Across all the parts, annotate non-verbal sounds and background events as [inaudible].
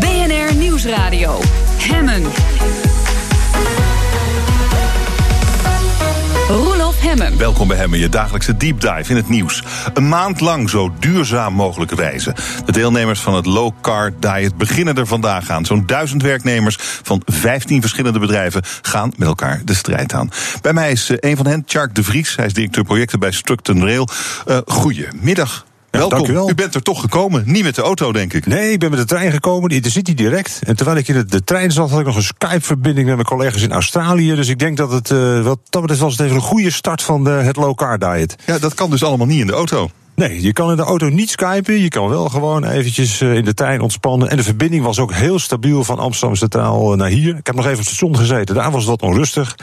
BNR Nieuwsradio. Hemmen. Roelof Hemmen. Welkom bij Hemmen, je dagelijkse deep dive in het nieuws. Een maand lang zo duurzaam mogelijke wijze. De deelnemers van het Low Car Diet beginnen er vandaag aan. Zo'n duizend werknemers van 15 verschillende bedrijven gaan met elkaar de strijd aan. Bij mij is eh, een van hen, Tjark de Vries. Hij is directeur projecten bij Structon Rail. Uh, goedemiddag. Welkom. U, u, bent er toch gekomen. Niet met de auto, denk ik. Nee, ik ben met de trein gekomen. De Intercity direct. En terwijl ik in de, de trein zat, had ik nog een Skype-verbinding met mijn collega's in Australië. Dus ik denk dat het, uh, wat dat betreft, was het even een goede start van de, het low car diet. Ja, dat kan dus allemaal niet in de auto. Nee, je kan in de auto niet skypen. Je kan wel gewoon eventjes eh, in de trein ontspannen. En de verbinding was ook heel stabiel van Amsterdam Centraal naar hier. Ik heb nog even op het station gezeten. Daar was het wat onrustig.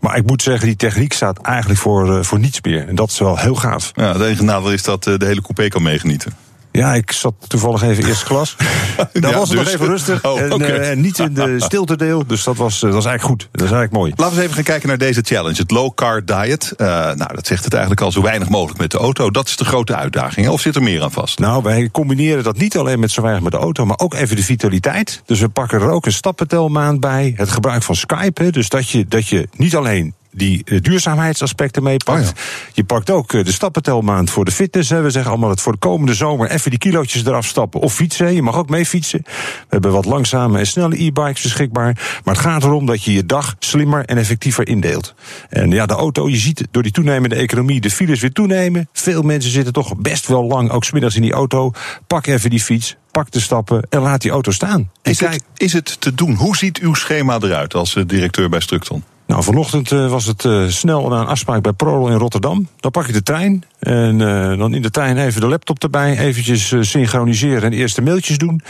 Maar ik moet zeggen, die techniek staat eigenlijk voor, voor niets meer. En dat is wel heel gaaf. Ja, het enige nadeel is dat de hele coupé kan meegenieten. Ja, ik zat toevallig even eerste klas. [laughs] Daar was het dus. nog even rustig. Oh, en, okay. uh, en, niet in de [laughs] stiltedeel. Dus dat was, dat was eigenlijk goed. Dat is eigenlijk mooi. Laten we eens even gaan kijken naar deze challenge. Het low car diet. Uh, nou, dat zegt het eigenlijk al zo weinig mogelijk met de auto. Dat is de grote uitdaging. Of zit er meer aan vast? Nou, wij combineren dat niet alleen met zo weinig met de auto. Maar ook even de vitaliteit. Dus we pakken er ook een stappentelmaand bij. Het gebruik van Skype. Dus dat je, dat je niet alleen die uh, duurzaamheidsaspecten meepakt. Oh ja. Je pakt ook uh, de stappentelmaand voor de fitness. Hè. We zeggen allemaal dat voor de komende zomer even die kilootjes eraf stappen. Of fietsen. Je mag ook mee fietsen. We hebben wat langzame en snelle e-bikes beschikbaar. Maar het gaat erom dat je je dag slimmer en effectiever indeelt. En ja, de auto, je ziet door die toenemende economie de files weer toenemen. Veel mensen zitten toch best wel lang, ook smiddags in die auto. Pak even die fiets, pak de stappen en laat die auto staan. Is het, is het te doen? Hoe ziet uw schema eruit als directeur bij Structon? Nou, vanochtend uh, was het uh, snel naar een afspraak bij Prol in Rotterdam. Dan pak je de trein. En uh, dan in de trein even de laptop erbij. Eventjes synchroniseren en eerste mailtjes doen.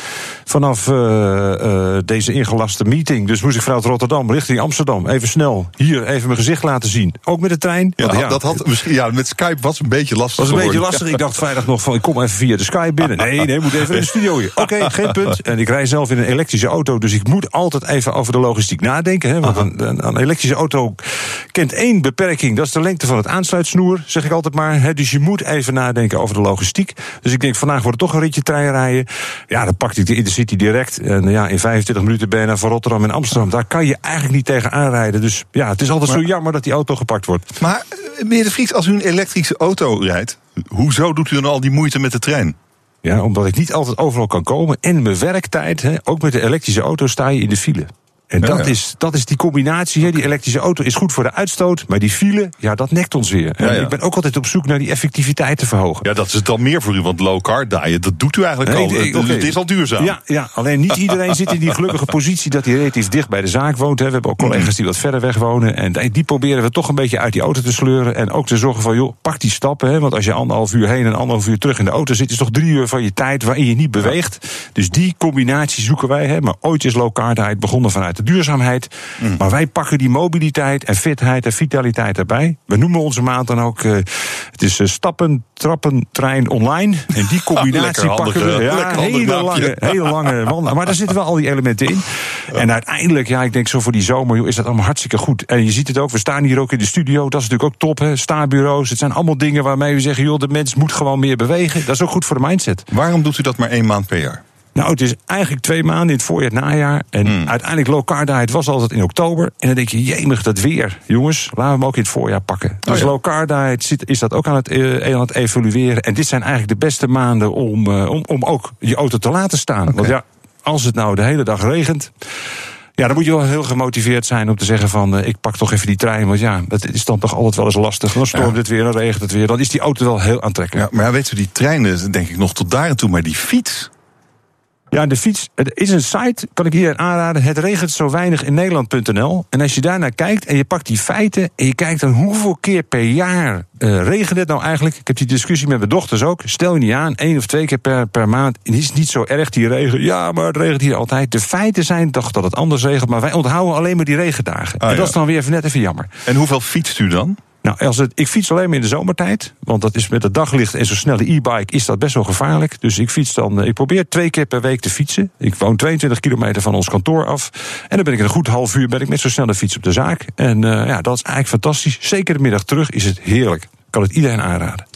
Vanaf deze ingelaste meeting. Dus moest ik vanuit Rotterdam richting Amsterdam. Even snel hier even mijn gezicht laten zien. Ook met de trein. Ja, Want, ja dat had misschien. Ja, met Skype was een beetje lastig. Was een geworden. beetje lastig. Ik dacht vrijdag nog van ik kom even via de Skype binnen. Nee, nee, moet even in de studio hier. Oké, okay, [laughs] geen punt. En ik rij zelf in een elektrische auto. Dus ik moet altijd even over de logistiek nadenken. Hè, want een, een, een elektrische auto kent één beperking. Dat is de lengte van het aansluitsnoer, zeg ik altijd maar. Dus je moet even nadenken over de logistiek. Dus ik denk, vandaag wordt het toch een ritje trein rijden. Ja, dan pak ik de Intercity direct. En ja, in 25 minuten ben je naar van Rotterdam en Amsterdam. Daar kan je eigenlijk niet tegen aanrijden. Dus ja, het is altijd maar, zo jammer dat die auto gepakt wordt. Maar meneer De Vries, als u een elektrische auto rijdt... hoezo doet u dan al die moeite met de trein? Ja, omdat ik niet altijd overal kan komen. En mijn werktijd, he, ook met de elektrische auto, sta je in de file. En dat, ja. Is, dat is die combinatie. Hè. Die elektrische auto is goed voor de uitstoot. Maar die file, ja, dat nekt ons weer. Ja, ik ben ook altijd op zoek naar die effectiviteit te verhogen. Ja, dat is het dan meer voor u. Want low car diet, dat doet u eigenlijk nee, al. Nee, okay. Het is al duurzaam. Ja, ja, alleen niet iedereen zit in die gelukkige positie dat hij relatief dicht bij de zaak woont. Hè. We hebben ook collega's die wat verder weg wonen. En die proberen we toch een beetje uit die auto te sleuren. En ook te zorgen van, joh, pak die stappen. Hè. Want als je anderhalf uur heen en anderhalf uur terug in de auto zit, is toch drie uur van je tijd waarin je niet beweegt. Dus die combinatie zoeken wij. Hè. Maar ooit is low car diet begonnen vanuit de duurzaamheid. Mm. Maar wij pakken die mobiliteit en fitheid en vitaliteit erbij. We noemen onze maand dan ook. Uh, het is uh, stappen, trappen, trein online. En die [laughs] combinatie pakken we. Ja, hele lange, hele lange [laughs] wandelen. Maar daar zitten wel al die elementen in. En uiteindelijk, ja, ik denk zo voor die zomer, joh, is dat allemaal hartstikke goed. En je ziet het ook, we staan hier ook in de studio. Dat is natuurlijk ook top, hè. Staarbureaus. Het zijn allemaal dingen waarmee we zeggen, joh, de mens moet gewoon meer bewegen. Dat is ook goed voor de mindset. Waarom doet u dat maar één maand per jaar? Nou, het is eigenlijk twee maanden in het voorjaar, het najaar. En hmm. uiteindelijk low car diet was altijd in oktober. En dan denk je, jemig, dat weer. Jongens, laten we hem ook in het voorjaar pakken. Oh, dus ja. low car diet is dat ook aan het, uh, aan het evolueren. En dit zijn eigenlijk de beste maanden om, uh, om, om ook je auto te laten staan. Okay. Want ja, als het nou de hele dag regent... Ja, dan moet je wel heel gemotiveerd zijn om te zeggen van... Uh, ik pak toch even die trein, want ja, dat is dan toch altijd wel eens lastig. Dan stormt ja. het weer, dan regent het weer. Dan is die auto wel heel aantrekkelijk. Ja, maar weet u, die treinen denk ik nog tot daar en toe. Maar die fiets, ja, de fiets. Er is een site, kan ik hier aanraden. Het regent zo weinig in Nederland.nl. En als je daarnaar kijkt en je pakt die feiten. en je kijkt dan hoeveel keer per jaar uh, regent het nou eigenlijk. Ik heb die discussie met mijn dochters ook. Stel je niet aan, één of twee keer per, per maand. Het is niet zo erg die regen. Ja, maar het regent hier altijd. De feiten zijn toch dat het anders regent. Maar wij onthouden alleen maar die regendagen. Ah, en dat ja. is dan weer even net even jammer. En hoeveel fietst u dan? Nou, als het, ik fiets alleen maar in de zomertijd. Want dat is met het daglicht en zo'n snelle e-bike is dat best wel gevaarlijk. Dus ik fiets dan. Ik probeer twee keer per week te fietsen. Ik woon 22 kilometer van ons kantoor af. En dan ben ik een goed half uur ben ik met zo'n snelle fiets op de zaak. En uh, ja, dat is eigenlijk fantastisch. Zeker de middag terug is het heerlijk. Kan het iedereen aanraden.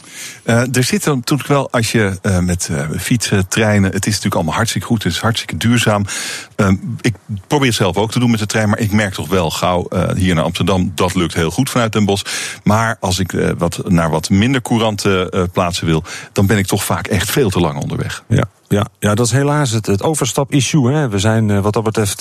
Uh, er zit dan natuurlijk wel, als je uh, met uh, fietsen, treinen, het is natuurlijk allemaal hartstikke goed, het is hartstikke duurzaam. Ehm, ik probeer het zelf ook te doen met de trein, maar ik merk toch wel gauw hier naar Amsterdam, dat lukt heel goed vanuit Den Bosch. Maar als ik wat, naar wat minder courante plaatsen wil, dan ben ik toch vaak echt veel te lang onderweg. Ja. Ja, ja, dat is helaas het, het overstap-issue. We zijn wat dat betreft,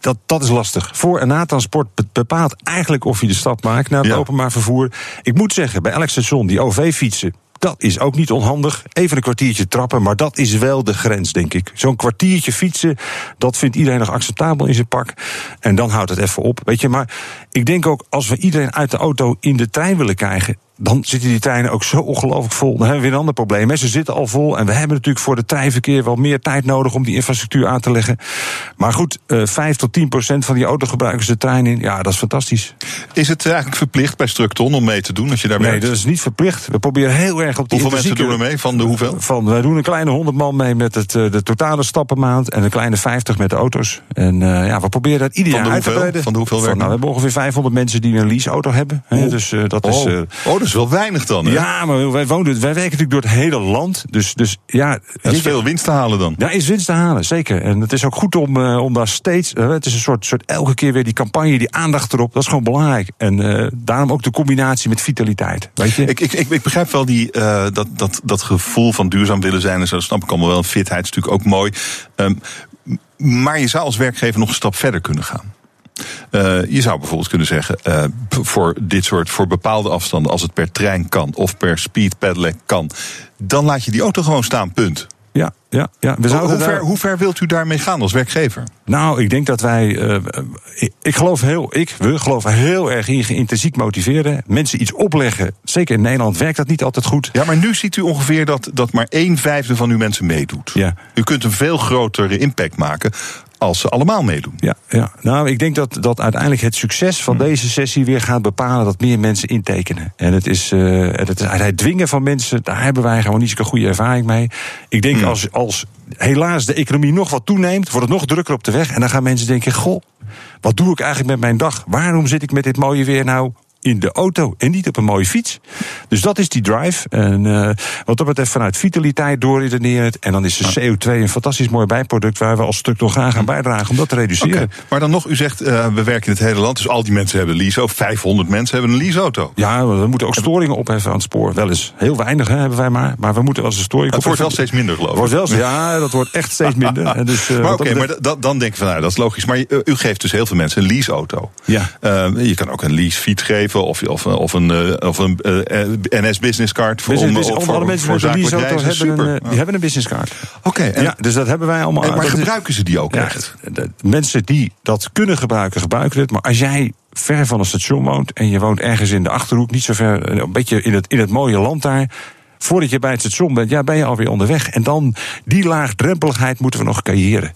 dat, dat is lastig. Voor- en na-transport bepaalt eigenlijk of je de stap maakt naar het ja. openbaar vervoer. Ik moet zeggen, bij elk station, die OV-fietsen, dat is ook niet onhandig. Even een kwartiertje trappen, maar dat is wel de grens, denk ik. Zo'n kwartiertje fietsen, dat vindt iedereen nog acceptabel in zijn pak. En dan houdt het even op. Weet je, maar ik denk ook als we iedereen uit de auto in de trein willen krijgen dan zitten die treinen ook zo ongelooflijk vol. Dan hebben we weer een ander probleem. Ze zitten al vol en we hebben natuurlijk voor het treinverkeer wel meer tijd nodig om die infrastructuur aan te leggen. Maar goed, uh, 5 tot 10 procent van die autogebruikers de trein in. Ja, dat is fantastisch. Is het eigenlijk verplicht bij Structon om mee te doen als je daar Nee, dat is niet verplicht. We proberen heel erg op die Hoeveel mensen doen er mee? Van de hoeveel? Van, wij doen een kleine 100 man mee met het, uh, de totale stappenmaand. En een kleine 50 met de auto's. En uh, ja, we proberen dat ieder jaar uit te breiden. Van de hoeveel van, nou, We hebben ongeveer 500 mensen die een leaseauto hebben. Oh. Dus uh, dat oh. is. oh, dat is wel weinig dan. Hè? Ja, maar wij, wonen, wij werken natuurlijk door het hele land. Dus, dus ja. Er is veel winst te halen dan. Ja, is winst te halen, zeker. En het is ook goed om, uh, om daar steeds. Uh, het is een soort, soort elke keer weer die campagne, die aandacht erop. Dat is gewoon belangrijk. En uh, daarom ook de combinatie met vitaliteit. Weet je? Ik, ik, ik, ik begrijp wel die, dat, dat, dat gevoel van duurzaam willen zijn en zo. Dat snap ik allemaal wel. Fitheid is natuurlijk ook mooi. Um, maar je zou als werkgever nog een stap verder kunnen gaan. Uh, je zou bijvoorbeeld kunnen zeggen, uh, voor dit soort, voor bepaalde afstanden, als het per trein kan of per speed pedelec kan, dan laat je die auto gewoon staan, punt. Ja, ja, ja. We hoe, ver, hoe ver wilt u daarmee gaan als werkgever? Nou, ik denk dat wij. Uh, ik, ik, geloof heel. Ik, we geloven heel erg in intrinsiek motiveren. Mensen iets opleggen. Zeker in Nederland werkt dat niet altijd goed. Ja, maar nu ziet u ongeveer dat, dat maar een vijfde van uw mensen meedoet. Ja. U kunt een veel grotere impact maken als ze allemaal meedoen. Ja, ja. nou, ik denk dat, dat uiteindelijk het succes van hmm. deze sessie weer gaat bepalen dat meer mensen intekenen. En het is, uh, het, is het dwingen van mensen, daar hebben wij gewoon niet zo'n goede ervaring mee. Ik denk hmm. als, als helaas de economie nog wat toeneemt, wordt het nog drukker op de weg. En dan gaan mensen denken: goh, wat doe ik eigenlijk met mijn dag? Waarom zit ik met dit mooie weer nou in de auto en niet op een mooie fiets. Dus dat is die drive. En uh, wat dat betreft vanuit vitaliteit doorredeneren. En dan is de CO2 een fantastisch mooi bijproduct waar we als stuk toch graag aan bijdragen om dat te reduceren. Okay. Maar dan nog, u zegt uh, we werken in het hele land, dus al die mensen hebben een lease. 500 mensen hebben een leaseauto. Ja, we moeten ook storingen opheffen aan het spoor. Wel eens heel weinig hè, hebben wij maar, maar we moeten wel eens een storing. Het wordt wel steeds minder, geloof ik. Wordt wel, ja, dat wordt echt steeds minder. [laughs] Dus, uh, maar oké, okay, maar da dan denk ik van nou, dat is logisch. Maar u geeft dus heel veel mensen een leaseauto. Ja. je kan ook een leasefiets geven of, of, of een, of een uh, NS business card voor business, om, voor, mensen voor met een leaseauto hebben, een, die hebben een business card. Oké. Okay, ja, dus dat hebben wij allemaal. En, maar gebruiken ze die ook ja, echt? De, mensen die dat kunnen gebruiken, gebruiken het. Maar als jij ver van een station woont en je woont ergens in de achterhoek, niet zo ver, een beetje in het, in het mooie land daar voordat je bij het station bent, ja, ben je alweer onderweg. En dan die laagdrempeligheid moeten we nog creëren.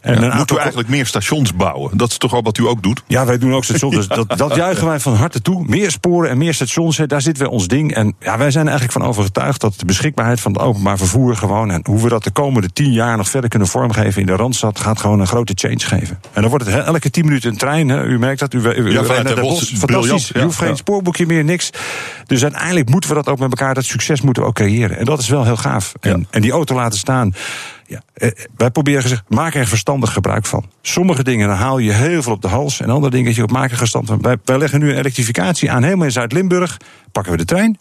En ja, moeten we eigenlijk meer stations bouwen? Dat is toch al wat u ook doet? Ja, wij doen ook stations. Dus dat, [laughs] dat juichen wij van harte toe. Meer sporen en meer stations, daar zitten we ons ding. En ja, wij zijn eigenlijk van overtuigd dat de beschikbaarheid van het openbaar vervoer gewoon... en hoe we dat de komende tien jaar nog verder kunnen vormgeven in de Randstad... gaat gewoon een grote change geven. En dan wordt het elke tien minuten een trein. Hè. U merkt dat. U, u, ja, vanuit de bos, fantastisch. Ja, u hoeft geen ja. spoorboekje meer, niks. Dus uiteindelijk moeten we dat ook met elkaar, dat succes moeten we ook creëren. En dat is wel heel gaaf. En, ja. en die auto laten staan. Ja, eh, wij proberen gezegd, maak er verstandig gebruik van. Sommige dingen dan haal je heel veel op de hals. En andere dingen, je maak er gestand van. Wij, wij leggen nu een elektrificatie aan, helemaal in Zuid-Limburg. Pakken we de trein.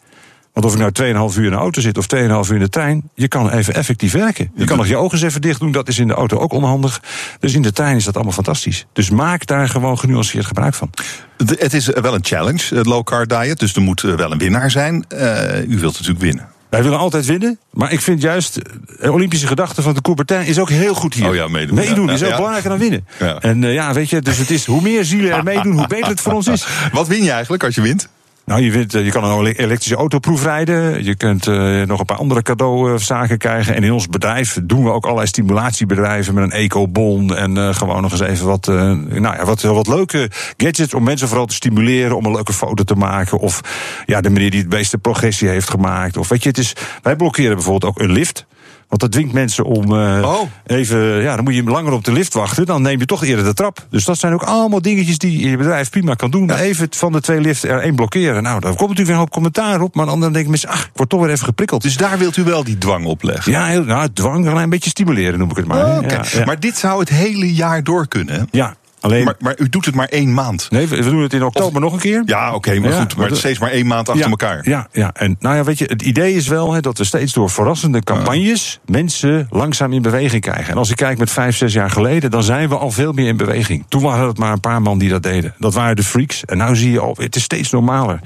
Want of ik nou 2,5 uur in de auto zit of 2,5 uur in de trein, je kan even effectief werken. Je kan nog je ogen eens even dicht doen, dat is in de auto ook onhandig. Dus in de trein is dat allemaal fantastisch. Dus maak daar gewoon genuanceerd gebruik van. Het is wel een challenge, het low car diet, dus er moet wel een winnaar zijn. Uh, u wilt natuurlijk winnen. Wij willen altijd winnen, maar ik vind juist de Olympische gedachte van de Coubertin is ook heel goed hier. Oh ja, meedoen. Meedoen ja, is ook ja. belangrijker dan winnen. En uh, ja, weet je, dus het is hoe meer zielen er meedoen, hoe beter het voor ons is. [laughs] Wat win je eigenlijk als je wint? Nou, je, wint, je kan een elektrische auto proefrijden. Je kunt uh, nog een paar andere cadeauzaken krijgen. En in ons bedrijf doen we ook allerlei stimulatiebedrijven met een ecobon. En uh, gewoon nog eens even wat, uh, nou ja, wat, wat leuke gadgets om mensen vooral te stimuleren om een leuke foto te maken. Of ja, de meneer die het meeste progressie heeft gemaakt. Of weet je, het is, wij blokkeren bijvoorbeeld ook een lift. Want dat dwingt mensen om uh, oh. even, ja, dan moet je langer op de lift wachten. Dan neem je toch eerder de trap. Dus dat zijn ook allemaal dingetjes die je bedrijf prima kan doen. Even van de twee liften er één blokkeren. Nou, daar komt natuurlijk weer een hoop commentaar op. Maar dan denken mensen, ach, ik word toch weer even geprikkeld. Dus daar wilt u wel die dwang op leggen? Ja, heel, nou, dwang, een beetje stimuleren noem ik het maar. Oh, ja, Maar dit zou het hele jaar door kunnen? Ja, Alleen, maar, maar, u doet het maar één maand. Nee, we, doen het in oktober nog een keer. Ja, oké, maar goed. Maar het is steeds maar één maand achter elkaar. Ja, ja, en nou ja, weet je, het idee is wel dat we steeds door verrassende campagnes mensen langzaam in beweging krijgen. En als ik kijk met vijf, zes jaar geleden, dan zijn we al veel meer in beweging. Toen waren het maar een paar man die dat deden. Dat waren de freaks. En nu zie je al, het is steeds normaler.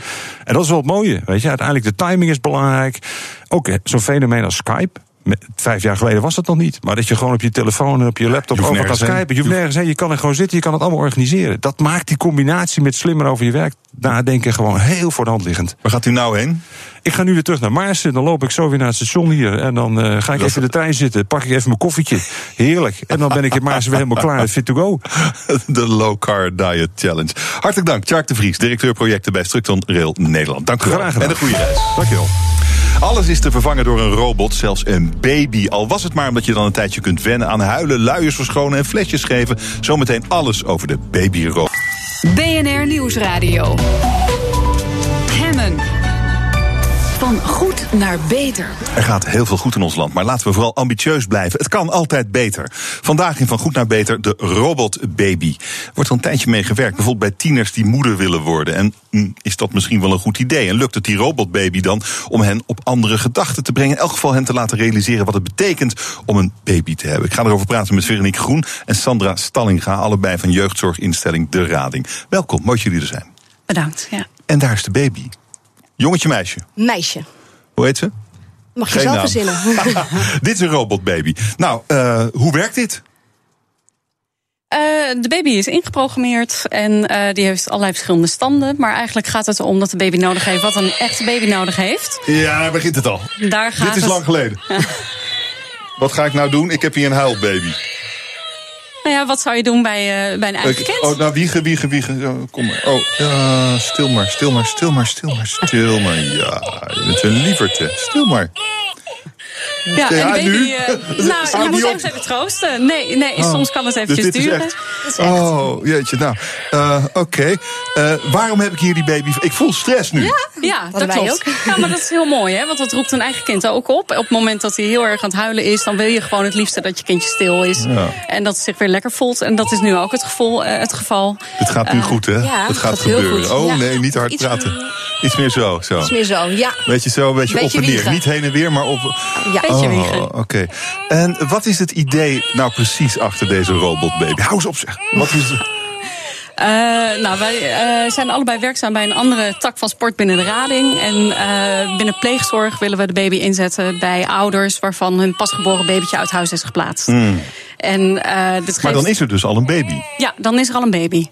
En dat is wel het mooie. Weet je, uiteindelijk de timing is belangrijk. Ook zo'n fenomeen als Skype vijf jaar geleden was dat nog niet. Maar dat je gewoon op je telefoon, op je laptop over kan skypen. Je hoeft nergens heen. Je kan er gewoon zitten. Je kan het allemaal organiseren. Dat maakt die combinatie met slimmer over je werk nadenken gewoon heel voor de hand liggend. Waar gaat u nou heen? Ik ga nu weer terug naar Maarsen. Dan loop ik zo weer naar het station hier. En dan uh, ga ik even in de trein zitten. Pak ik even mijn koffietje. Heerlijk. En dan ben ik in Maarsen weer helemaal klaar. Fit to go. De Low Car Diet Challenge. Hartelijk dank, Tjark de Vries, directeur projecten bij Structon Rail Nederland. Dank u wel. Graag gedaan. En een goede reis. Dank je wel. Alles is te vervangen door een robot, zelfs een baby. Al was het maar omdat je dan een tijdje kunt wennen aan huilen, luiers verschonen en flesjes geven. Zometeen alles over de babyrobot. BNR Nieuwsradio. Van goed naar beter. Er gaat heel veel goed in ons land, maar laten we vooral ambitieus blijven. Het kan altijd beter. Vandaag in Van Goed naar Beter de robotbaby. Er wordt al een tijdje mee gewerkt, bijvoorbeeld bij tieners die moeder willen worden. En hm, is dat misschien wel een goed idee? En lukt het die robotbaby dan om hen op andere gedachten te brengen? In elk geval hen te laten realiseren wat het betekent om een baby te hebben. Ik ga erover praten met Veronique Groen en Sandra Stallinga, allebei van jeugdzorginstelling De Rading. Welkom, mooi dat jullie er zijn. Bedankt, ja. En daar is de baby. Jongetje, meisje? Meisje. Hoe heet ze? Mag je zelf verzinnen. [laughs] dit is een robotbaby. Nou, uh, hoe werkt dit? Uh, de baby is ingeprogrammeerd en uh, die heeft allerlei verschillende standen. Maar eigenlijk gaat het om dat de baby nodig heeft wat een echte baby nodig heeft. Ja, daar begint het al. Daar gaat dit is het... lang geleden. [laughs] wat ga ik nou doen? Ik heb hier een huilbaby. Nou ja, wat zou je doen bij, uh, bij een eigen kind? Oh, nou, wiegen, wiegen, wiegen. kom maar. Oh, ja, stil maar, stil maar, stil maar, stil maar, stil maar. Ja, je bent een lieverte. Stil maar. Ja, en baby, nu? Uh, [laughs] nou, je moet even, even troosten. Nee, nee oh, soms kan het eventjes dus duren. Echt... Oh, jeetje, nou. Uh, Oké. Okay. Uh, waarom heb ik hier die baby? Ik voel stress nu. Ja, ja dat, klopt. Ook. Ja, maar dat is heel mooi, hè? Want dat roept een eigen kind ook op. Op het moment dat hij heel erg aan het huilen is, dan wil je gewoon het liefste dat je kindje stil is. Ja. En dat het zich weer lekker voelt. En dat is nu ook het, gevoel, het geval. Het gaat nu goed, hè? Ja, het gaat, gaat gebeuren. Oh nee, niet hard praten. Iets meer zo, zo. Iets meer zo, ja. Beetje zo, een beetje, beetje op en neer. Niet heen en weer, maar op. Ja, beetje oh, Oké. Okay. En wat is het idee nou precies achter deze robotbaby? Hou eens op zeg. Wat is het? Uh, nou, wij uh, zijn allebei werkzaam bij een andere tak van sport binnen de rading. En uh, binnen pleegzorg willen we de baby inzetten bij ouders waarvan hun pasgeboren babytje uit huis is geplaatst. Mm. En, dit geeft... Maar dan is er dus al een baby. Ja, dan is er al een baby.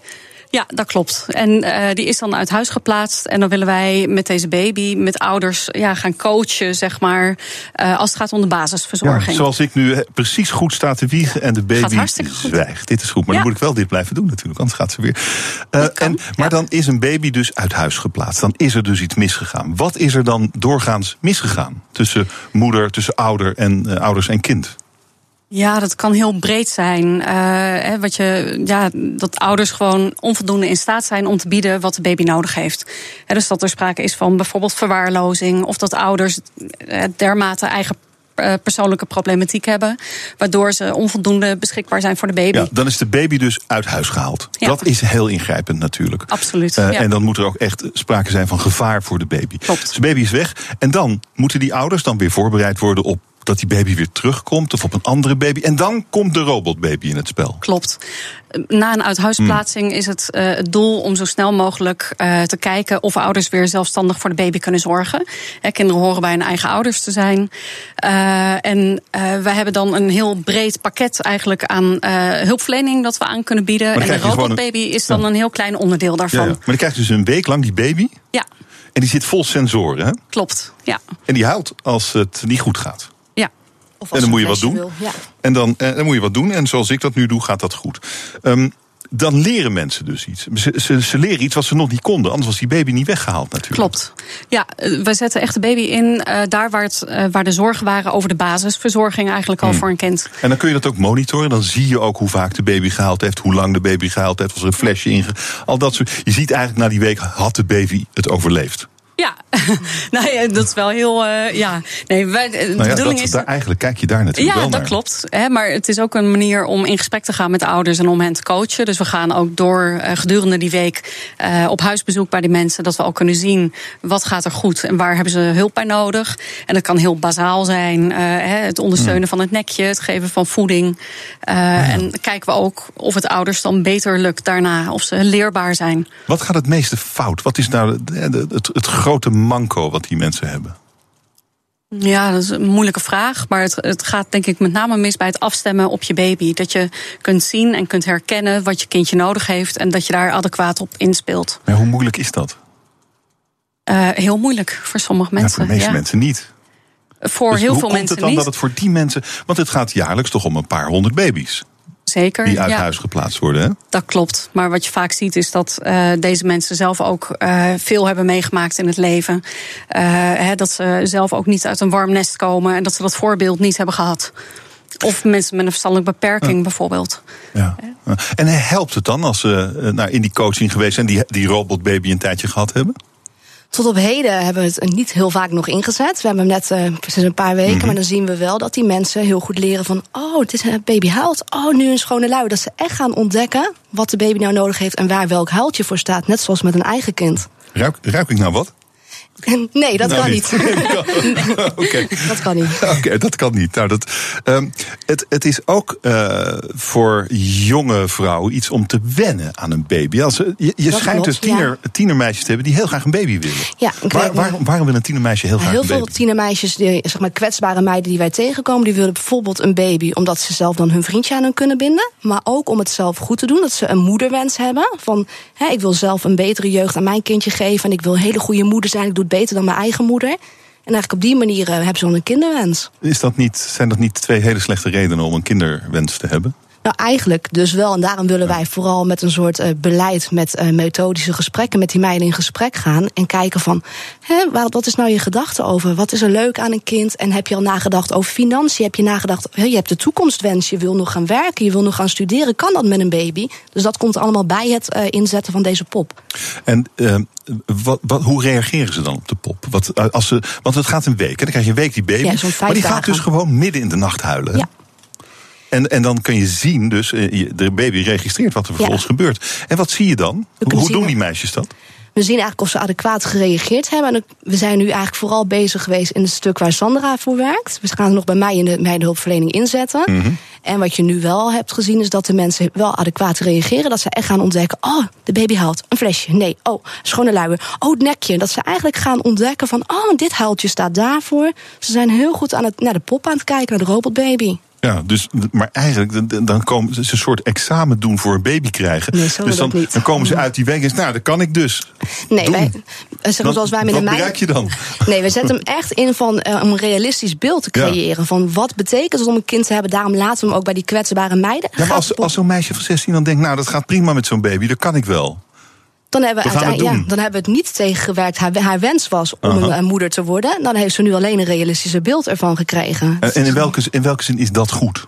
Ja, dat klopt. En uh, die is dan uit huis geplaatst. En dan willen wij met deze baby, met ouders, ja, gaan coachen, zeg maar. Uh, als het gaat om de basisverzorging. Ja, zoals ik nu precies goed sta te wiegen en de baby zwijgt. Dit is goed. Maar ja. dan moet ik wel dit blijven doen natuurlijk, anders gaat ze weer. Uh, en, maar dan is een baby dus uit huis geplaatst. Dan is er dus iets misgegaan. Wat is er dan doorgaans misgegaan tussen moeder, tussen ouder en ouders en kind? Ja, dat kan heel breed zijn. Uh, wat je, ja, dat ouders gewoon onvoldoende in staat zijn om te bieden wat de baby nodig heeft. He, dus dat er sprake is van bijvoorbeeld verwaarlozing, of dat ouders eh, dermate eigen eh, persoonlijke problematiek hebben, waardoor ze onvoldoende beschikbaar zijn voor de baby. Ja, dan is de baby dus uit huis gehaald. Ja. Dat is heel ingrijpend natuurlijk. Absoluut. Uh, ja. En dan moet er ook echt sprake zijn van gevaar voor de baby. Klopt. Dus de baby is weg. En dan moeten die ouders dan weer voorbereid worden op dat die baby weer terugkomt of op een andere baby. En dan komt de robotbaby in het spel. Klopt. Na een uithuisplaatsing hmm. is het, uh, het doel om zo snel mogelijk uh, te kijken of ouders weer zelfstandig voor de baby kunnen zorgen. He, kinderen horen bij hun eigen ouders te zijn. Uh, en wij hebben dan een heel breed pakket eigenlijk aan hulpverlening dat we aan kunnen bieden. En de robotbaby een... is dan ja. een heel klein onderdeel daarvan. Ja, ja. Maar dan krijg je dus een week lang die baby. Ja. En die zit vol sensoren, hè? Klopt, ja. En die huilt als het niet goed gaat. En dan moet je wat doen. Ja. En dan, eh, dan moet je wat doen. En zoals ik dat nu doe, gaat dat goed. Um, dan leren mensen dus iets. Ze, ze, ze, leren iets wat ze nog niet konden. Anders was die baby niet weggehaald natuurlijk. Klopt. Ja, eh, we zetten echt de baby in uh, daar waar, het, uh, waar de zorgen waren over de basisverzorging eigenlijk al hmm. voor een kind. En dan kun je dat ook monitoren. Dan zie je ook hoe vaak de baby gehaald heeft, hoe lang de baby gehaald heeft, was er een flesje in. Al dat soort. Je ziet eigenlijk na die week had de baby het overleefd. Ja, [laughs] nou dat is wel heel. Uh, ja, nee, wij, de nou ja, bedoeling dat, is. Daar, eigenlijk kijk je daar natuurlijk ja, wel dat naar. klopt. Hè, maar het is ook een manier om in gesprek te gaan met de ouders en om hen te coachen. Dus we gaan ook door uh, gedurende die week uh, op huisbezoek bij die mensen. Dat we ook kunnen zien wat gaat er goed en waar hebben ze hulp bij nodig. En dat kan heel bazaal zijn: het ondersteunen mm. van het nekje, het geven van voeding. Ja. En kijken we ook of het ouders dan beter lukt daarna, of ze leerbaar zijn. Wat gaat het meeste fout? Wat is nou het, het, het grote manco? wat die mensen hebben? Ja, dat is een moeilijke vraag. Maar het, het, gaat denk ik met name mis bij het afstemmen op je baby. Dat je kunt zien en kunt herkennen wat je kindje nodig heeft. En dat je daar adequaat op inspeelt. Maar hoe moeilijk is dat? Uh, heel moeilijk voor sommige mensen. Ja, voor de meeste ja. mensen niet. Voor dus heel hoe veel komt mensen het dan niet. dat het voor die mensen. Want het gaat jaarlijks toch om een paar honderd baby's. Zeker. Die uit ja. huis geplaatst worden. Hè? Dat klopt. Maar wat je vaak ziet is dat uh, deze mensen zelf ook uh, veel hebben meegemaakt in het leven. Uh, hè, dat ze zelf ook niet uit een warm nest komen en dat ze dat voorbeeld niet hebben gehad. Of mensen met een verstandelijke beperking ja. bijvoorbeeld. Ja. En helpt het dan als ze nou, in die coaching geweest zijn, die, die robotbaby een tijdje gehad hebben? Tot op heden hebben we het niet heel vaak nog ingezet. We hebben hem net uh, precies een paar weken. Mm-hmm. Maar dan zien we wel dat die mensen heel goed leren van... oh, het is een baby huilt. Oh, nu een schone lui. Dat ze echt gaan ontdekken wat de baby nou nodig heeft... en waar welk huiltje voor staat. Net zoals met een eigen kind. Ruik, ruik ik nou wat? [laughs] Nee, dat nou, kan niet. niet. [laughs] [laughs] Oké. Okay. Dat kan niet. Oké, okay, dat kan niet. Nou, dat, um, het, het is ook uh, voor jonge vrouwen iets om te wennen aan een baby. Als, je je dat schijnt klopt, dus tiener, ja. tienermeisjes te hebben die heel graag een baby willen. Ja, Waar, waarom, waarom wil een tienermeisje heel graag heel een baby? veel tienermeisjes, die, zeg maar kwetsbare meiden die wij tegenkomen, die willen bijvoorbeeld een baby omdat ze zelf dan hun vriendje aan hun kunnen binden. Maar ook om het zelf goed te doen, dat ze een moederwens hebben. Van hè, ik wil zelf een betere jeugd aan mijn kindje geven en ik wil een hele goede moeder zijn. Ik doe het beter dan mijn eigen moeder. En eigenlijk op die manier uh, hebben ze dan een kinderwens. Is dat niet, zijn dat niet twee hele slechte redenen om een kinderwens te hebben? Nou, eigenlijk dus wel. En daarom willen wij vooral met een soort uh, beleid, met uh, methodische gesprekken met die meiden in gesprek gaan. En kijken van, hè, wat is nou je gedachte over? Wat is er leuk aan een kind? En heb je al nagedacht over financiën? Heb je nagedacht, hè, je hebt de toekomstwens, je wil nog gaan werken, je wil nog gaan studeren. Kan dat met een baby? Dus dat komt allemaal bij het uh, inzetten van deze pop. En wat, wat, hoe reageren ze dan op de pop? Wat, als ze, want het gaat een week, hè? dan krijg je een week die baby. Ja, maar die gaat dus gewoon midden in de nacht huilen. Ja. En, en dan kun je zien, dus de baby registreert wat er vervolgens ja. gebeurt. En wat zie je dan? Hoe, hoe doen die meisjes dat? We zien eigenlijk of ze adequaat gereageerd hebben. En we zijn nu eigenlijk vooral bezig geweest in het stuk waar Sandra voor werkt. We gaan het nog bij mij in de meidenhulpverlening inzetten. Mm -hmm. En wat je nu wel hebt gezien is dat de mensen wel adequaat reageren. Dat ze echt gaan ontdekken, oh, de baby huilt. Een flesje, nee. Oh, schone luier. Oh, het nekje. Dat ze eigenlijk gaan ontdekken van, oh, dit huiltje staat daarvoor. Ze zijn heel goed aan het, naar de pop aan het kijken, naar de robotbaby. Ja, dus, maar eigenlijk dan komen ze een soort examen doen voor een baby krijgen. Nee, dus dan, niet. dan komen ze uit die week en zeggen, nou, dat kan ik dus. Nee, doen. wij, zeggen zoals wij met wat een meid. bereik je dan? [laughs] Nee, we zetten hem echt in van, uh, om een realistisch beeld te creëren. Ja. Van wat betekent het om een kind te hebben. Daarom laten we hem ook bij die kwetsbare meiden. Ja, maar als, als zo'n meisje van 16 dan denkt, nou, dat gaat prima met zo'n baby, dat kan ik wel. Dan hebben, we ja, dan hebben we het niet tegengewerkt. Haar, haar wens was om Aha. een, moeder te worden. Dan heeft ze nu alleen een realistische beeld ervan gekregen. En, in, welke, in welke zin is dat goed?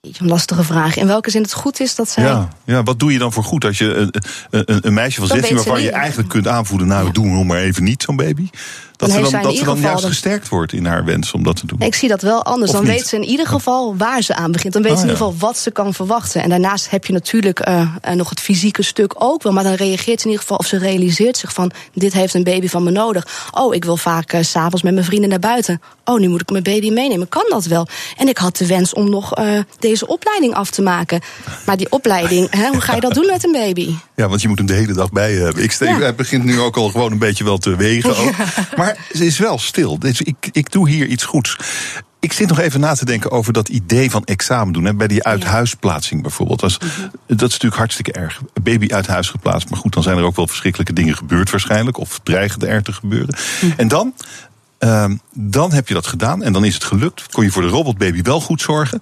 Een lastige vraag. In welke zin het goed is dat zij. Ja, ja wat doe je dan voor goed als je een, een, een meisje van Dat 16 weet ze waarvan je eigenlijk kunt aanvoelen, nou, Ja. doen we maar even niet zo'n baby. Dat ze dan, dat ze dan juist gesterkt wordt in haar wens om dat te doen. Ik zie dat wel anders. Of Dan niet? weet ze in ieder geval waar ze aan begint. Dan weet Oh, ze in ieder geval wat ze kan verwachten. En daarnaast heb je natuurlijk eh, eh, nog het fysieke stuk ook wel. Maar dan reageert ze in ieder geval of ze realiseert zich van... dit heeft een baby van me nodig. Oh, ik wil vaak s s'avonds met mijn vrienden naar buiten. Oh, nu moet ik mijn baby meenemen. Kan dat wel? En ik had de wens om nog eh, deze opleiding af te maken. Maar die opleiding, hè, hoe ga je dat doen met een baby? Ja, want je moet hem de hele dag bij hebben. Ik steek, Ja. Hij begint nu ook al gewoon een beetje wel te wegen. Ook. Maar ze is wel stil. Dus ik, ik doe hier iets goeds. Ik zit nog even na te denken over dat idee van examen doen. Hè, bij die uithuisplaatsing bijvoorbeeld. Dat is, dat is natuurlijk hartstikke erg. Baby uit huis geplaatst. Maar goed, dan zijn er ook wel verschrikkelijke dingen gebeurd waarschijnlijk. Of dreigen er te gebeuren. En dan, ehm, dan heb je dat gedaan. En dan is het gelukt. Kon je voor de robotbaby wel goed zorgen.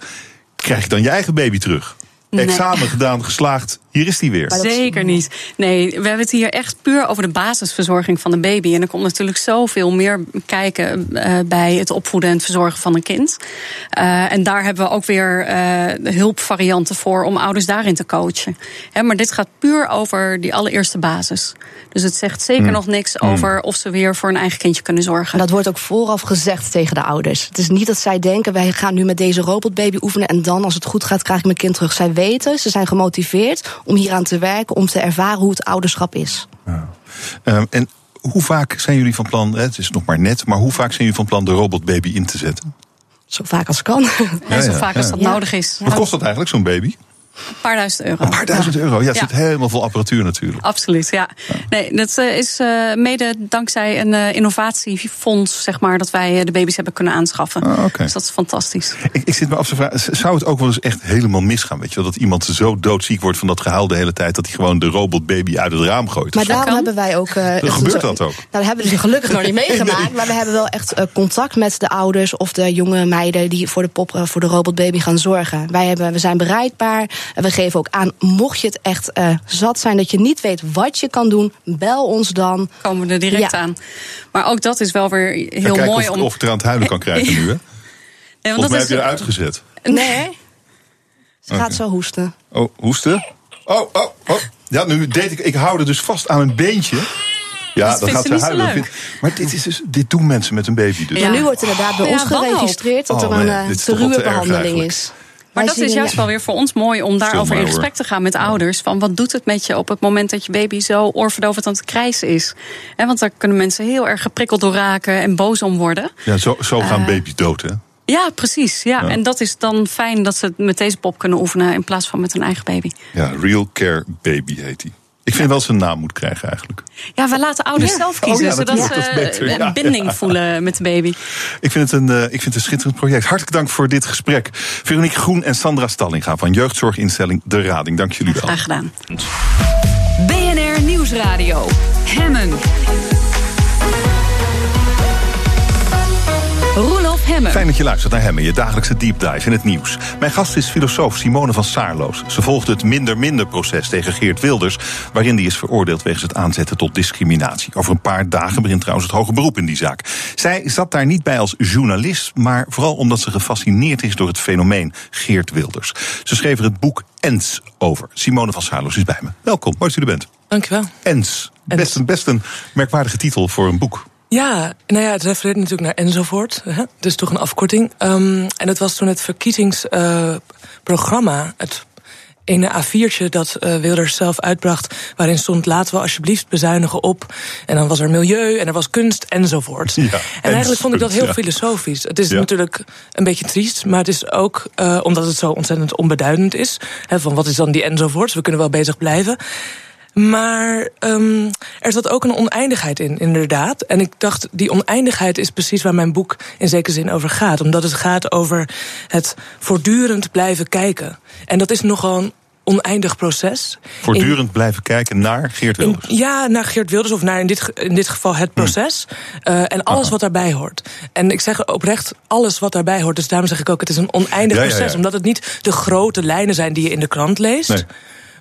Krijg je dan je eigen baby terug? examen gedaan, geslaagd. Hier is die weer. Zeker niet. Nee, we hebben het hier echt puur over de basisverzorging van een baby. En er komt natuurlijk zoveel meer kijken uh, bij het opvoeden en het verzorgen van een kind. Uh, en daar hebben we ook weer uh, hulpvarianten voor om ouders daarin te coachen. He, maar dit gaat puur over die allereerste basis. Dus het zegt zeker mm. nog niks mm. over of ze weer voor een eigen kindje kunnen zorgen. En dat wordt ook vooraf gezegd tegen de ouders. Het is niet dat zij denken, wij gaan nu met deze robotbaby oefenen en dan als het goed gaat krijg ik mijn kind terug. Zij weten, ze zijn gemotiveerd om hieraan te werken, om te ervaren hoe het ouderschap is. Ja. Um, en hoe vaak zijn jullie van plan, het is nog maar net, maar hoe vaak zijn jullie van plan de robotbaby in te zetten? Zo vaak als kan. Ja, [laughs] zo vaak als dat nodig is. Wat kost dat eigenlijk, zo'n baby? Een paar duizend euro. Een paar duizend euro. Ja, het zit helemaal vol apparatuur natuurlijk. Absoluut, ja. Nee, dat eh, is uh, mede dankzij een uh, innovatiefonds, zeg maar, dat wij de baby's hebben kunnen aanschaffen. Ah, okay. Dus dat is fantastisch. Ik, ik zit me af te vragen, zou het ook wel eens echt helemaal misgaan? Weet je wel, dat iemand zo doodziek wordt van dat gehuil de hele tijd dat hij gewoon de robotbaby uit het raam gooit? Maar daarom hebben wij ook. Uh, gebeurt dat ook? Nou, dat hebben ze gelukkig nog niet [laughs] meegemaakt. Nee. Maar we hebben wel echt contact met de ouders of de jonge meiden die voor de pop, voor de robotbaby gaan zorgen. Wij hebben, we zijn bereikbaar. En we geven ook aan mocht je het echt uh, zat zijn dat je niet weet wat je kan doen, bel ons dan. Komen we er direct ja. aan. Maar ook dat is wel weer heel ja, mooi of, om. Of ik er aan het huilen kan krijgen nu, hè? [laughs] Nee, want Volgens mij heb je eruit gezet. Nee. Ze gaat zo hoesten. Oh, hoesten? Oh, oh, oh. Ja, nu deed ik. Ik hou er dus vast aan een beentje. Ja, dat dan gaat ze huilen. Vind, maar dit, is dus, dit doen mensen met een baby. Dus. Ja, nu wordt inderdaad bij ons geregistreerd dat er oh, een te ruwe behandeling is. Maar dat is juist wel weer voor ons mooi om daarover in gesprek te gaan met ouders. Van wat doet het met je op het moment dat je baby zo oorverdovend aan het krijsen is? He, want daar kunnen mensen heel erg geprikkeld door raken en boos om worden. Ja, zo, zo gaan uh, baby's dood, hè? Ja, precies. Ja. ja. En dat is dan fijn dat ze het met deze pop kunnen oefenen in plaats van met hun eigen baby. Ja, Real Care Baby heet die. Ik vind wel zijn naam moet krijgen eigenlijk. Ja, we laten ouders ja. zelf kiezen, oh, ja, zodat ze een binding voelen met de baby. Ik vind, het een, uh, ik vind het een schitterend project. Hartelijk dank voor dit gesprek. Veronique Groen en Sandra Stallinga van jeugdzorginstelling De Rading. Dank jullie wel. Graag gedaan. BNR Nieuwsradio. Hemmen. Hemmen. Fijn dat je luistert naar Hemmen, je dagelijkse deep dive in het nieuws. Mijn gast is filosoof Simone van Saarloos. Ze volgde het minder-minder-proces tegen Geert Wilders... waarin die is veroordeeld wegens het aanzetten tot discriminatie. Over een paar dagen begint trouwens het hoge beroep in die zaak. Zij zat daar niet bij als journalist... maar vooral omdat ze gefascineerd is door het fenomeen Geert Wilders. Ze schreef er het boek Ens over. Simone van Saarloos is bij me. Welkom, mooi dat u er bent. Dank je wel. Ens. Best een, best een merkwaardige titel voor een boek. Ja, nou ja, het refereert natuurlijk naar enzovoort. Hè? Dus toch een afkorting. Um, en het was toen het verkiezingsprogramma, uh, het ene A4'tje dat uh, Wilders zelf uitbracht... waarin stond laten we alsjeblieft bezuinigen op... en dan was er milieu en er was kunst enzovoort. Ja, en eigenlijk vond ik dat heel ja. filosofisch. Het is ja. natuurlijk een beetje triest, maar het is ook... Uh, omdat het zo ontzettend onbeduidend is. Hè, van wat is dan die enzovoort? We kunnen wel bezig blijven. Maar um, er zat ook een oneindigheid in, inderdaad. En ik dacht, die oneindigheid is precies waar mijn boek in zekere zin over gaat. Omdat het gaat over het voortdurend blijven kijken. En dat is nogal een oneindig proces. Voortdurend in, blijven kijken naar Geert Wilders? In, ja, naar Geert Wilders, of naar in dit, in dit geval het proces. Hm. Uh, en alles Aha. wat daarbij hoort. En ik zeg oprecht alles wat daarbij hoort. Dus daarom zeg ik ook, het is een oneindig ja, proces. Ja, ja. Omdat het niet de grote lijnen zijn die je in de krant leest. Nee.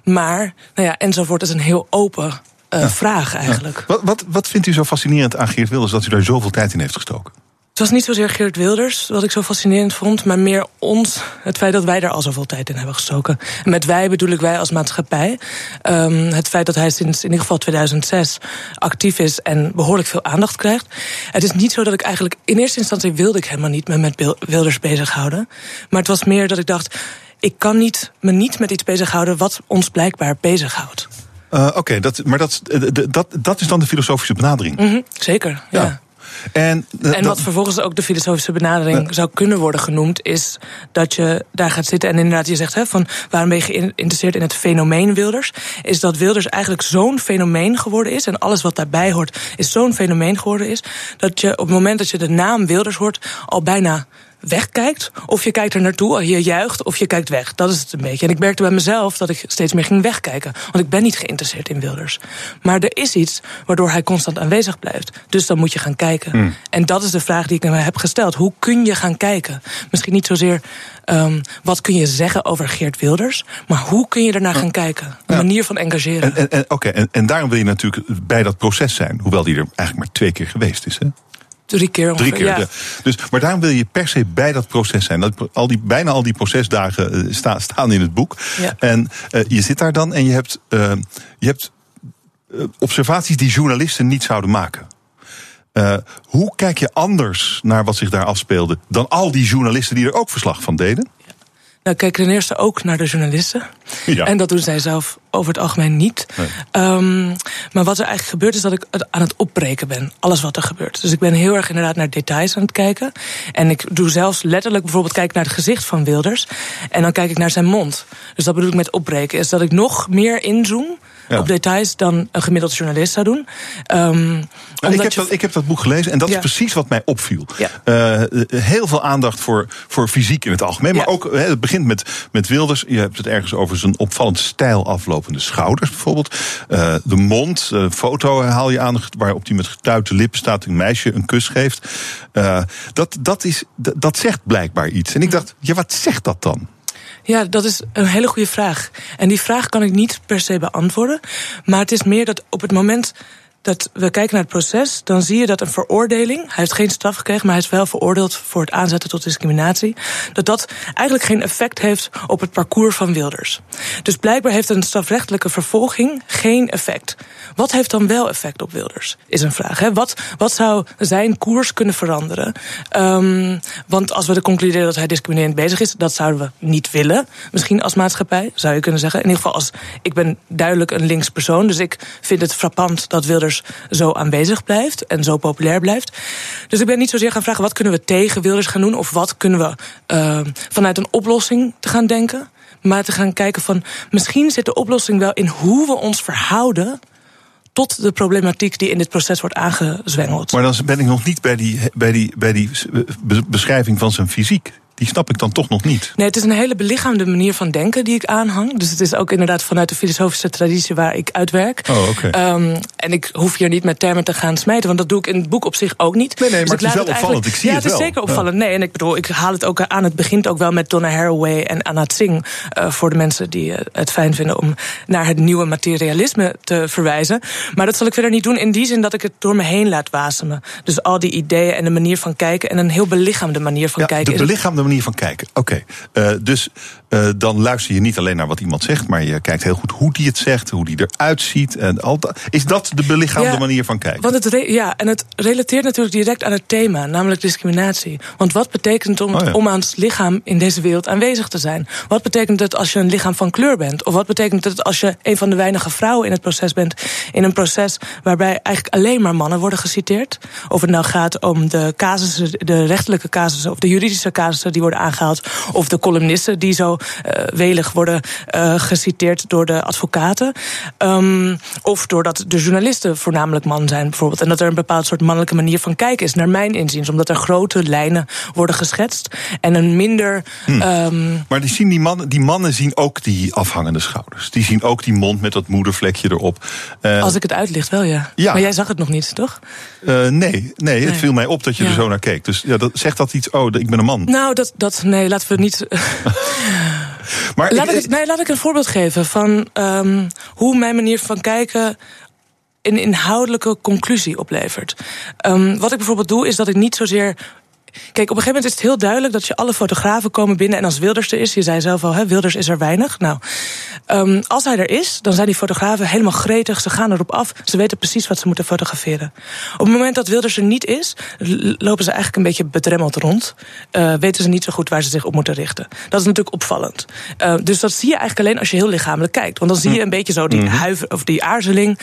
Maar, nou ja, enzovoort is een heel open uh, ja. vraag eigenlijk. Ja. Wat, wat, wat vindt u zo fascinerend aan Geert Wilders dat u daar zoveel tijd in heeft gestoken? Het was niet zozeer Geert Wilders wat ik zo fascinerend vond, maar meer ons, het feit dat wij daar al zoveel tijd in hebben gestoken. En met wij bedoel ik wij als maatschappij. Um, het feit dat hij sinds in ieder geval 2006 actief is en behoorlijk veel aandacht krijgt. Het is niet zo dat ik eigenlijk, in eerste instantie wilde ik helemaal niet me met Wilders bezighouden. Maar het was meer dat ik dacht, ik kan niet, me niet met iets bezighouden wat ons blijkbaar bezighoudt. Uh, Oké, okay, dat, maar dat, dat, dat is dan de filosofische benadering. Mm -hmm, zeker, ja. ja. En, uh, en wat vervolgens ook de filosofische benadering uh, zou kunnen worden genoemd, is dat je daar gaat zitten en inderdaad je zegt, hè, van waarom ben je geïnteresseerd in het fenomeen Wilders? Is dat Wilders eigenlijk zo'n fenomeen geworden is en alles wat daarbij hoort is zo'n fenomeen geworden is, dat je op het moment dat je de naam Wilders hoort al bijna wegkijkt, of je kijkt er naartoe, je juicht of je kijkt weg. Dat is het een beetje. En ik merkte bij mezelf dat ik steeds meer ging wegkijken. Want ik ben niet geïnteresseerd in Wilders. Maar er is iets waardoor hij constant aanwezig blijft. Dus dan moet je gaan kijken. Hmm. En dat is de vraag die ik me heb gesteld. Hoe kun je gaan kijken? Misschien niet zozeer um, wat kun je zeggen over Geert Wilders, maar hoe kun je ernaar gaan kijken? Een manier van engageren. En, en, Oké, en, en daarom wil je natuurlijk bij dat proces zijn. Hoewel die er eigenlijk maar twee keer geweest is. Hè? Drie keer ongeveer, Drie keer, ja. Dus, maar daarom wil je per se bij dat proces zijn. Dat, al die, bijna al die procesdagen sta, staan in het boek. Ja. En uh, je zit daar dan en je hebt, uh, je hebt observaties die journalisten niet zouden maken. hoe kijk je anders naar wat zich daar afspeelde dan al die journalisten die er ook verslag van deden? Nou, kijk ten eerste ook naar de journalisten. Ja. En dat doen zij zelf over het algemeen niet. Nee. Um, maar wat er eigenlijk gebeurt is dat ik aan het opbreken ben. Alles wat er gebeurt. Dus ik ben heel erg inderdaad naar details aan het kijken. En ik doe zelfs letterlijk bijvoorbeeld kijk naar het gezicht van Wilders. En dan kijk ik naar zijn mond. Dus dat bedoel ik met opbreken. Is dat ik nog meer inzoom Ja. op details dan een gemiddeld journalist zou doen. Um, Nou, ik, heb dat, ik heb dat boek gelezen en dat Ja. is precies wat mij opviel. Ja. Eh, heel veel aandacht voor, voor fysiek in het algemeen. Maar ook, hè, het begint met, met Wilders. Je hebt het ergens over zijn opvallend stijl aflopende schouders bijvoorbeeld. Eh, de mond, foto haal je aan waarop hij met getuite lippen staat. Een meisje een kus geeft. Eh, dat, dat, is, dat, dat zegt blijkbaar iets. En ik dacht, ja, wat zegt dat dan? Ja, dat is een hele goede vraag. En die vraag kan ik niet per se beantwoorden. Maar het is meer dat op het moment dat we kijken naar het proces, dan zie je dat een veroordeling, hij heeft geen straf gekregen, maar hij is wel veroordeeld voor het aanzetten tot discriminatie, dat dat eigenlijk geen effect heeft op het parcours van Wilders. Dus blijkbaar heeft een strafrechtelijke vervolging geen effect. Wat heeft dan wel effect op Wilders? Is een vraag. Hè? Wat, wat zou zijn koers kunnen veranderen? Um, want als we concluderen dat hij discriminerend bezig is, dat zouden we niet willen. Misschien als maatschappij, zou je kunnen zeggen. In ieder geval als ik ben duidelijk een links persoon, dus ik vind het frappant dat Wilders zo aanwezig blijft en zo populair blijft. Dus ik ben niet zozeer gaan vragen wat kunnen we tegen Wilders gaan doen of wat kunnen we uh, vanuit een oplossing te gaan denken. Maar te gaan kijken van misschien zit de oplossing wel in hoe we ons verhouden tot de problematiek die in dit proces wordt aangezwengeld. Maar dan ben ik nog niet bij die, bij die, bij die beschrijving van zijn fysiek. Die snap ik dan toch nog niet. Nee, het is een hele belichaamde manier van denken die ik aanhang. Dus het is ook inderdaad vanuit de filosofische traditie waar ik uitwerk. Oh, oké. Okay. Um, en ik hoef hier niet met termen te gaan smijten, want dat doe ik in het boek op zich ook niet. Nee, nee, dus maar ik het is wel opvallend. Ik zie ja, het het is zeker opvallend. Nee, en ik bedoel, ik haal het ook aan. Het begint ook wel met Donna Haraway en Anat Singh. Uh, voor de mensen die uh, het fijn vinden om naar het nieuwe materialisme te verwijzen. Maar dat zal ik verder niet doen in die zin dat ik het door me heen laat wasemen. Dus al die ideeën en de manier van kijken en een heel belichaamde manier van ja, kijken. De belichaamde manier van kijken. Oké, okay. uh, dus uh, dan luister je niet alleen naar wat iemand zegt, maar je kijkt heel goed hoe die het zegt, hoe die eruit ziet. En al dat. Is dat de belichaamde ja, manier van kijken? Want het ja, en het relateert natuurlijk direct aan het thema, namelijk discriminatie. Want wat betekent het om, oh ja. om aan het lichaam in deze wereld aanwezig te zijn? Wat betekent het als je een lichaam van kleur bent? Of wat betekent het als je een van de weinige vrouwen in het proces bent? In een proces waarbij eigenlijk alleen maar mannen worden geciteerd. Of het nou gaat om de casussen, de rechterlijke casussen of de juridische casussen die worden aangehaald. Of de columnisten die zo uh, welig worden uh, geciteerd door de advocaten. Um, of doordat de journalisten voornamelijk man zijn bijvoorbeeld. En dat er een bepaald soort mannelijke manier van kijken is, naar mijn inziens. Omdat er grote lijnen worden geschetst. En een minder. Hmm. Um, maar die, zien die, mannen, die mannen zien ook die afhangende schouders. Die zien ook die mond met dat moedervlekje erop. Uh, Als ik het uitlicht, wel ja. ja. Maar jij zag het nog niet, toch? Uh, nee, nee, nee, het viel mij op dat je er zo naar keek. Dus ja, dat, zegt dat iets? Oh, ik ben een man. Nou, dat, dat nee, laten we niet. [laughs] maar laat, ik, ik, nee, laat ik een voorbeeld geven van um, hoe mijn manier van kijken een inhoudelijke conclusie oplevert. Um, wat ik bijvoorbeeld doe, is dat ik niet zozeer. Kijk, op een gegeven moment is het heel duidelijk dat je alle fotografen komen binnen. En als Wilders er is, je zei zelf al, hè, Wilders is er weinig. Nou, um, als hij er is, dan zijn die fotografen helemaal gretig. Ze gaan erop af. Ze weten precies wat ze moeten fotograferen. Op het moment dat Wilders er niet is, lopen ze eigenlijk een beetje bedremmeld rond. Uh, weten ze niet zo goed waar ze zich op moeten richten. Dat is natuurlijk opvallend. Uh, dus dat zie je eigenlijk alleen als je heel lichamelijk kijkt. Want dan zie je een beetje zo die Mhm. huiver of die aarzeling.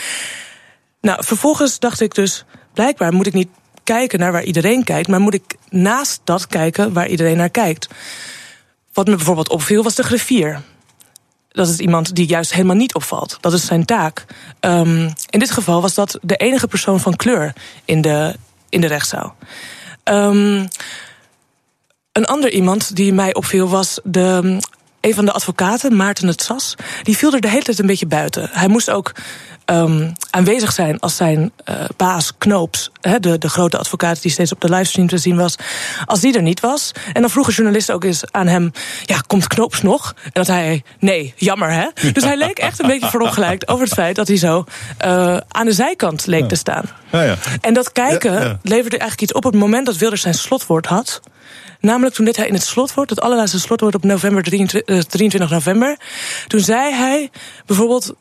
Nou, vervolgens dacht ik dus, blijkbaar moet ik niet kijken naar waar iedereen kijkt, maar moet ik naast dat kijken waar iedereen naar kijkt. Wat me bijvoorbeeld opviel was de griffier. Dat is iemand die juist helemaal niet opvalt. Dat is zijn taak. Um, in dit geval was dat de enige persoon van kleur in de, in de rechtszaal. Um, Een ander iemand die mij opviel was de, een van de advocaten, Maarten het Sas. Die viel er de hele tijd een beetje buiten. Hij moest ook um, aanwezig zijn als zijn uh, baas Knoops, he, de, de grote advocaat die steeds op de livestream te zien was, als die er niet was. En dan vroegen journalisten ook eens aan hem: Ja, komt Knoops nog? En dat hij: Nee, jammer hè. Dus hij leek echt een beetje verongelijkt over het feit dat hij zo uh, aan de zijkant leek te staan. Ja, ja. En dat kijken leverde eigenlijk iets op op het moment dat Wilders zijn slotwoord had. Namelijk toen dit hij in het slotwoord, het allerlaatste slotwoord op november 23, 23 november. Toen zei hij bijvoorbeeld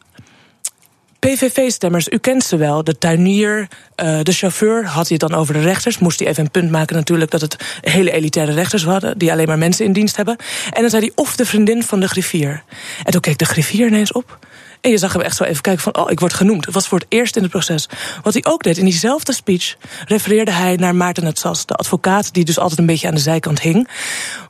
PVV-stemmers, u kent ze wel. De tuinier, uh, de chauffeur, had hij het dan over de rechters. Moest hij even een punt maken natuurlijk dat het hele elitaire rechters hadden... die alleen maar mensen in dienst hebben. En dan zei hij of de vriendin van de griffier. En toen keek de griffier ineens op... En je zag hem echt zo even kijken van, oh, ik word genoemd. Het was voor het eerst in het proces. Wat hij ook deed, in diezelfde speech refereerde hij naar Maarten het Sas, de advocaat die dus altijd een beetje aan de zijkant hing.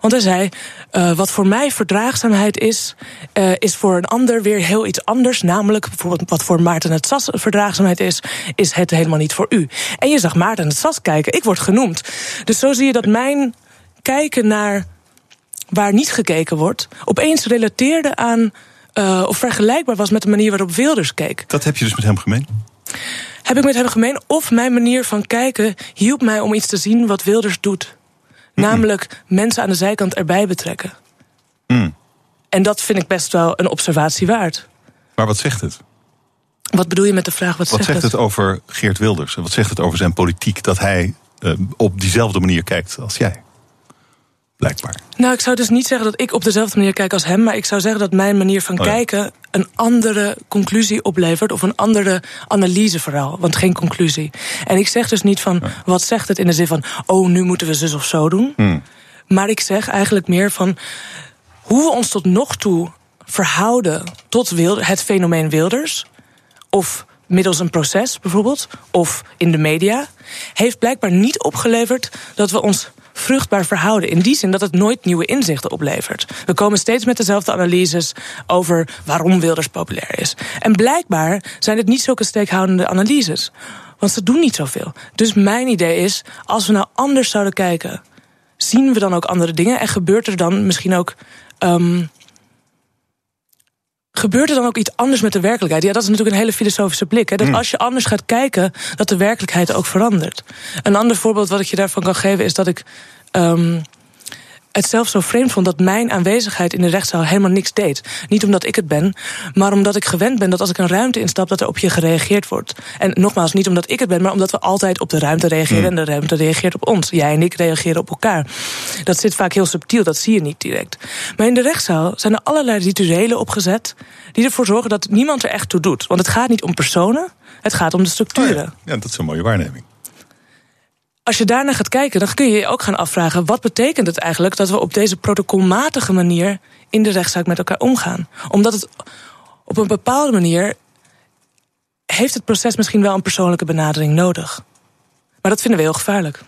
Want hij zei, uh, wat voor mij verdraagzaamheid is, uh, is voor een ander weer heel iets anders. Namelijk, bijvoorbeeld wat voor Maarten het Sas verdraagzaamheid is, is het helemaal niet voor u. En je zag Maarten het Sas kijken, ik word genoemd. Dus zo zie je dat mijn kijken naar waar niet gekeken wordt, opeens relateerde aan uh, of vergelijkbaar was met de manier waarop Wilders keek. Dat heb je dus met hem gemeen? Heb ik met hem gemeen. Of mijn manier van kijken hielp mij om iets te zien wat Wilders doet. [clears throat] Namelijk mensen aan de zijkant erbij betrekken. Mm. En dat vind ik best wel een observatie waard. Maar wat zegt het? Wat bedoel je met de vraag? Wat, wat zegt, het? over Geert Wilders? En wat zegt het over zijn politiek dat hij uh, op diezelfde manier kijkt als jij? Blijkbaar. Nou, ik zou dus niet zeggen dat ik op dezelfde manier kijk als hem, maar ik zou zeggen dat mijn manier van Oh ja. kijken een andere conclusie oplevert of een andere analyse vooral, want geen conclusie. En ik zeg dus niet van wat zegt het in de zin van oh nu moeten we zus of zo doen, Hmm. maar ik zeg eigenlijk meer van hoe we ons tot nog toe verhouden tot het fenomeen Wilders of middels een proces bijvoorbeeld of in de media heeft blijkbaar niet opgeleverd dat we ons vruchtbaar verhouden. In die zin dat het nooit nieuwe inzichten oplevert. We komen steeds met dezelfde analyses over waarom Wilders populair is. En blijkbaar zijn het niet zulke steekhoudende analyses. Want ze doen niet zoveel. Dus mijn idee is, als we nou anders zouden kijken, zien we dan ook andere dingen? En gebeurt er dan misschien ook. Um, gebeurt er dan ook iets anders met de werkelijkheid? Ja, dat is natuurlijk een hele filosofische blik. Hè? Dat Mm. als je anders gaat kijken, dat de werkelijkheid ook verandert. Een ander voorbeeld wat ik je daarvan kan geven is dat ik. Um, het zelf zo vreemd vond dat mijn aanwezigheid in de rechtszaal helemaal niks deed. Niet omdat ik het ben, maar omdat ik gewend ben dat als ik een ruimte instap, dat er op je gereageerd wordt. En nogmaals, niet omdat ik het ben, maar omdat we altijd op de ruimte reageren en de ruimte reageert op ons. Jij en ik reageren op elkaar. Dat zit vaak heel subtiel, dat zie je niet direct. Maar in de rechtszaal zijn er allerlei rituelen opgezet die ervoor zorgen dat niemand er echt toe doet. Want het gaat niet om personen, het gaat om de structuren. Oh ja. ja, dat is een mooie waarneming. Als je daarnaar gaat kijken, dan kun je je ook gaan afvragen: wat betekent het eigenlijk dat we op deze protocolmatige manier in de rechtszaak met elkaar omgaan? Omdat het op een bepaalde manier heeft het proces misschien wel een persoonlijke benadering nodig. Maar dat vinden we heel gevaarlijk.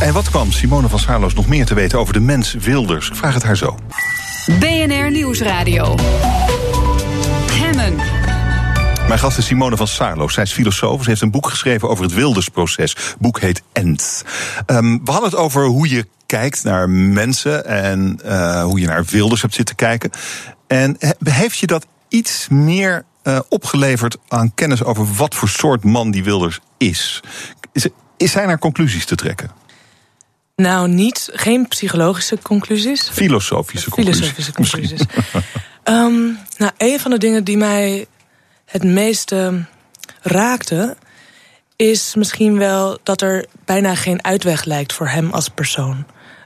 En wat kwam Simone van Saarloos nog meer te weten over de mens Wilders? Ik vraag het haar zo. BNR Nieuwsradio. Mijn gast is Simone van Saarloos. Zij is filosoof. Ze heeft een boek geschreven over het Wildersproces. Het boek heet End. Um, we hadden het over hoe je kijkt naar mensen en uh, hoe je naar Wilders hebt zitten kijken. En heeft je dat iets meer uh, opgeleverd aan kennis over wat voor soort man die Wilders is? Is, is zijn er conclusies te trekken? Nou, niet, geen psychologische conclusies. Filosofische conclusies. Filosofische conclusies. um, nou, een van de dingen die mij het meeste raakte, is misschien wel dat er bijna geen uitweg lijkt voor hem als persoon.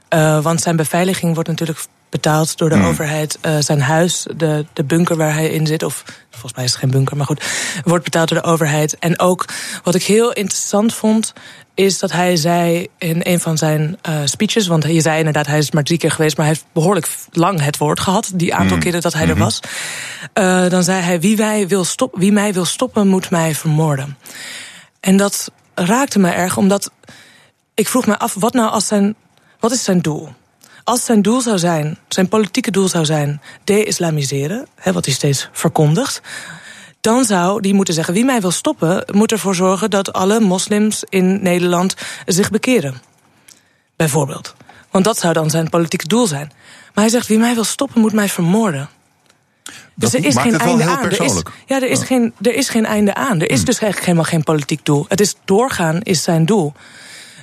Uh, want zijn beveiliging wordt natuurlijk betaald door de Hmm. mm. overheid. Uh, zijn huis, de, de bunker waar hij in zit, of volgens mij is het geen bunker, maar goed, wordt betaald door de overheid. En ook wat ik heel interessant vond, is dat hij zei in een van zijn uh, speeches, want je zei inderdaad, hij is maar drie keer geweest, maar hij heeft behoorlijk lang het woord gehad, die aantal mm. keren dat hij mm -hmm. er was. Uh, dan zei hij: wie, wij wil stop, wie mij wil stoppen, moet mij vermoorden. En dat raakte me erg, omdat ik vroeg me af, wat nou als zijn, wat is zijn doel? Als zijn doel zou zijn, zijn politieke doel zou zijn, de-islamiseren, wat hij steeds verkondigt, dan zou die moeten zeggen: wie mij wil stoppen, moet ervoor zorgen dat alle moslims in Nederland zich bekeren. Bijvoorbeeld. Want dat zou dan zijn politieke doel zijn. Maar hij zegt: wie mij wil stoppen, moet mij vermoorden. Dus Dat er is maakt geen einde heel aan. Er is, persoonlijk. ja, er is, Ja. Geen, er is geen einde aan. Er is dus eigenlijk helemaal geen politiek doel. Het is doorgaan is zijn doel.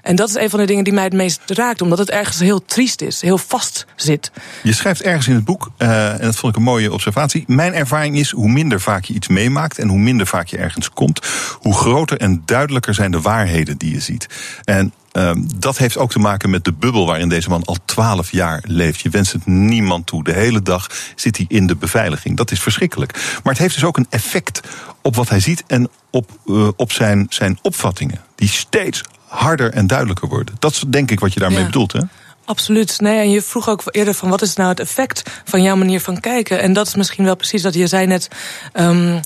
En dat is een van de dingen die mij het meest raakt, omdat het ergens heel triest is, heel vast zit. Je schrijft ergens in het boek, eh, en dat vond ik een mooie observatie. Mijn ervaring is hoe minder vaak je iets meemaakt en hoe minder vaak je ergens komt, hoe groter en duidelijker zijn de waarheden die je ziet. En ehm, dat heeft ook te maken met de bubbel waarin deze man al twaalf jaar leeft. Je wenst het niemand toe. De hele dag zit hij in de beveiliging. Dat is verschrikkelijk. Maar het heeft dus ook een effect op wat hij ziet en op, eh, op zijn, zijn opvattingen. Die steeds harder en duidelijker worden. Dat is denk ik wat je daarmee Ja. bedoelt, hè? Absoluut. Nee, en je vroeg ook eerder van wat is nou het effect van jouw manier van kijken? En dat is misschien wel precies dat je zei net ehm,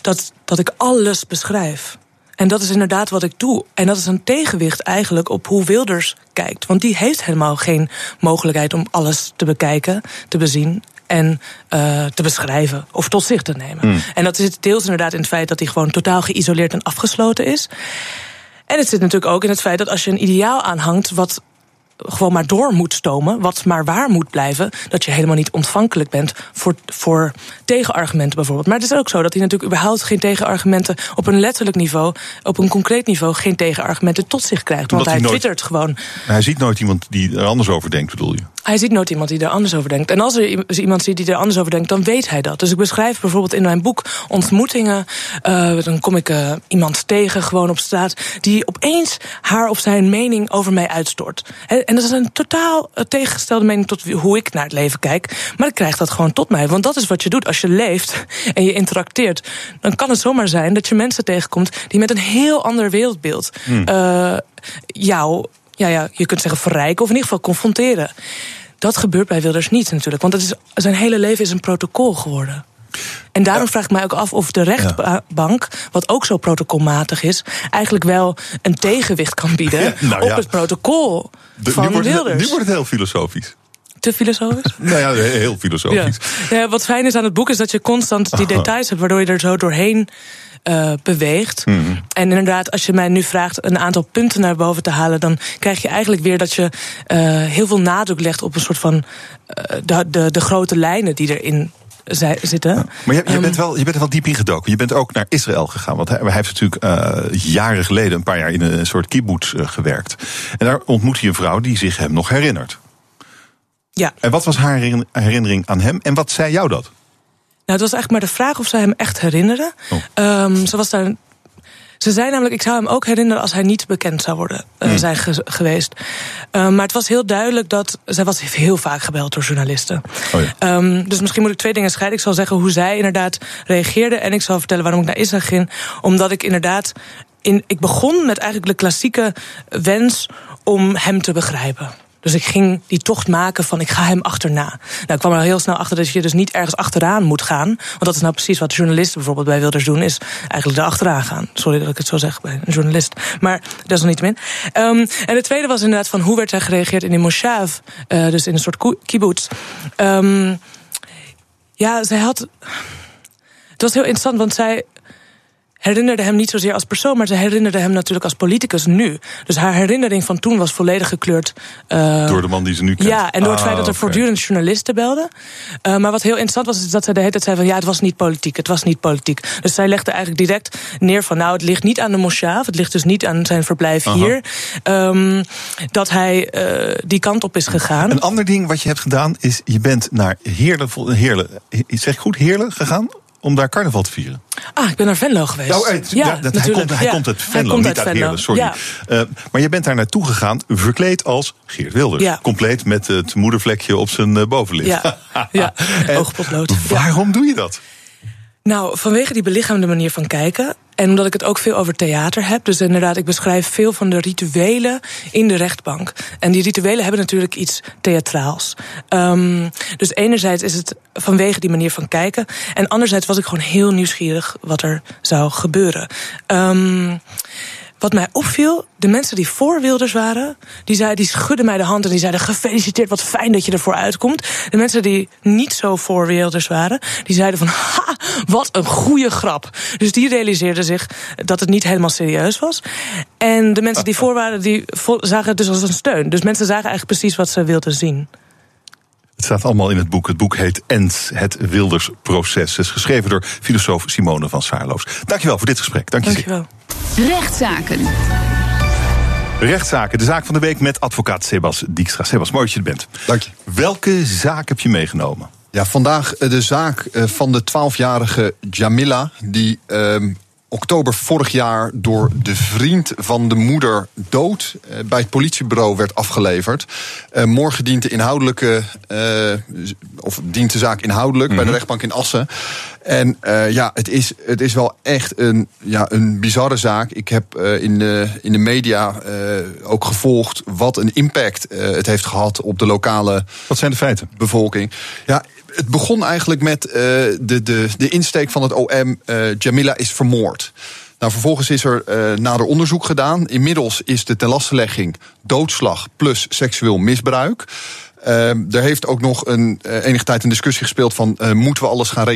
dat, dat ik alles beschrijf. En dat is inderdaad wat ik doe. En dat is een tegenwicht eigenlijk op hoe Wilders kijkt. Want die heeft helemaal geen mogelijkheid om alles te bekijken, te bezien en eh, te beschrijven of tot zich te nemen. En dat zit deels inderdaad in het feit dat hij gewoon totaal geïsoleerd en afgesloten is. En het zit natuurlijk ook in het feit dat als je een ideaal aanhangt wat gewoon maar door moet stomen, wat maar waar moet blijven, dat je helemaal niet ontvankelijk bent voor, voor tegenargumenten bijvoorbeeld. Maar het is ook zo dat hij natuurlijk überhaupt geen tegenargumenten op een letterlijk niveau, op een concreet niveau, geen tegenargumenten tot zich krijgt. Want hij hij nooit- twittert gewoon. Hij ziet nooit iemand die er anders over denkt, bedoel je? Hij ziet nooit iemand die er anders over denkt. En als er iemand ziet die er anders over denkt, dan weet hij dat. Dus ik beschrijf bijvoorbeeld in mijn boek ontmoetingen. eh, dan kom ik eh, iemand tegen, gewoon op straat, die opeens haar of zijn mening over mij uitstort. En dat is een totaal eh, tegengestelde mening tot hoe ik naar het leven kijk. Maar ik krijg dat gewoon tot mij. Want dat is wat je doet als je leeft [laughs] en je interacteert. Dan kan het zomaar zijn dat je mensen tegenkomt die met een heel ander wereldbeeld eh, jou, ja, ja, je kunt zeggen verrijken of in ieder geval confronteren. Dat gebeurt bij Wilders niet natuurlijk. Want het is, zijn hele leven is een protocol geworden. En daarom vraag ik mij ook af of de rechtbank, wat ook zo protocolmatig is, eigenlijk wel een tegenwicht kan bieden [laughs] Ja, nou op het protocol De- van nu, wordt het, Wilders. nu wordt het heel filosofisch. Te filosofisch? [laughs] Nou ja, heel filosofisch. Ja, wat fijn is aan het boek is dat je constant die details hebt, waardoor je er zo doorheen eh, beweegt. Mhm. En inderdaad, als je mij nu vraagt een aantal punten naar boven te halen, dan krijg je eigenlijk weer dat je eh, heel veel nadruk legt op een soort van eh, de, de, de grote lijnen die erin zi- zitten. Maar je, je, Ehm, bent wel, je bent er wel diep in gedoken. Je bent ook naar Israël gegaan. Want hij, hij heeft natuurlijk eh, jaren geleden, een paar jaar in een soort kibbutz eh, gewerkt. En daar ontmoet hij een vrouw die zich hem nog herinnert. Ja. En wat was haar herin- herinnering aan hem? En wat zei jou dat? Nou, het was eigenlijk maar de vraag of zij hem echt herinneren. Oh. Ehm, ze was daar. Ze zei namelijk, ik zou hem ook herinneren als hij niet bekend zou worden eh, Hmm. zijn ge- geweest. Ehm, maar het was heel duidelijk dat. Zij was heel vaak gebeld door journalisten. Oh ja. Ehm, dus misschien moet ik twee dingen scheiden. Ik zal zeggen hoe zij inderdaad reageerde. En ik zal vertellen waarom ik naar Israël ging. Omdat ik inderdaad. In, ik begon met eigenlijk de klassieke wens om hem te begrijpen. Dus ik ging die tocht maken van ik ga hem achterna. Nou, ik kwam er heel snel achter dat je dus niet ergens achteraan moet gaan. Want dat is nou precies wat journalisten bijvoorbeeld bij Wilders doen, is eigenlijk er achteraan gaan. Sorry dat ik het zo zeg bij een journalist. Maar desalniettemin. Um, en de tweede was inderdaad van hoe werd er gereageerd in die moshav, uh, dus in een soort kibbutz. Um, ja, zij had. Het was heel interessant, want zij herinnerde hem niet zozeer als persoon, maar ze herinnerde hem natuurlijk als politicus nu. Dus haar herinnering van toen was volledig gekleurd. Uh, Door de man die ze nu kent? Ja, en door het Ah, feit dat er voortdurend journalisten belden. Uh, maar wat heel interessant was, is dat zij de hele tijd zei van ja, het was niet politiek, het was niet politiek. Dus zij legde eigenlijk direct neer van nou, het ligt niet aan de moshav, het ligt dus niet aan zijn verblijf Aha. hier, um, dat hij uh, die kant op is gegaan. Een ander ding wat je hebt gedaan is, je bent naar Heerlen, Heerlen zeg ik goed, Heerlen gegaan om daar carnaval te vieren. Ah, ik ben naar Venlo geweest. Nou, ja, ja, dat, hij, komt, hij Ja, komt uit Venlo, komt niet uit. Heerlen, sorry. Uh, maar je bent daar naartoe gegaan, verkleed als Geert Wilders. Compleet met het moedervlekje op zijn uh, bovenlip. Ja, [laughs] ja. En oogpotlood. Ja. Waarom doe je dat? Nou, vanwege die belichaamde manier van kijken. En omdat ik het ook veel over theater heb. Dus inderdaad, ik beschrijf veel van de rituelen in de rechtbank. En die rituelen hebben natuurlijk iets theatraals. Um, dus enerzijds is het vanwege die manier van kijken. En anderzijds was ik gewoon heel nieuwsgierig wat er zou gebeuren. Um, wat mij opviel, de mensen die voor waren, die, zei, die schudden mij de hand en die zeiden: Gefeliciteerd, wat fijn dat je ervoor uitkomt. De mensen die niet zo voor waren, die zeiden van: [laughs] Ha, wat een goede grap. Dus die realiseerden zich dat het niet helemaal serieus was. En de mensen die voor waren, die zagen het dus als een steun. Dus mensen zagen eigenlijk precies wat ze wilden zien. Het staat allemaal in het boek. Het boek heet End, het Wildersproces. Het is geschreven door filosoof Simone van Saarloos. Dankjewel voor dit gesprek. Dank je Dankjewel. Rechtszaken. Rechtszaken, de zaak van de week met advocaat Sebas Dijkstra. Sebas, mooi dat je er bent. Dank je. Welke zaak heb je meegenomen? Ja, vandaag de zaak eh, van de 12-jarige Jamila, die ehm, oktober vorig jaar door de vriend van de moeder dood eh, bij het politiebureau werd afgeleverd. Uh, morgen dient de inhoudelijke, uh, of dient de zaak inhoudelijk bij de mhm. rechtbank in Assen. En ja, het is, het is wel echt een, ja, een bizarre zaak. Ik heb in, de, in de media ook gevolgd wat een impact het heeft gehad op de lokale. Wat zijn de feiten? Bevolking. Ja, het begon eigenlijk met uh, de, de, de insteek van het OM. Uh, Jamila is vermoord. Nou, vervolgens is er uh, nader onderzoek gedaan. Inmiddels is de tenlastelegging doodslag plus seksueel misbruik. Uh, er heeft ook nog een, uh, enige tijd een discussie gespeeld van uh, moeten we alles gaan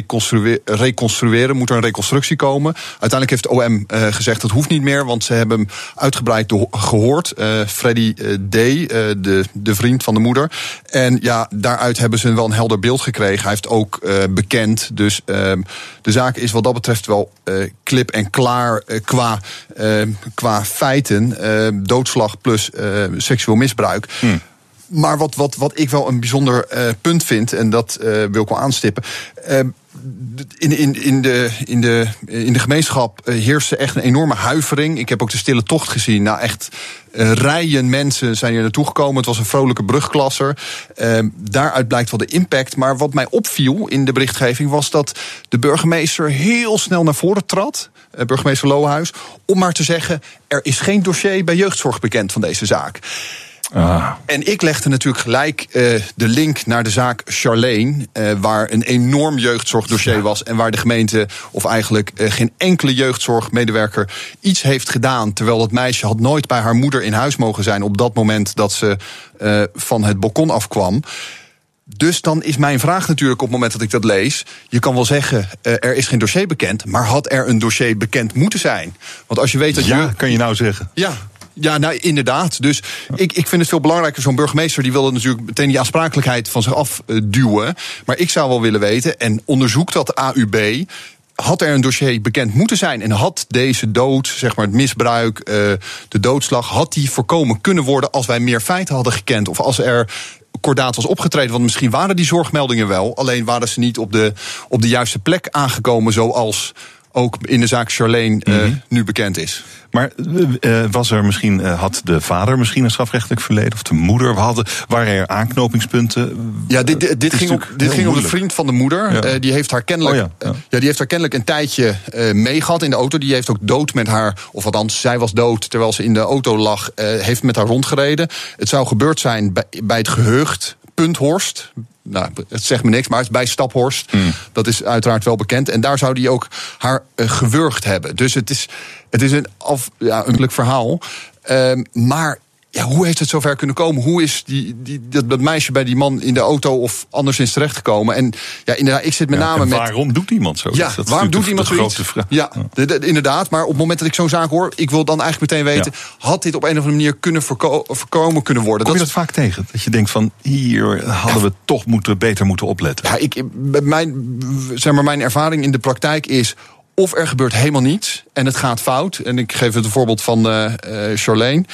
reconstrueren, Moet er een reconstructie komen? Uiteindelijk heeft OM gezegd dat hoeft niet meer, want ze hebben hem uitgebreid gehoord. Freddy D, de, de vriend van de moeder. En ja, daaruit hebben ze wel een helder beeld gekregen. Hij heeft ook bekend. Dus ehm, de zaak is wat dat betreft wel klip en klaar qua, ehm, qua feiten. doodslag plus seksueel misbruik. Hmm. Maar wat, wat, wat ik wel een bijzonder uh, punt vind, en dat uh, wil ik wel aanstippen. Uh, in, in, in, de, in, de, in de gemeenschap heerste echt een enorme huivering. Ik heb ook de stille tocht gezien. Nou, echt rijen mensen zijn hier naartoe gekomen. Het was een vrolijke brugklasser. daaruit blijkt wel de impact. Maar wat mij opviel in de berichtgeving was dat de burgemeester heel snel naar voren trad. burgemeester Lohuis. Om maar te zeggen: er is geen dossier bij jeugdzorg bekend van deze zaak. Ah. En ik legde natuurlijk gelijk uh, de link naar de zaak Charlene, uh, waar een enorm jeugdzorgdossier was en waar de gemeente, of eigenlijk uh, geen enkele jeugdzorgmedewerker, iets heeft gedaan. Terwijl dat meisje had nooit bij haar moeder in huis mogen zijn op dat moment dat ze van het balkon afkwam. Dus dan is mijn vraag natuurlijk op het moment dat ik dat lees. Je kan wel zeggen, er is geen dossier bekend. Maar had er een dossier bekend moeten zijn? Want als je weet dat ja, je. kan je nou zeggen? Ja, ja, nou inderdaad. Dus ik, ik vind het veel belangrijker. Zo'n burgemeester die wilde natuurlijk meteen die aansprakelijkheid van zich afduwen. Maar ik zou wel willen weten, en onderzoekt dat AUB had er een dossier bekend moeten zijn en had deze dood, zeg maar het misbruik, uh, de doodslag, had die voorkomen kunnen worden als wij meer feiten hadden gekend of als er kordaat was opgetreden. Want misschien waren die zorgmeldingen wel, alleen waren ze niet op de, op de juiste plek aangekomen, zoals ook in de zaak Charlene uh, nu bekend is. Maar uh, was er misschien, uh, had de vader misschien een strafrechtelijk verleden? Of de moeder? We hadden, waren er aanknopingspunten? Ja, dit, dit, dit ging, op, dit ging om de vriend van de moeder. Ja. Uh, die, heeft haar kennelijk, oh ja, ja. ja, die heeft haar kennelijk een tijdje meegehad in de auto. Die heeft ook dood met haar, of althans, zij was dood terwijl ze in de auto lag. heeft met haar rondgereden. Het zou gebeurd zijn bij, bij het geheugd Punthorst nou, het zegt me niks, maar het is bij Staphorst. Mm. Dat is uiteraard wel bekend. En daar zou die ook haar uh, gewurgd hebben. Dus het is, het is een, af, ja, een verhaal. Uh, maar ja, hoe heeft het zover kunnen komen? Hoe is die, die, dat, dat, meisje bij die man in de auto of anderszins terechtgekomen? En ja, inderdaad, ik zit met name met. Waarom doet iemand zo? Ja, dat waarom doet iemand zoiets? Ja, de, de, inderdaad. Maar op het moment dat ik zo'n zaak hoor, ik wil dan eigenlijk meteen weten: had dit op een of andere manier kunnen voorko voorkomen kunnen worden? Kom je dat, vaak tegen? Dat je denkt van hier hadden we toch moeten, beter moeten opletten. Ja, ik, mijn, zeg maar, mijn ervaring in de praktijk is of er gebeurt helemaal niets en het gaat fout. En ik geef het een voorbeeld van uh, Charlene.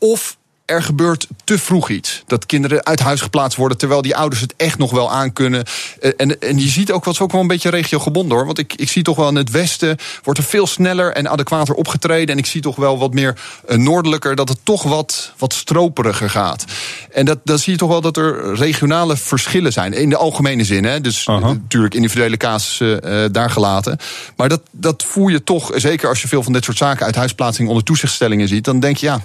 Uh, of er gebeurt te vroeg iets. Dat kinderen uit huis geplaatst worden terwijl die ouders het echt nog wel aankunnen. Eh, en, en je ziet ook wat ook wel een beetje regiogebonden hoor. Want ik, ik zie toch wel in het westen wordt er veel sneller en adequater opgetreden. En ik zie toch wel wat meer uh, noordelijker dat het toch wat, wat stroperiger gaat. En dat, dan zie je toch wel dat er regionale verschillen zijn. In de algemene zin. Hè? Dus uh -huh. natuurlijk individuele casussen uh, daar gelaten. Maar dat, dat voel je toch, zeker als je veel van dit soort zaken uit huisplaatsing onder toezichtstellingen ziet. Dan denk je ja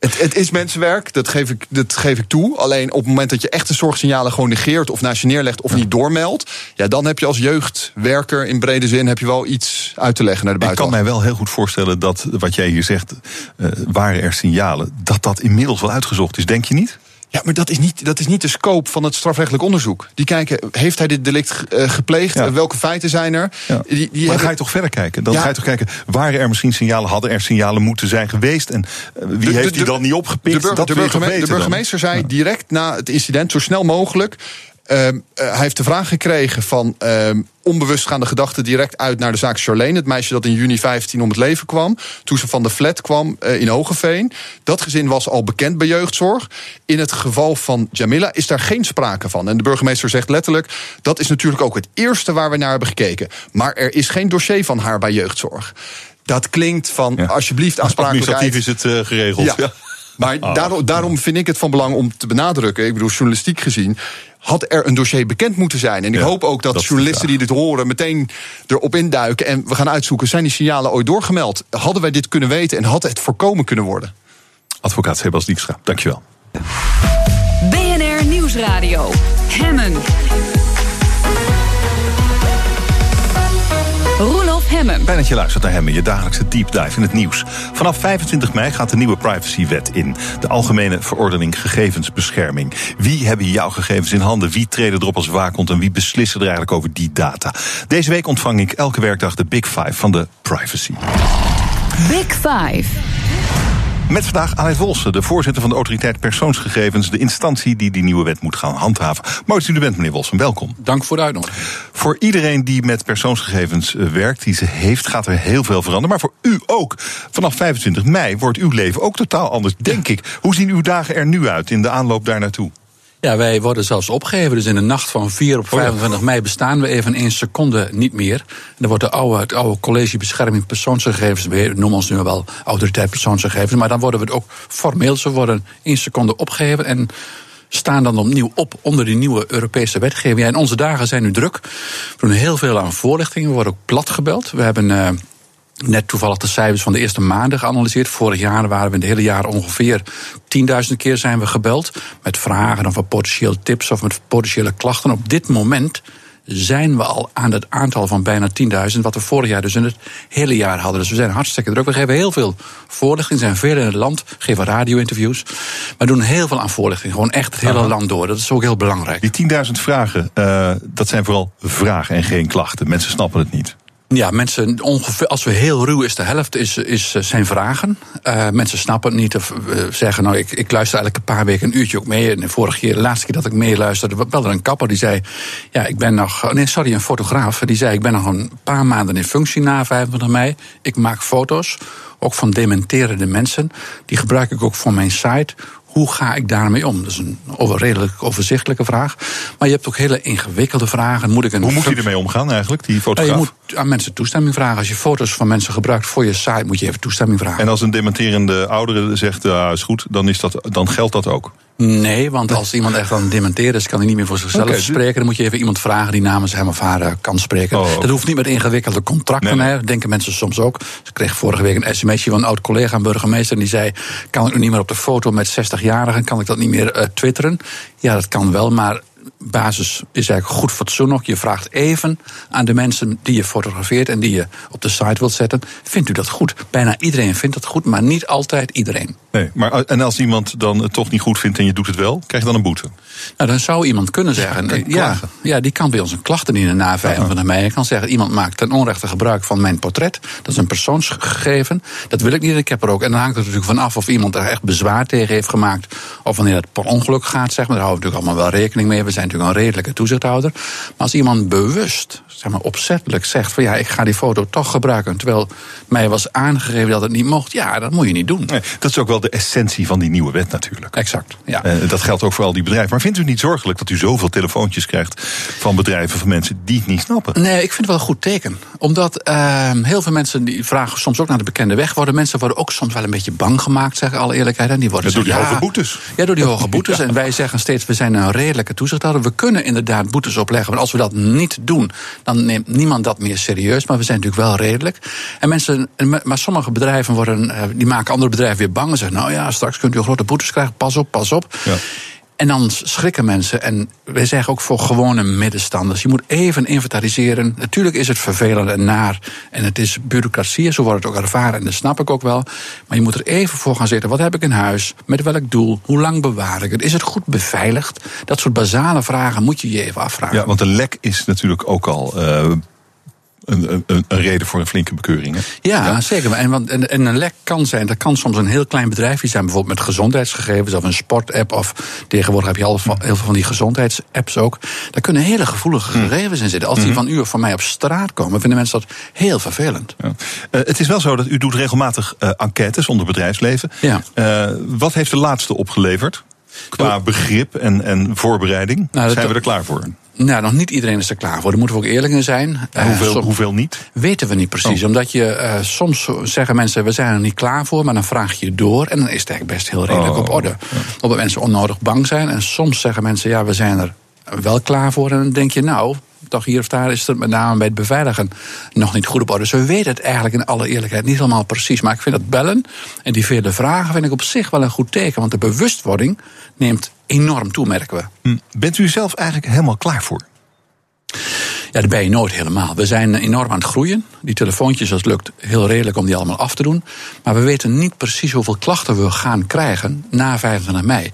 Het, het, is mensenwerk, dat geef, ik, dat geef ik toe. Alleen op het moment dat je echte zorgsignalen gewoon negeert... of naast je neerlegt of niet doormeldt... Ja, dan heb je als jeugdwerker in brede zin heb je wel iets uit te leggen naar de buitenland. Ik kan mij wel heel goed voorstellen dat wat jij hier zegt... Uh, waren er signalen, dat dat inmiddels wel uitgezocht is. Denk je niet? Ja, maar dat is, niet, dat is niet de scope van het strafrechtelijk onderzoek. Die kijken, heeft hij dit delict uh, gepleegd? Ja. Welke feiten zijn er? Ja. Die, die maar dan ga je toch verder kijken? Dan ja. ga je toch kijken, waren er misschien signalen, hadden er signalen moeten zijn geweest? En uh, wie de, heeft de, die dan niet opgepikt? De, burger, de, burgemeester, de burgemeester zei direct na het incident, zo snel mogelijk... Uh, uh, hij heeft de vraag gekregen van uh, onbewust gaan de gedachten direct uit naar de zaak Charlene. Het meisje dat in juni 15 om het leven kwam. Toen ze van de flat kwam in Hogeveen. Dat gezin was al bekend bij jeugdzorg. In het geval van Jamila is daar geen sprake van. En de burgemeester zegt letterlijk... dat is natuurlijk ook het eerste waar we naar hebben gekeken. Maar er is geen dossier van haar bij jeugdzorg. Dat klinkt van ja. alsjeblieft [laughs] aansprakelijkheid. Administratief is het geregeld. Ja. ja. Maar oh. daarom, daarom vind ik het van belang om te benadrukken. Ik bedoel, journalistiek gezien had er een dossier bekend moeten zijn. En ik ja, hoop ook dat, dat journalisten die dit horen meteen erop induiken. En we gaan uitzoeken, zijn die signalen ooit doorgemeld? Hadden wij dit kunnen weten en had het voorkomen kunnen worden? Advocaat Sebas Dijkstra, dankjewel. BNR Nieuwsradio. Hemmen. Hemmen. Fijn dat je luistert naar Hemmen, je dagelijkse deep dive in het nieuws. Vanaf 25 mei gaat de nieuwe privacywet in. De Algemene Verordening Gegevensbescherming. Wie hebben jouw gegevens in handen? Wie treden erop als waakhond en wie beslissen er eigenlijk over die data? Deze week ontvang ik elke werkdag de Big Five van de privacy. Big Five. Met vandaag Aleid Wolsen, de voorzitter van de autoriteit persoonsgegevens, de instantie die die nieuwe wet moet gaan handhaven. Mooi dat u er bent, meneer Wolsen. Welkom. Dank voor de uitnodiging. Voor iedereen die met persoonsgegevens werkt, die ze heeft, gaat er heel veel veranderen. Maar voor u ook. Vanaf 25 mei wordt uw leven ook totaal anders, denk ik. Hoe zien uw dagen er nu uit in de aanloop daar naartoe? Ja, wij worden zelfs opgegeven. Dus in de nacht van 4 op 25 mei bestaan we even één seconde niet meer. En dan wordt de oude, het oude college bescherming persoonsgegevens, we noemen ons nu wel autoriteit persoonsgegevens, maar dan worden we ook formeel, ze worden één seconde opgegeven en staan dan opnieuw op onder die nieuwe Europese wetgeving. Ja, en onze dagen zijn nu druk. We doen heel veel aan voorlichting. We worden ook plat gebeld. We hebben uh, net toevallig de cijfers van de eerste maanden geanalyseerd. Vorig jaar waren we in het hele jaar ongeveer 10.000 keer zijn we gebeld. Met vragen of potentiële tips of met potentiële klachten. Op dit moment zijn we al aan het aantal van bijna 10.000, wat we vorig jaar dus in het hele jaar hadden. Dus we zijn hartstikke druk. We geven heel veel voorlichting, zijn veel in het land, geven radio-interviews. Maar doen heel veel aan voorlichting, gewoon echt het hele Aha. land door. Dat is ook heel belangrijk. Die 10.000 vragen, uh, dat zijn vooral vragen en geen klachten. Mensen snappen het niet. Ja, mensen, ongeveer, als we heel ruw is, de helft is, is, zijn vragen. Uh, mensen snappen het niet of uh, zeggen, nou, ik, ik luister elke paar weken een uurtje ook mee. En vorige keer, de laatste keer dat ik meeluisterde, belde een kapper die zei, ja, ik ben nog, nee, sorry, een fotograaf, die zei, ik ben nog een paar maanden in functie na 25 mei. Ik maak foto's, ook van dementerende mensen. Die gebruik ik ook voor mijn site hoe ga ik daarmee om? Dat is een over, redelijk overzichtelijke vraag. Maar je hebt ook hele ingewikkelde vragen. Moet ik een Hoe moet je ermee omgaan eigenlijk, die fotograaf? Nou, je moet aan mensen toestemming vragen. Als je foto's van mensen gebruikt voor je site, moet je even toestemming vragen. En als een dementerende oudere zegt, uh, is goed, dan, is dat, dan geldt dat ook? Nee, want als iemand echt aan het dementeren is, kan hij niet meer voor zichzelf okay, spreken. Dan moet je even iemand vragen die namens hem of haar uh, kan spreken. Oh, okay. Dat hoeft niet met ingewikkelde contracten. Nee, nee. Hè. denken mensen soms ook. Ze kreeg vorige week een sms'je van een oud collega, een burgemeester. En die zei: Kan ik nu niet meer op de foto met 60-jarigen? Kan ik dat niet meer uh, twitteren? Ja, dat kan wel, maar basis is eigenlijk goed fatsoen nog. Je vraagt even aan de mensen die je fotografeert en die je op de site wilt zetten. Vindt u dat goed? Bijna iedereen vindt dat goed, maar niet altijd iedereen. Nee, maar en als iemand dan het toch niet goed vindt en je doet het wel, krijg je dan een boete? Nou, dan zou iemand kunnen zeggen. Ja, ja, die kan bij ons een klacht indienen na 25 mei. Hij kan zeggen: iemand maakt ten onrechte gebruik van mijn portret. Dat is een persoonsgegeven. Dat wil ik niet. Ik heb er ook. En dan hangt het natuurlijk vanaf of iemand er echt bezwaar tegen heeft gemaakt. Of wanneer het per ongeluk gaat, zeg maar. Daar houden we natuurlijk allemaal wel rekening mee. We zijn natuurlijk een redelijke toezichthouder. Maar als iemand bewust, zeg maar opzettelijk zegt: van ja, ik ga die foto toch gebruiken. Terwijl mij was aangegeven dat het niet mocht. Ja, dat moet je niet doen. Nee, dat is ook wel de essentie van die nieuwe wet natuurlijk. Exact. Ja. Uh, dat geldt ook voor al die bedrijven. Maar vindt u niet zorgelijk dat u zoveel telefoontjes krijgt van bedrijven, van mensen die het niet snappen? Nee, ik vind het wel een goed teken. Omdat uh, heel veel mensen die vragen soms ook naar de bekende weg. Worden mensen worden ook soms wel een beetje bang gemaakt, zeg alle eerlijkheid. En die worden ja, door die hoge boetes. Ja, door die [laughs] hoge boetes. ja. En wij zeggen steeds, we zijn een redelijke toezicht we kunnen inderdaad boetes opleggen. Maar als we dat niet doen, dan neemt niemand dat meer serieus. Maar we zijn natuurlijk wel redelijk. En mensen, maar sommige bedrijven worden, eh, die maken andere bedrijven weer bang. En zeggen, nou ja, straks kunt u grote boetes krijgen, pas op, pas op. Ja. En dan schrikken mensen. En wij zeggen ook voor gewone middenstanders. Je moet even inventariseren. Natuurlijk is het vervelend en naar. En het is bureaucratie. Zo wordt het ook ervaren. En dat snap ik ook wel. Maar je moet er even voor gaan zitten. Wat heb ik in huis? Met welk doel? Hoe lang bewaar ik het? Is het goed beveiligd? Dat soort basale vragen moet je je even afvragen. Ja, want een lek is natuurlijk ook al uh, een, een, een, reden voor een flinke bekeuring. Hè? Ja, zeker. En, want, en, en, een lek kan zijn, dat kan soms een heel klein bedrijfje zijn, bijvoorbeeld met gezondheidsgegevens of een sportapp. Of tegenwoordig heb je al heel veel van die gezondheidsapps ook. Daar kunnen hele gevoelige hm. gegevens in zitten. Als die hm. van u of van mij op straat komen, vinden mensen dat heel vervelend. Ja. Uh, het is wel zo dat u doet regelmatig uh, enquêtes onder bedrijfsleven. Ja. Uh, wat heeft de laatste opgeleverd? Qua begrip en, en voorbereiding? Nou, zijn we er klaar voor? Nou, nog niet iedereen is er klaar voor. Daar moeten we ook eerlijk in zijn. Uh, hoeveel, hoeveel niet? Weten we niet precies. Oh. Omdat je uh, soms zeggen mensen, we zijn er niet klaar voor, maar dan vraag je door. En dan is het eigenlijk best heel redelijk oh, op orde. Ja. Omdat mensen onnodig bang zijn. En soms zeggen mensen, ja, we zijn er wel klaar voor. En dan denk je, nou, toch hier of daar is het met name bij het beveiligen nog niet goed op orde. Dus we weten het eigenlijk in alle eerlijkheid niet helemaal precies. Maar ik vind dat bellen en die vele vragen vind ik op zich wel een goed teken. Want de bewustwording neemt enorm toe, merken we. Hm. Bent u zelf eigenlijk helemaal klaar voor? Ja, dat ben je nooit helemaal. We zijn enorm aan het groeien. Die telefoontjes, dat lukt heel redelijk om die allemaal af te doen. Maar we weten niet precies hoeveel klachten we gaan krijgen na 25 mei.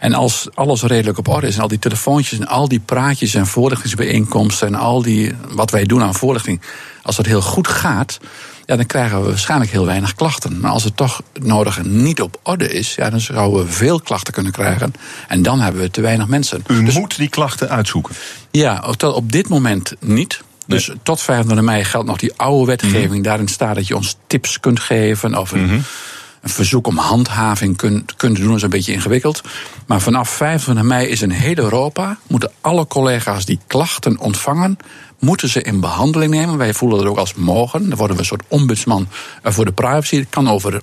En als alles redelijk op orde is en al die telefoontjes en al die praatjes en voorlichtingsbijeenkomsten en al die wat wij doen aan voorlichting, als dat heel goed gaat, ja, dan krijgen we waarschijnlijk heel weinig klachten. Maar als het toch nodig niet op orde is, ja, dan zouden we veel klachten kunnen krijgen. En dan hebben we te weinig mensen. U dus, moet die klachten uitzoeken? Ja, tot op dit moment niet. Dus tot 25 mei geldt nog die oude wetgeving. Mhm. Daarin staat dat je ons tips kunt geven of een, mhm. een verzoek om handhaving kunt, kunt doen. Dat is een beetje ingewikkeld. Maar vanaf 25 mei is in heel Europa... moeten alle collega's die klachten ontvangen moeten ze in behandeling nemen. Wij voelen dat ook als mogen. Dan worden we een soort ombudsman voor de privacy. Het kan over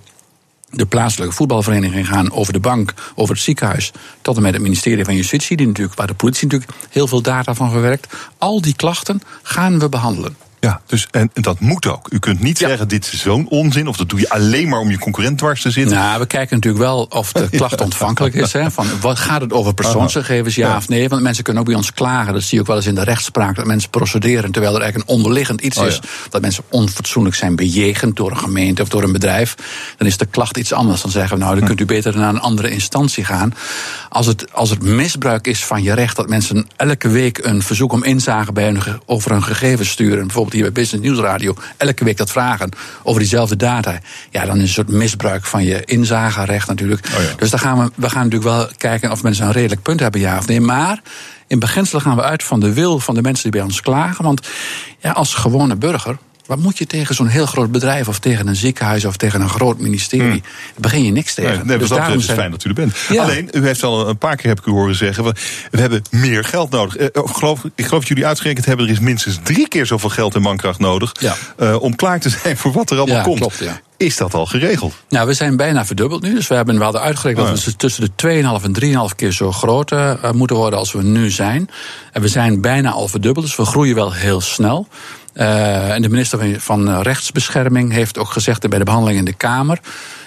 de plaatselijke voetbalvereniging gaan, over de bank, over het ziekenhuis, tot en met het ministerie van Justitie, die natuurlijk, waar de politie natuurlijk heel veel data van verwerkt. Al die klachten gaan we behandelen. Ja, dus, en, en, dat moet ook. U kunt niet zeggen, dit is zo'n onzin... of dat doe je alleen maar om je concurrent dwars te zitten. Nou, we kijken natuurlijk wel of de [laughs] klacht ontvankelijk is. Hè, van, wat gaat het over persoonsgegevens, ja, of nee? Want mensen kunnen ook bij ons klagen. Dat zie je ook wel eens in de rechtspraak... dat mensen procederen terwijl er eigenlijk een onderliggend iets oh, is... dat mensen onfatsoenlijk zijn bejegend door een gemeente of door een bedrijf. Dan is de klacht iets anders. Dan zeggen we, nou, dan kunt u beter naar een andere instantie gaan. Als het, als het misbruik is van je recht... dat mensen elke week een verzoek om inzage bij hun, over hun gegevens sturen... bijvoorbeeld hier bij Business News Radio elke week dat vragen over diezelfde data. Ja, dan is het een soort misbruik van je inzagerecht natuurlijk. Oh ja. Dus dan gaan we, we gaan natuurlijk wel kijken of mensen een redelijk punt hebben, ja of nee. Maar in beginsel gaan we uit van de wil van de mensen die bij ons klagen. Want ja, als gewone burger wat moet je tegen zo'n heel groot bedrijf of tegen een ziekenhuis of tegen een groot ministerie? Hmm. begin je niks tegen. Nee, nee dus daarom is fijn dat u er bent. Alleen, u heeft al een paar keer heb ik u horen zeggen, we, we hebben meer geld nodig. Uh, geloof, ik geloof dat jullie uitgerekend hebben, er is minstens drie keer zoveel geld en mankracht nodig ja. uh, om klaar te zijn voor wat er allemaal ja, komt. Klopt, ja. Is dat al geregeld? Nou, we zijn bijna verdubbeld nu. Dus we hebben wel uitgerekend oh, dat we tussen de 2,5 en 3,5 keer zo groot uh, moeten worden als we nu zijn. En we zijn bijna al verdubbeld, dus we groeien wel heel snel. Uh, en de minister van Rechtsbescherming heeft ook gezegd bij de behandeling in de Kamer.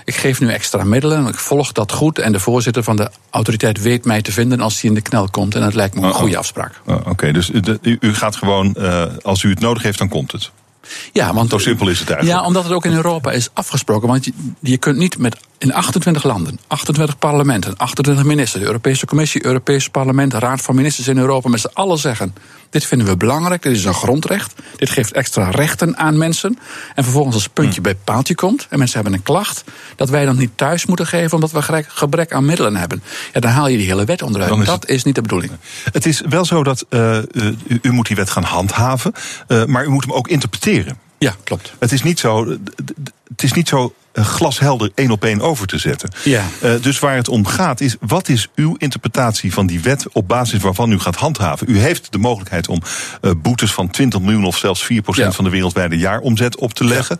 Ik geef nu extra middelen, ik volg dat goed. En de voorzitter van de autoriteit weet mij te vinden als hij in de knel komt. En dat lijkt me een oh, goede afspraak. Oh, Oké, dus u, u, gaat gewoon, uh, als u het nodig heeft, dan komt het. Ja, want zo simpel is het eigenlijk. Ja, omdat het ook in Europa is afgesproken. Want je, je kunt niet met in 28 landen, 28 parlementen, 28 ministers, de Europese Commissie, Europese Parlement, Raad van Ministers in Europa, met z'n allen zeggen: dit vinden we belangrijk, dit is een grondrecht, dit geeft extra rechten aan mensen. En vervolgens als puntje hm. bij paaltje komt en mensen hebben een klacht, dat wij dan niet thuis moeten geven omdat we gebrek aan middelen hebben. Ja, dan haal je die hele wet onderuit. Is dat het... is niet de bedoeling. Het is wel zo dat uh, u, u, moet die wet gaan handhaven, uh, maar u moet hem ook interpreteren. Ja, klopt. Het is niet zo, het is niet zo eh, glashelder één op één over te zetten. Ja. Uh, dus waar het om gaat is, wat is uw interpretatie van die wet op basis waarvan u gaat handhaven? U heeft de mogelijkheid om uh, boetes van 20 miljoen of zelfs 4% ja. van de wereldwijde jaaromzet op te leggen.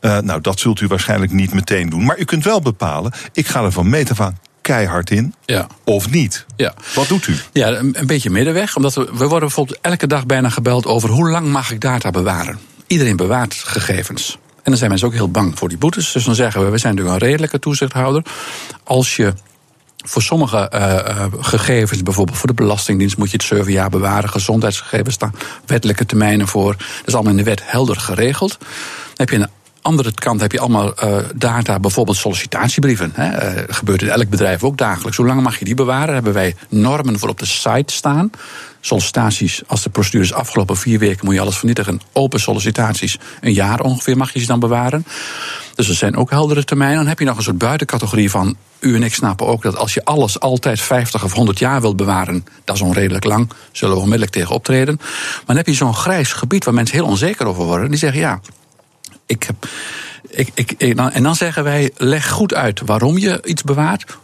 Ja. Uh, nou, dat zult u waarschijnlijk niet meteen doen. Maar u kunt wel bepalen, ik ga er van meet af aan keihard in Ja. of niet? Ja. Wat doet u? Ja, een, een beetje middenweg. Omdat we, we worden bijvoorbeeld elke dag bijna gebeld over hoe lang mag ik data bewaren. Iedereen bewaart gegevens. En dan zijn mensen ook heel bang voor die boetes. Dus dan zeggen we, we zijn natuurlijk een redelijke toezichthouder. Als je voor sommige eh, eh, gegevens, bijvoorbeeld voor de Belastingdienst, moet je het zeven jaar bewaren. Gezondheidsgegevens staan wettelijke termijnen voor. Dat is allemaal in de wet helder geregeld. Dan heb je een andere kant heb je allemaal eh, data, bijvoorbeeld sollicitatiebrieven. Hè. Eh, gebeurt in elk bedrijf ook dagelijks. Hoe lang mag je die bewaren? Hebben wij normen voor op de site staan. Sollicitaties, als de procedure is afgelopen vier weken, moet je alles vernietigen. Open sollicitaties, een jaar ongeveer mag je ze dan bewaren. Dus er zijn ook heldere termijnen. Dan heb je nog een soort buitencategorie van. U en ik snappen ook dat als je alles altijd 50 of 100 jaar wilt bewaren, dat is onredelijk lang, zullen we onmiddellijk tegen optreden. Maar dan heb je zo'n grijs gebied waar mensen heel onzeker over worden. Die zeggen ja, ik heb. Ik, ik, en dan zeggen wij: leg goed uit waarom je iets bewaart.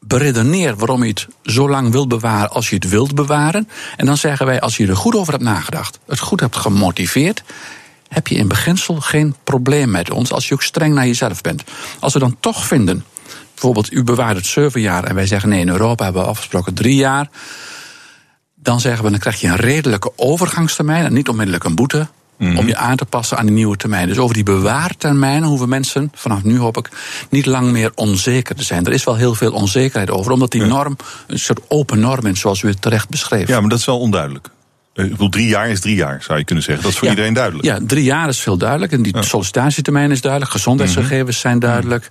Beredeneer waarom je het zo lang wilt bewaren als je het wilt bewaren. En dan zeggen wij: als je er goed over hebt nagedacht, het goed hebt gemotiveerd. heb je in beginsel geen probleem met ons als je ook streng naar jezelf bent. Als we dan toch vinden. bijvoorbeeld, u bewaart het zeven jaar. en wij zeggen: nee, in Europa hebben we afgesproken drie jaar. Dan zeggen we: dan krijg je een redelijke overgangstermijn. en niet onmiddellijk een boete om je aan te passen aan die nieuwe termijn. Dus over die bewaartermijnen hoeven mensen, vanaf nu hoop ik, niet lang meer onzeker te zijn. Er is wel heel veel onzekerheid over, omdat die norm een soort open norm is, zoals u het terecht beschreef. Ja, maar dat is wel onduidelijk. Eh, Ik bedoel, drie jaar is drie jaar, zou je kunnen zeggen. Dat is voor Ja. iedereen duidelijk. Ja, drie jaar is veel duidelijk. En die sollicitatietermijn is duidelijk. Gezondheidsgegevens zijn duidelijk.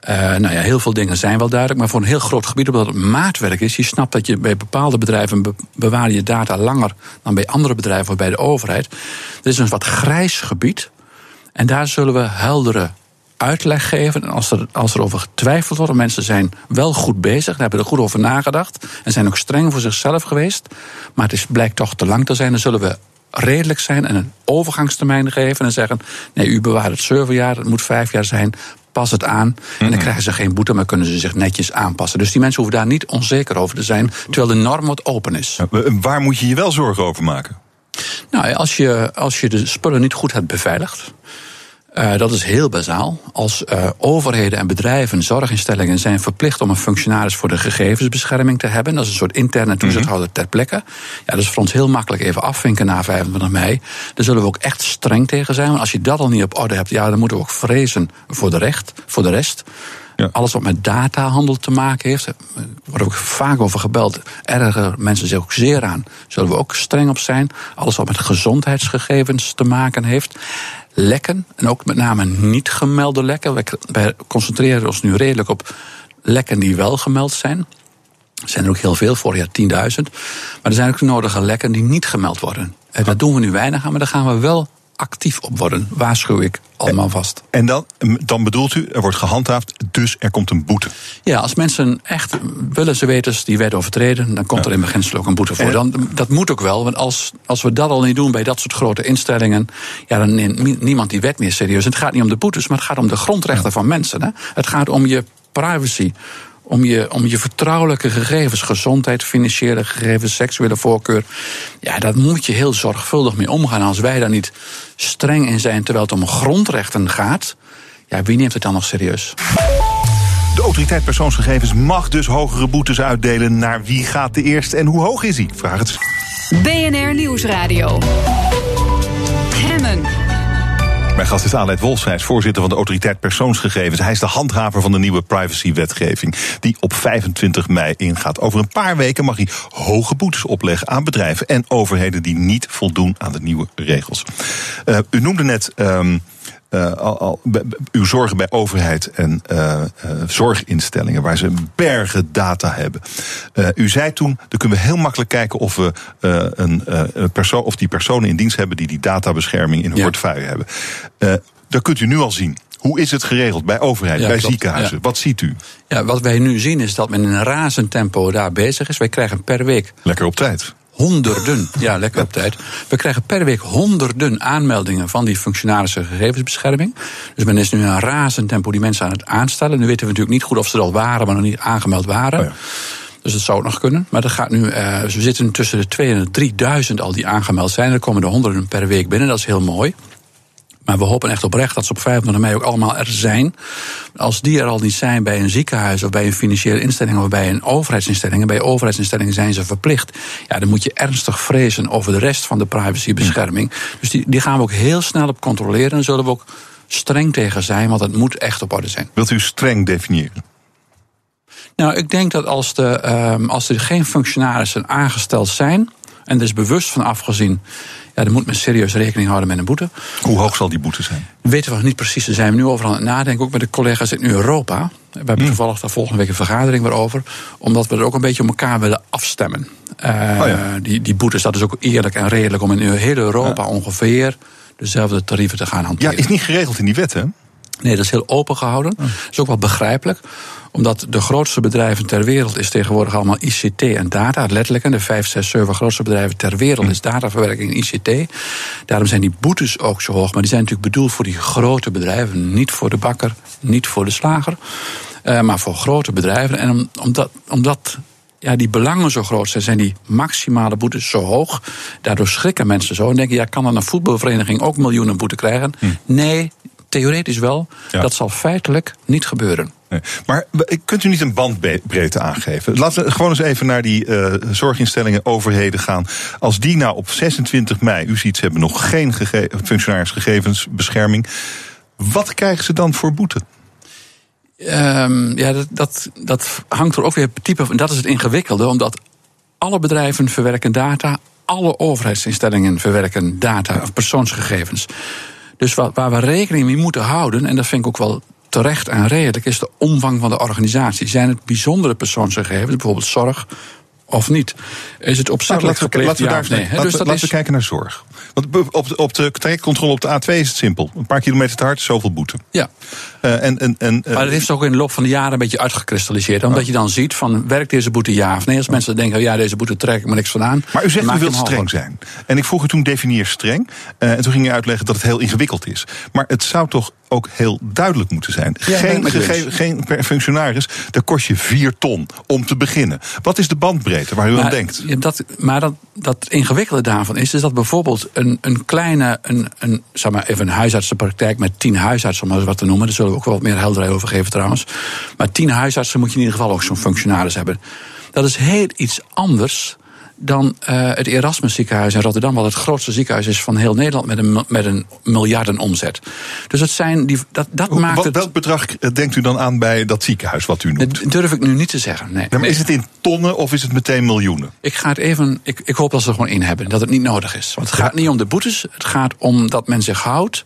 Eh, nou ja, heel veel dingen zijn wel duidelijk. Maar voor een heel groot gebied, omdat het maatwerk is. Je snapt dat je bij bepaalde bedrijven be- bewaar je data langer dan bij andere bedrijven of bij de overheid. Er is een wat grijs gebied. En daar zullen we heldere uitleg geven. En als er, als er over getwijfeld wordt, en mensen zijn wel goed bezig, en hebben er goed over nagedacht. En zijn ook streng voor zichzelf geweest. Maar het is, blijkt toch te lang te zijn. Dan zullen we redelijk zijn en een overgangstermijn geven. En zeggen: nee, u bewaart het zeven jaar, het moet vijf jaar zijn. Pas het aan. En dan krijgen ze geen boete, maar kunnen ze zich netjes aanpassen. Dus die mensen hoeven daar niet onzeker over te zijn. Terwijl de norm wat open is. Maar Waar moet je je wel zorgen over maken? Nou, als je, als je de spullen niet goed hebt beveiligd. Eh, dat is heel bazaal. Als eh, overheden en bedrijven, zorginstellingen zijn verplicht om een functionaris voor de gegevensbescherming te hebben. Dat is een soort interne toezichthouder ter plekke. Ja, dat is voor ons heel makkelijk even afvinken na 25 mei. Daar zullen we ook echt streng tegen zijn. Want als je dat al niet op orde hebt, ja, dan moeten we ook vrezen voor de, recht, voor de rest. Ja. Alles wat met datahandel te maken heeft, er wordt ook vaak over gebeld. Erger mensen zich ook zeer aan. Zullen we ook streng op zijn. Alles wat met gezondheidsgegevens te maken heeft. Lekken, en ook met name niet gemelde lekken. Wij, concentreren ons nu redelijk op lekken die wel gemeld zijn. Er zijn er ook heel veel, vorig jaar 10.000. Maar er zijn ook de nodige lekken die niet gemeld worden. En daar doen we nu weinig aan, maar daar gaan we wel actief op worden. Waarschuw ik allemaal vast. En dan, dan bedoelt u, er wordt gehandhaafd, dus er komt een boete. Ja, als mensen echt willen ze weten die wet overtreden, dan komt er in beginsel ook een boete voor. Dan, dat moet ook wel, want als, als we dat al niet doen bij dat soort grote instellingen, ja, dan neemt niemand die wet meer serieus. En het gaat niet om de boetes, maar het gaat om de grondrechten van mensen. Hè. Het gaat om je privacy. Om je, om je vertrouwelijke gegevens, gezondheid, financiële gegevens, seksuele voorkeur. Ja, daar moet je heel zorgvuldig mee omgaan. Als wij daar niet streng in zijn terwijl het om grondrechten gaat, ja, wie neemt het dan nog serieus? De autoriteit persoonsgegevens mag dus hogere boetes uitdelen. Naar wie gaat de eerst en hoe hoog is hij? Vraag het. BNR Nieuwsradio. Mijn gast is Aleid Wolfs, is voorzitter van de autoriteit persoonsgegevens. Hij is de handhaver van de nieuwe privacywetgeving die op 25 mei ingaat. Over een paar weken mag hij hoge boetes opleggen aan bedrijven en overheden die niet voldoen aan de nieuwe regels. Uh, u noemde net. Um, uh, al, al, uw zorgen bij overheid en uh, uh, zorginstellingen, waar ze bergen data hebben. u zei toen, dan kunnen we heel makkelijk kijken of we een, een persoon, of die personen in dienst hebben die die databescherming in hun ja. portefeuille hebben. dat kunt u nu al zien. Hoe is het geregeld bij overheid, ja, bij klopt, ziekenhuizen? Ja. Wat ziet u? Ja, wat wij nu zien is dat men in een razend tempo daar bezig is. Wij krijgen per week. Lekker op tijd honderden, ja, lekker op tijd. We krijgen per week honderden aanmeldingen van die functionarissen gegevensbescherming. Dus men is nu in een razend tempo die mensen aan het aanstellen. Nu weten we natuurlijk niet goed of ze er al waren, maar nog niet aangemeld waren. Oh ja. Dus dat zou ook nog kunnen. Maar dat gaat nu, we zitten tussen de 2 en de 3000 al die aangemeld zijn. Er komen er honderden per week binnen, dat is heel mooi. Maar we hopen echt oprecht dat ze op 25 mei ook allemaal er zijn. Als die er al niet zijn bij een ziekenhuis of bij een financiële instelling of bij een overheidsinstelling, en bij overheidsinstellingen zijn ze verplicht, ja, dan moet je ernstig vrezen over de rest van de privacybescherming. Dus die, die gaan we ook heel snel op controleren en zullen we ook streng tegen zijn, want het moet echt op orde zijn. Wilt u streng definiëren? Nou, ik denk dat als, de, ehm, als er geen functionarissen aangesteld zijn, en er is bewust van afgezien, ja, dan moet men serieus rekening houden met een boete. Hoe hoog zal die boete zijn? weten we nog niet precies. Daar zijn we nu over aan het nadenken, ook met de collega's in Europa. We hebben Hmm. toevallig daar volgende week een vergadering weer over. Omdat we er ook een beetje op elkaar willen afstemmen. Eh, Oh ja. die, die boetes, dat is ook eerlijk en redelijk om in heel Europa ongeveer dezelfde tarieven te gaan Ja, hanteren. is niet geregeld in die wet, hè? Nee, dat is heel open gehouden. Dat is ook wel begrijpelijk. Omdat de grootste bedrijven ter wereld is tegenwoordig allemaal ICT en data. Letterlijk, en de vijf, zes, zeven grootste bedrijven ter wereld is dataverwerking en ICT. Daarom zijn die boetes ook zo hoog. Maar die zijn natuurlijk bedoeld voor die grote bedrijven. Niet voor de bakker, niet voor de slager. eh, maar voor grote bedrijven. En om, omdat, omdat ja, die belangen zo groot zijn, zijn die maximale boetes zo hoog. Daardoor schrikken mensen zo en denken: ja, kan dan een voetbalvereniging ook miljoenen boete krijgen? Nee, theoretisch wel. Ja. Dat zal feitelijk niet gebeuren. Nee. Maar kunt u niet een bandbreedte aangeven? Laten we gewoon eens even naar die eh, zorginstellingen, overheden gaan. Als die nou op 26 mei, u ziet, ze hebben nog geen gege functionarisgegevensbescherming. Wat krijgen ze dan voor boete? Ehm, ja, dat, dat, dat hangt er ook weer type van. Dat is het ingewikkelde, omdat alle bedrijven verwerken data, alle overheidsinstellingen verwerken data of persoonsgegevens. Dus waar we rekening mee moeten houden, en dat vind ik ook wel terecht en redelijk, is de omvang van de organisatie. Zijn het bijzondere persoonsgegevens, bijvoorbeeld zorg, of niet? Is het opzettelijk laten gepleegd, laten we, daar, nee? laten Dus we- dat laten is- we kijken naar zorg. Want op de, op de trajectcontrole op de A2 is het simpel. Een paar kilometer te hard, zoveel boete. Ja. Eh, en, en, en, eh, Maar dat heeft zich ook in de loop van de jaren een beetje uitgekristalliseerd. Omdat je dan ziet van, werkt deze boete ja of nee? Als mensen denken, ja, deze boete trek ik me niks van aan. Maar u zegt u wilt streng zijn. En ik vroeg u toen definieer streng. Eh, en toen ging je uitleggen dat het heel ingewikkeld is. Maar het zou toch ook heel duidelijk moeten zijn. geen, geen per functionaris, daar kost je vier ton om te beginnen. Wat is de bandbreedte waar u aan denkt? ja, dat, maar dat, dat ingewikkelde daarvan is, is dat bijvoorbeeld een, een kleine, een, een, zeg maar even een huisartsenpraktijk met tien huisartsen, om maar eens wat te noemen. Daar zullen we ook wel wat meer helderheid over geven trouwens. Maar tien huisartsen moet je in ieder geval ook zo'n functionaris hebben. Dat is heel iets anders dan eh, het Erasmus ziekenhuis in Rotterdam, wat het grootste ziekenhuis is van heel Nederland met een, met een miljarden omzet. Dus dat, zijn die, dat, dat Hoe- maakt wat, het. welk bedrag eh, denkt u dan aan bij dat ziekenhuis wat u noemt? Dat durf ik nu niet te zeggen. Nee. Maar is het in tonnen of is het meteen miljoenen? Ik ga het even. Ik, ik hoop dat ze er gewoon in hebben. Dat het niet nodig is. Want het gaat niet om de boetes. Het gaat om dat men zich houdt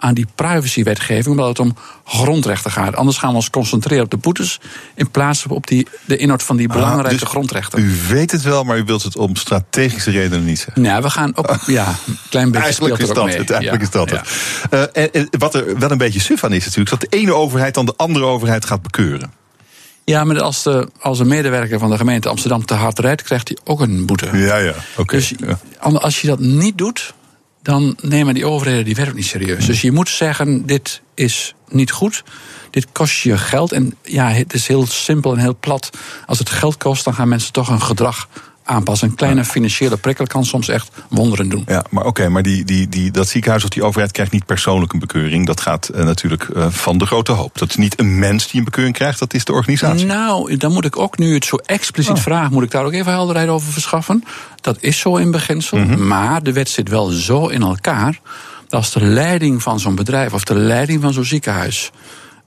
aan die privacywetgeving. Omdat het om grondrechten gaat. Anders gaan we ons concentreren op de boetes. In plaats van op die, de inhoud van die belangrijke dus grondrechten. U weet het wel, maar u wilt het om strategische redenen niet zeggen. Nou, we gaan ook. Ja, een klein beetje Eigenlijk is dat mee. het. Eigenlijk Ja, is dat ja. het. Eh, en, en wat er wel een beetje suf aan is natuurlijk... dat de ene overheid dan de andere overheid gaat bekeuren. Ja, maar als, de, als een medewerker van de gemeente Amsterdam te hard rijdt, krijgt hij ook een boete. Ja, ja. Oké. Dus ja. als je dat niet doet, dan nemen die overheden die wet ook niet serieus. Dus je moet zeggen, dit is niet goed. Dit kost je geld. En ja, het is heel simpel en heel plat. Als het geld kost, dan gaan mensen toch hun gedrag aanpassen. Een kleine financiële prikkel kan soms echt wonderen doen. Ja, maar oké, maar die, die, die, dat ziekenhuis of die overheid krijgt niet persoonlijk een bekeuring. Dat gaat eh, natuurlijk eh, van de grote hoop. Dat is niet een mens die een bekeuring krijgt, dat is de organisatie. Nou, dan moet ik ook nu het zo expliciet Oh. vragen, moet ik daar ook even helderheid over verschaffen. Dat is zo in beginsel, Mhm. maar de wet zit wel zo in elkaar dat als de leiding van zo'n bedrijf of de leiding van zo'n ziekenhuis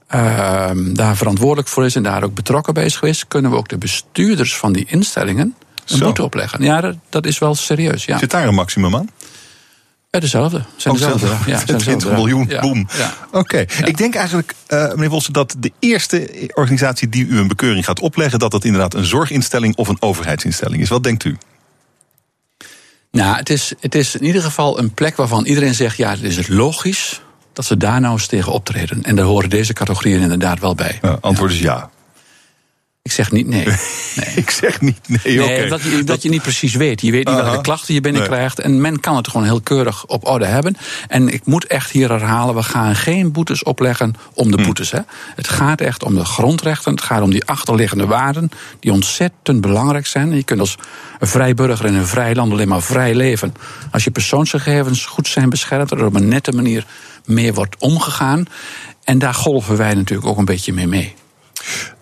ehm, daar verantwoordelijk voor is en daar ook betrokken bij is geweest, kunnen we ook de bestuurders van die instellingen een Zo. boete opleggen. Ja, dat, dat is wel serieus. Ja. Zit daar een maximum aan? Eh, dezelfde. Zijn dezelfde. Ja, zijn 20 dezelfde. miljoen, Ja, boem. ja. Oké, ik denk eigenlijk, eh, meneer Vossen, dat de eerste organisatie die u een bekeuring gaat opleggen, dat dat inderdaad een zorginstelling of een overheidsinstelling is. Wat denkt u? Nou, het is, het is in ieder geval een plek waarvan iedereen zegt: ja, het is het logisch dat ze daar nou eens tegen optreden. En daar horen deze categorieën inderdaad wel bij. Uh, antwoord is ja. Ik zeg niet nee. [laughs] nee. ik zeg niet nee, Nee, dat, je, dat je niet precies weet. Je weet niet Aha. welke klachten je binnenkrijgt. En men kan het gewoon heel keurig op orde hebben. En ik moet echt hier herhalen: we gaan geen boetes opleggen om Hm. de boetes. Hè. Het gaat echt om de grondrechten. Het gaat om die achterliggende waarden. die ontzettend belangrijk zijn. En je kunt als een vrij burger in een vrij land alleen maar vrij leven. als je persoonsgegevens goed zijn beschermd. er op een nette manier mee wordt omgegaan. En daar golven wij natuurlijk ook een beetje mee mee.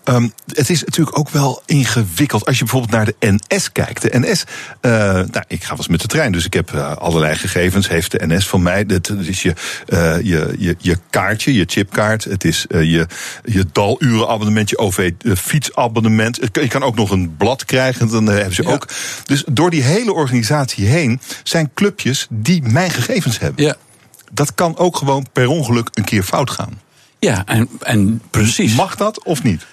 Ehm, het is natuurlijk ook wel ingewikkeld als je bijvoorbeeld naar de NS kijkt. De NS, eh, nou, ik ga wel eens met de trein, dus ik heb eh, allerlei gegevens. Heeft de NS van mij. Dat is je, eh, je, je, je kaartje, je chipkaart. Het is je, je dalurenabonnement, je OV-fietsabonnement. Je kan ook nog een blad krijgen, dan hebben ze ook. Dus door die hele organisatie heen zijn clubjes die mijn gegevens hebben. Ja. Dat kan ook gewoon per ongeluk een keer fout gaan. Ja, en, en precies. Mag dat of niet?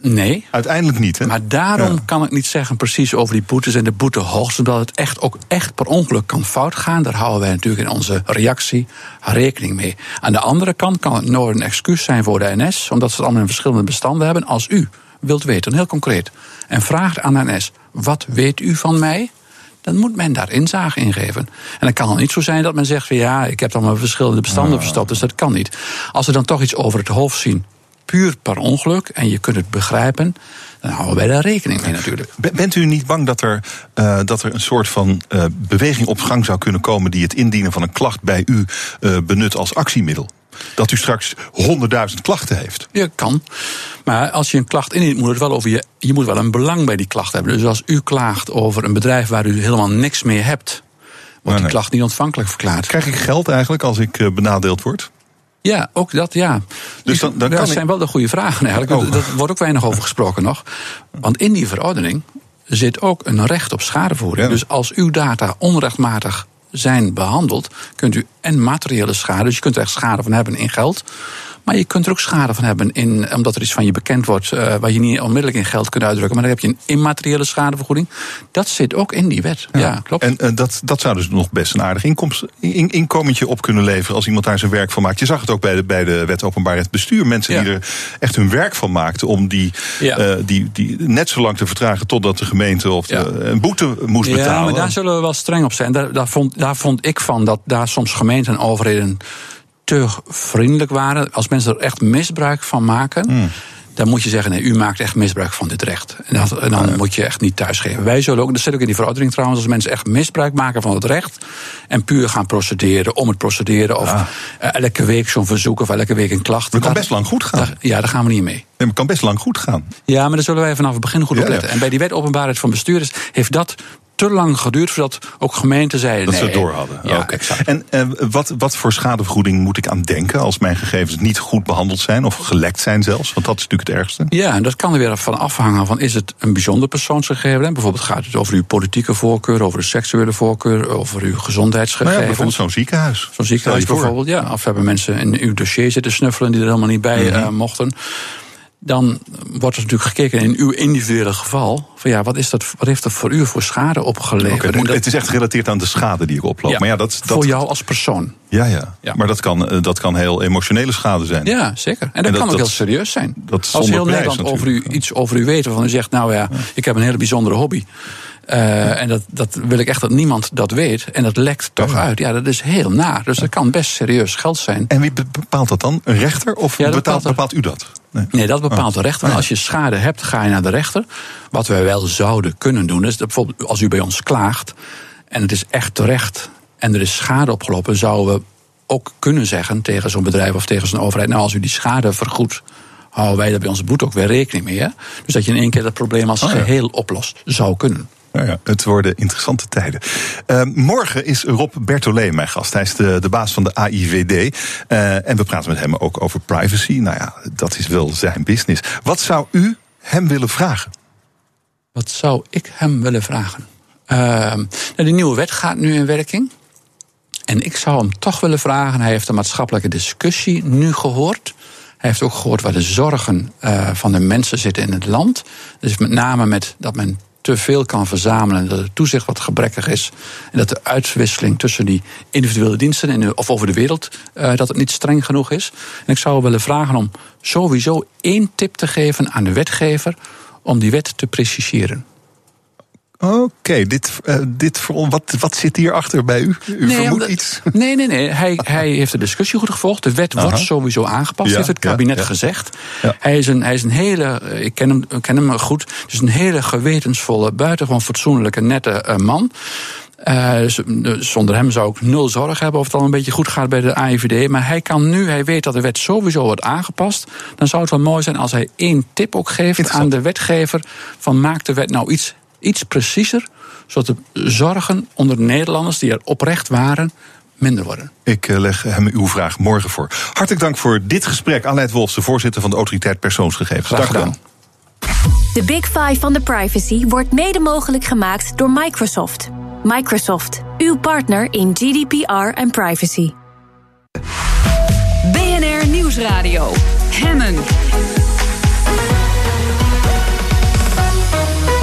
Nee. Uiteindelijk niet, hè? Maar daarom Ja. kan ik niet zeggen precies over die boetes en de boetehoogte. Omdat het echt ook echt per ongeluk kan fout gaan. Daar houden wij natuurlijk in onze reactie rekening mee. Aan de andere kant kan het nooit een excuus zijn voor de NS. Omdat ze het allemaal in verschillende bestanden hebben. Als u wilt weten, heel concreet. En vraagt aan de NS, wat weet u van mij? Dan moet men daar inzage in geven. En dan kan het niet zo zijn dat men zegt van ja, ik heb dan maar verschillende bestanden verstopt, dus dat kan niet. Als we dan toch iets over het hoofd zien, puur per ongeluk, en je kunt het begrijpen, dan houden wij daar rekening mee natuurlijk. Ben- Bent u niet bang dat er, eh, dat er een soort van eh, beweging op gang zou kunnen komen die het indienen van een klacht bij u eh, benut als actiemiddel? Dat u straks honderdduizend klachten heeft. Ja, kan. Maar als je een klacht indient, moet het wel over je. Je moet wel een belang bij die klacht hebben. Dus als u klaagt over een bedrijf waar u helemaal niks mee hebt, wordt die klacht niet ontvankelijk verklaard. Krijg ik geld eigenlijk als ik eh, benadeeld word? Ja, ook dat, ja. Dus dan- dan dat kan ik- zijn wel de goede vragen eigenlijk. Oh. Daar wordt ook weinig over gesproken nog. Want in die verordening zit ook een recht op schadevergoeding. Ja. Dus als uw data onrechtmatig zijn behandeld, kunt u en materiële schade, dus je kunt er echt schade van hebben in geld. Maar je kunt er ook schade van hebben in, omdat er iets van je bekend wordt, eh, waar je niet onmiddellijk in geld kunt uitdrukken. Maar dan heb je een immateriële schadevergoeding. Dat zit ook in die wet. Ja, klopt. En eh, dat, dat zou dus nog best een aardig inkomst, in, inkomentje op kunnen leveren als iemand daar zijn werk van maakt. Je zag het ook bij de, bij de wet openbaarheid bestuur. Mensen Ja. die er echt hun werk van maakten om die, Ja. eh, die, die net zo lang te vertragen totdat de gemeente of de, Ja. een boete moest Ja, betalen. maar daar zullen we wel streng op zijn. Daar, daar, vond, daar vond ik van dat daar soms gemeenten en overheden te vriendelijk waren. Als mensen er echt misbruik van maken. Hmm. Dan moet je zeggen, nee, u maakt echt misbruik van dit recht. En, dat, en dan moet je echt niet thuisgeven. Wij zullen ook, dat zit ook in die verordening trouwens, als mensen echt misbruik maken van het recht. En puur gaan procederen, om het procederen. Of eh, elke week zo'n verzoek of elke week een klacht. Dat kan best lang goed gaan. daar- ja, daar gaan we niet mee. Nee, het kan best lang goed gaan. Ja, maar daar zullen wij vanaf het begin goed op letten. ja. En bij die wet openbaarheid van bestuurders heeft dat te lang geduurd voordat ook gemeenten zeiden. Dat nee, ze het door hadden. Ja. En eh, wat, wat voor schadevergoeding moet ik aan denken als mijn gegevens niet goed behandeld zijn of gelekt zijn zelfs? Want dat is natuurlijk het ergste. Ja, en dat kan er weer van afhangen van is het een bijzonder persoonsgegeven? hè? Bijvoorbeeld gaat het over uw politieke voorkeur, over de seksuele voorkeur, over uw Nou ja, gezondheidsgegevens. bijvoorbeeld zo'n ziekenhuis. Zo'n ziekenhuis bijvoorbeeld, ja. Of hebben mensen in uw dossier zitten snuffelen die er helemaal niet bij eh, mochten. Dan wordt er natuurlijk gekeken in uw individuele geval. Van ja, wat, is dat, wat heeft dat voor u voor schade opgeleverd? Het, dat- is echt gerelateerd aan de schade die ik oploop. ja, maar ja, dat, dat, voor jou als persoon. Ja, ja. Ja. Maar dat kan, eh, dat kan heel emotionele schade zijn. Ja, zeker. En dat, En dat- kan ook heel serieus zijn. Als heel Nederland over u, iets over u weet waarvan u zegt... nou ja, ik heb een hele bijzondere hobby. Eh, en dat, dat wil ik echt dat niemand dat weet. En dat lekt toch uit. Ja, dat is heel naar. Dus dat kan best serieus geld zijn. En wie be- bepaalt dat dan? Een rechter of Ja, bepaalt, u dat? Nee. Nee, dat bepaalt de rechter. Ah, als je schade hebt, ga je naar de rechter. Wat wij wel zouden kunnen doen, is dat bijvoorbeeld als u bij ons klaagt... en het is echt terecht en er is schade opgelopen... zouden we ook kunnen zeggen tegen zo'n bedrijf of tegen zo'n overheid... nou, als u die schade vergoedt, houden wij daar bij onze boete ook weer rekening mee. Hè? Dus dat je in één keer dat probleem als Oh ja. geheel oplost. Zou kunnen. Nou ja, het worden interessante tijden. Eh, morgen is Rob Bertollet mijn gast. Hij is de, de baas van de AIVD. Eh, en we praten met hem ook over privacy. Nou ja, dat is wel zijn business. Wat zou u hem willen vragen? Wat zou ik hem willen vragen? Ehm, nou, de nieuwe wet gaat nu in werking. En ik zou hem toch willen vragen. Hij heeft de maatschappelijke discussie nu gehoord. Hij heeft ook gehoord waar de zorgen eh, van de mensen zitten in het land. Dus met name met dat men te veel kan verzamelen. Dat het toezicht wat gebrekkig is. En dat de uitwisseling tussen die individuele diensten in of over de wereld. eh, dat het niet streng genoeg is. En ik zou willen vragen om sowieso één tip te geven aan de wetgever om die wet te preciseren. Oké, dit, uh, dit voor, wat, wat zit hierachter bij u? U nee, vermoedt iets? Nee, nee, nee. Hij, hij heeft de discussie goed gevolgd. De wet Aha. wordt sowieso aangepast, ja, heeft het kabinet ja, ja. gezegd. Hij, is een, hij is een hele, ik ken hem, ik ken hem goed, is een hele gewetensvolle, buitengewoon fatsoenlijke, nette uh, man. Uh, zonder hem zou ik nul zorg hebben of het al een beetje goed gaat bij de AIVD. Maar hij kan nu, hij weet dat de wet sowieso wordt aangepast. Dan zou het wel mooi zijn als hij één tip ook geeft aan de wetgever: van maak de wet nou iets, iets preciezer, zodat de zorgen onder de Nederlanders die er oprecht waren minder worden. Ik leg hem uw vraag morgen voor. Hartelijk dank voor dit gesprek. Aleid Wolfs, de voorzitter van de Autoriteit Persoonsgegevens. Graag gedaan. De Big Five van de privacy wordt mede mogelijk gemaakt door Microsoft. Microsoft, uw partner in GDPR en privacy. BNR Nieuwsradio. Hemmen.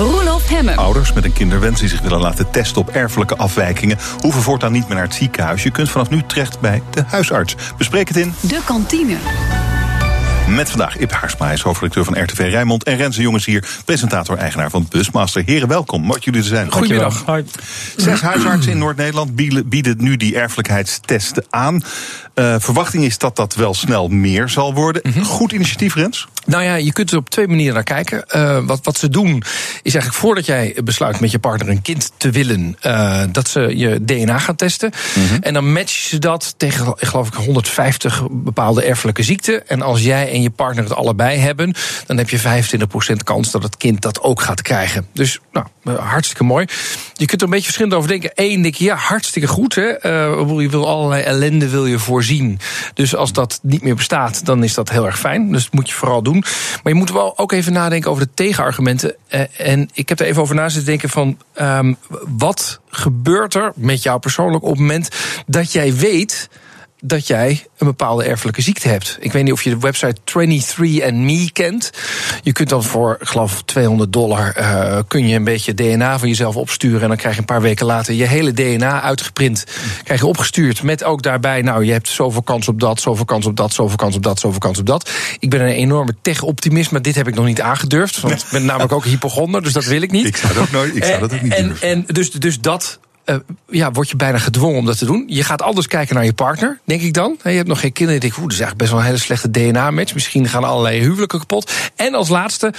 Roelof Hemmen. Ouders met een kinderwens die zich willen laten testen op erfelijke afwijkingen... hoeven voortaan niet meer naar het ziekenhuis. Je kunt vanaf nu terecht bij de huisarts. Bespreek het in... De kantine. Met vandaag Ip Haarsma, hij is hoofdredacteur van RTV Rijnmond. En Renze Jongens hier, presentator-eigenaar van Busmaster. Heren, welkom. Mooi jullie er zijn. Goedemiddag. Zes huisartsen in Noord-Nederland bieden nu die erfelijkheidstesten aan. Uh, verwachting is dat dat wel snel meer zal worden. Mm -hmm. Goed initiatief, Rens? Nou ja, je kunt er op twee manieren naar kijken. Uh, wat, wat ze doen is eigenlijk voordat jij besluit met je partner een kind te willen, uh, dat ze je DNA gaan testen. Mm -hmm. En dan matchen ze dat tegen, geloof ik, 150 bepaalde erfelijke ziekten. En als jij je partner het allebei hebben, dan heb je 25% kans dat het kind dat ook gaat krijgen. Dus nou, hartstikke mooi. Je kunt er een beetje verschillend over denken. Eén, denk je, ja, hartstikke goed. Hè? Uh, je wil allerlei ellende wil je voorzien. Dus als dat niet meer bestaat, dan is dat heel erg fijn. Dus dat moet je vooral doen. Maar je moet wel ook even nadenken over de tegenargumenten. Uh, en ik heb er even over na zitten denken van... Um, wat gebeurt er met jou persoonlijk op het moment dat jij weet dat jij een bepaalde erfelijke ziekte hebt. Ik weet niet of je de website 23andMe kent. Je kunt dan voor, ik geloof, 200 dollar... Uh, kun je een beetje DNA van jezelf opsturen... en dan krijg je een paar weken later je hele DNA uitgeprint. Krijg je opgestuurd met ook daarbij... nou, je hebt zoveel kans op dat, zoveel kans op dat... zoveel kans op dat, zoveel kans op dat. Ik ben een enorme tech-optimist, maar dit heb ik nog niet aangedurfd. Want ik ben namelijk ook hypochonder, dus dat wil ik niet. Ik zou dat ook, nooit, ik zou dat ook niet en, durven. En dus, dus dat uh, ja, word je bijna gedwongen om dat te doen. Je gaat anders kijken naar je partner, denk ik dan. Je hebt nog geen kinderen. Je denkt, oeh, dat is eigenlijk best wel een hele slechte DNA-match. Misschien gaan allerlei huwelijken kapot. En als laatste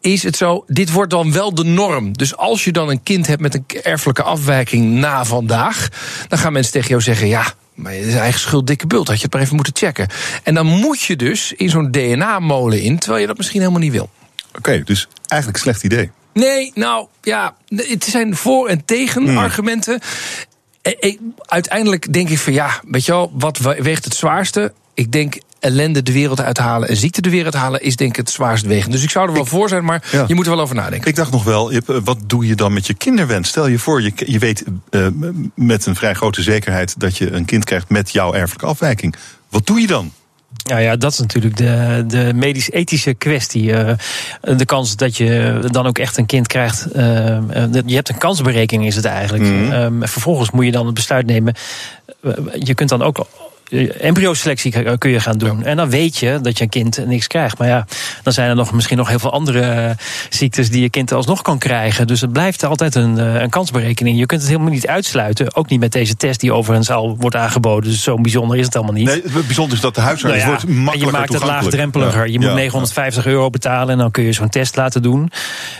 is het zo, dit wordt dan wel de norm. Dus als je dan een kind hebt met een erfelijke afwijking na vandaag... dan gaan mensen tegen jou zeggen, ja, maar het is eigen schuld, dikke bult. Had je het maar even moeten checken. En dan moet je dus in zo'n DNA-molen in... terwijl je dat misschien helemaal niet wil. Oké, dus eigenlijk een slecht idee. Nee, nou ja, het zijn voor- en tegen-argumenten. Hmm. Uiteindelijk denk ik van ja, weet je wel, wat weegt het zwaarste? Ik denk ellende de wereld uithalen en ziekte de wereld halen is denk ik het zwaarst wegend. Dus ik zou er wel ik, voor zijn, maar ja. je moet er wel over nadenken. Ik dacht nog wel, wat doe je dan met je kinderwens? Stel je voor, je, je weet uh, met een vrij grote zekerheid dat je een kind krijgt met jouw erfelijke afwijking. Wat doe je dan? Nou ja, dat is natuurlijk de, de medisch-ethische kwestie. Uh, de kans dat je dan ook echt een kind krijgt. Uh, je hebt een kansberekening, is het eigenlijk. Mm. Um, vervolgens moet je dan het besluit nemen. Je kunt dan ook embryoselectie kun je gaan doen. Ja. En dan weet je dat je een kind niks krijgt. Maar ja, dan zijn er nog, misschien nog heel veel andere ziektes die je kind alsnog kan krijgen. Dus het blijft altijd een, een kansberekening. Je kunt het helemaal niet uitsluiten. Ook niet met deze test die overigens al wordt aangeboden. Dus zo bijzonder is het allemaal niet. Nee, het bijzonder is dat de huisarts nou ja, wordt makkelijker Je maakt het laagdrempeliger. Ja. Je moet ja. 950 euro betalen en dan kun je zo'n test laten doen.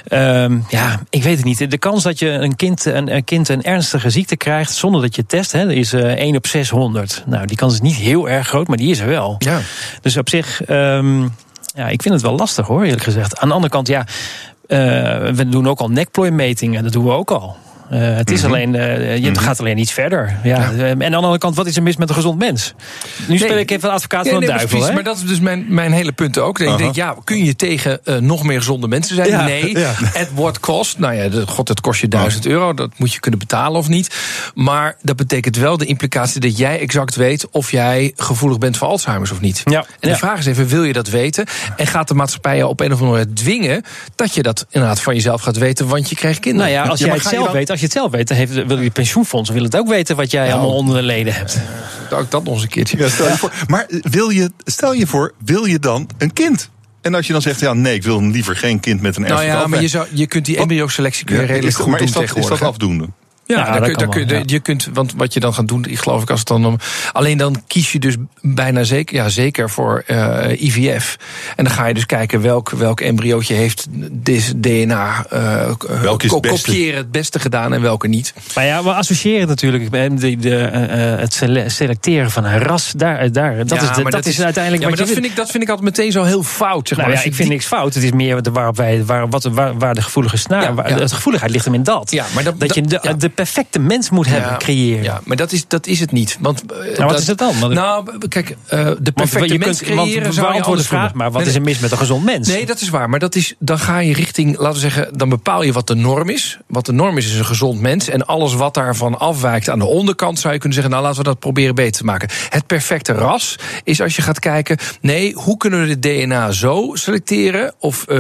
Um, ja, ik weet het niet. De kans dat je een kind een, een kind een ernstige ziekte krijgt zonder dat je test, hè, is uh, 1 op 600. Nou, die kans is niet heel erg groot, maar die is er wel. Ja. Dus op zich, um, ja, ik vind het wel lastig hoor, eerlijk gezegd. Aan de andere kant, ja, uh, we doen ook al nekplooimetingen, dat doen we ook al. Uh, het is mm-hmm. alleen, uh, je mm-hmm. gaat alleen iets verder. Ja. ja. En aan de andere kant, wat is er mis met een gezond mens? Nu speel nee, ik even advocaat nee, van de nee, duivel. Precies, maar dat is dus mijn, mijn hele punt ook. Uh-huh. Ik denk, ja, kun je tegen nog meer gezonde mensen zijn? Ja, nee. Ja. At what cost? Nou ja, de, god, het kost je duizend euro. Dat moet je kunnen betalen of niet. Maar dat betekent wel de implicatie dat jij exact weet of jij gevoelig bent voor Alzheimer's of niet. Ja. En de vraag is even, wil je dat weten? En gaat de maatschappij je op een of andere manier dwingen dat je dat inderdaad van jezelf gaat weten, want je krijgt kinderen? Nou ja, als jij het zelf weet, als je het zelf weet, dan heeft wil je pensioenfonds wil het ook weten wat jij nou, allemaal onder de leden hebt. Uh, dat nog eens een keertje. Ja, stel je voor. Maar wil je, stel je voor, wil je dan een kind? En als je dan zegt, ja, nee, ik wil liever geen kind met een Nou erfelijk ja, maar je, zou, je kunt die embryo-selectie kun je Ja, redelijk is- goed maar doen is dat, is dat afdoende? Ja, Ja, daar kun, kan daar kun, wel, ja. je kunt, want wat je dan gaat doen, ik geloof ik, als het dan om. Alleen dan kies je dus bijna zeker, ja, zeker voor eh, IVF. En dan ga je dus kijken welk, welk embryootje heeft dit DNA eh, Welke is ko- het beste? kopiëren het beste gedaan en welke niet. Maar ja, we associëren natuurlijk met de, de, eh, eh, het sele- selecteren van een ras. Daar, daar, dat Ja, is, de, maar dat is uiteindelijk ja, wat maar dat vind, ik, dat vind ik altijd meteen zo heel fout. Zeg Nou maar. ja, ik vind die- niks fout. Het is meer waarop wij, waar, wat, waar, waar de gevoelige snaar. Ja, waar- ja. De gevoeligheid ligt hem in dat. Ja, maar dat- dat, je de, dat- ja. de perfecte mens moet hebben Ja, creëren. Ja, maar dat is, dat is het niet. Want, eh, wat dat- is het dan? Want- nou, kijk, eh, de perfecte mens kunt, creëren zou je de vraag, maar wat Nee, is er mis met een gezond mens? Nee, dat is waar. Maar dat is, dan ga je richting, laten we zeggen, dan bepaal je wat de norm is. Wat de norm is, is een gezond mens. En alles wat daarvan afwijkt aan de onderkant, zou je kunnen zeggen, nou laten we dat proberen beter te maken. Het perfecte ras is als je gaat kijken, nee, hoe kunnen we dit DNA zo selecteren? Of eh,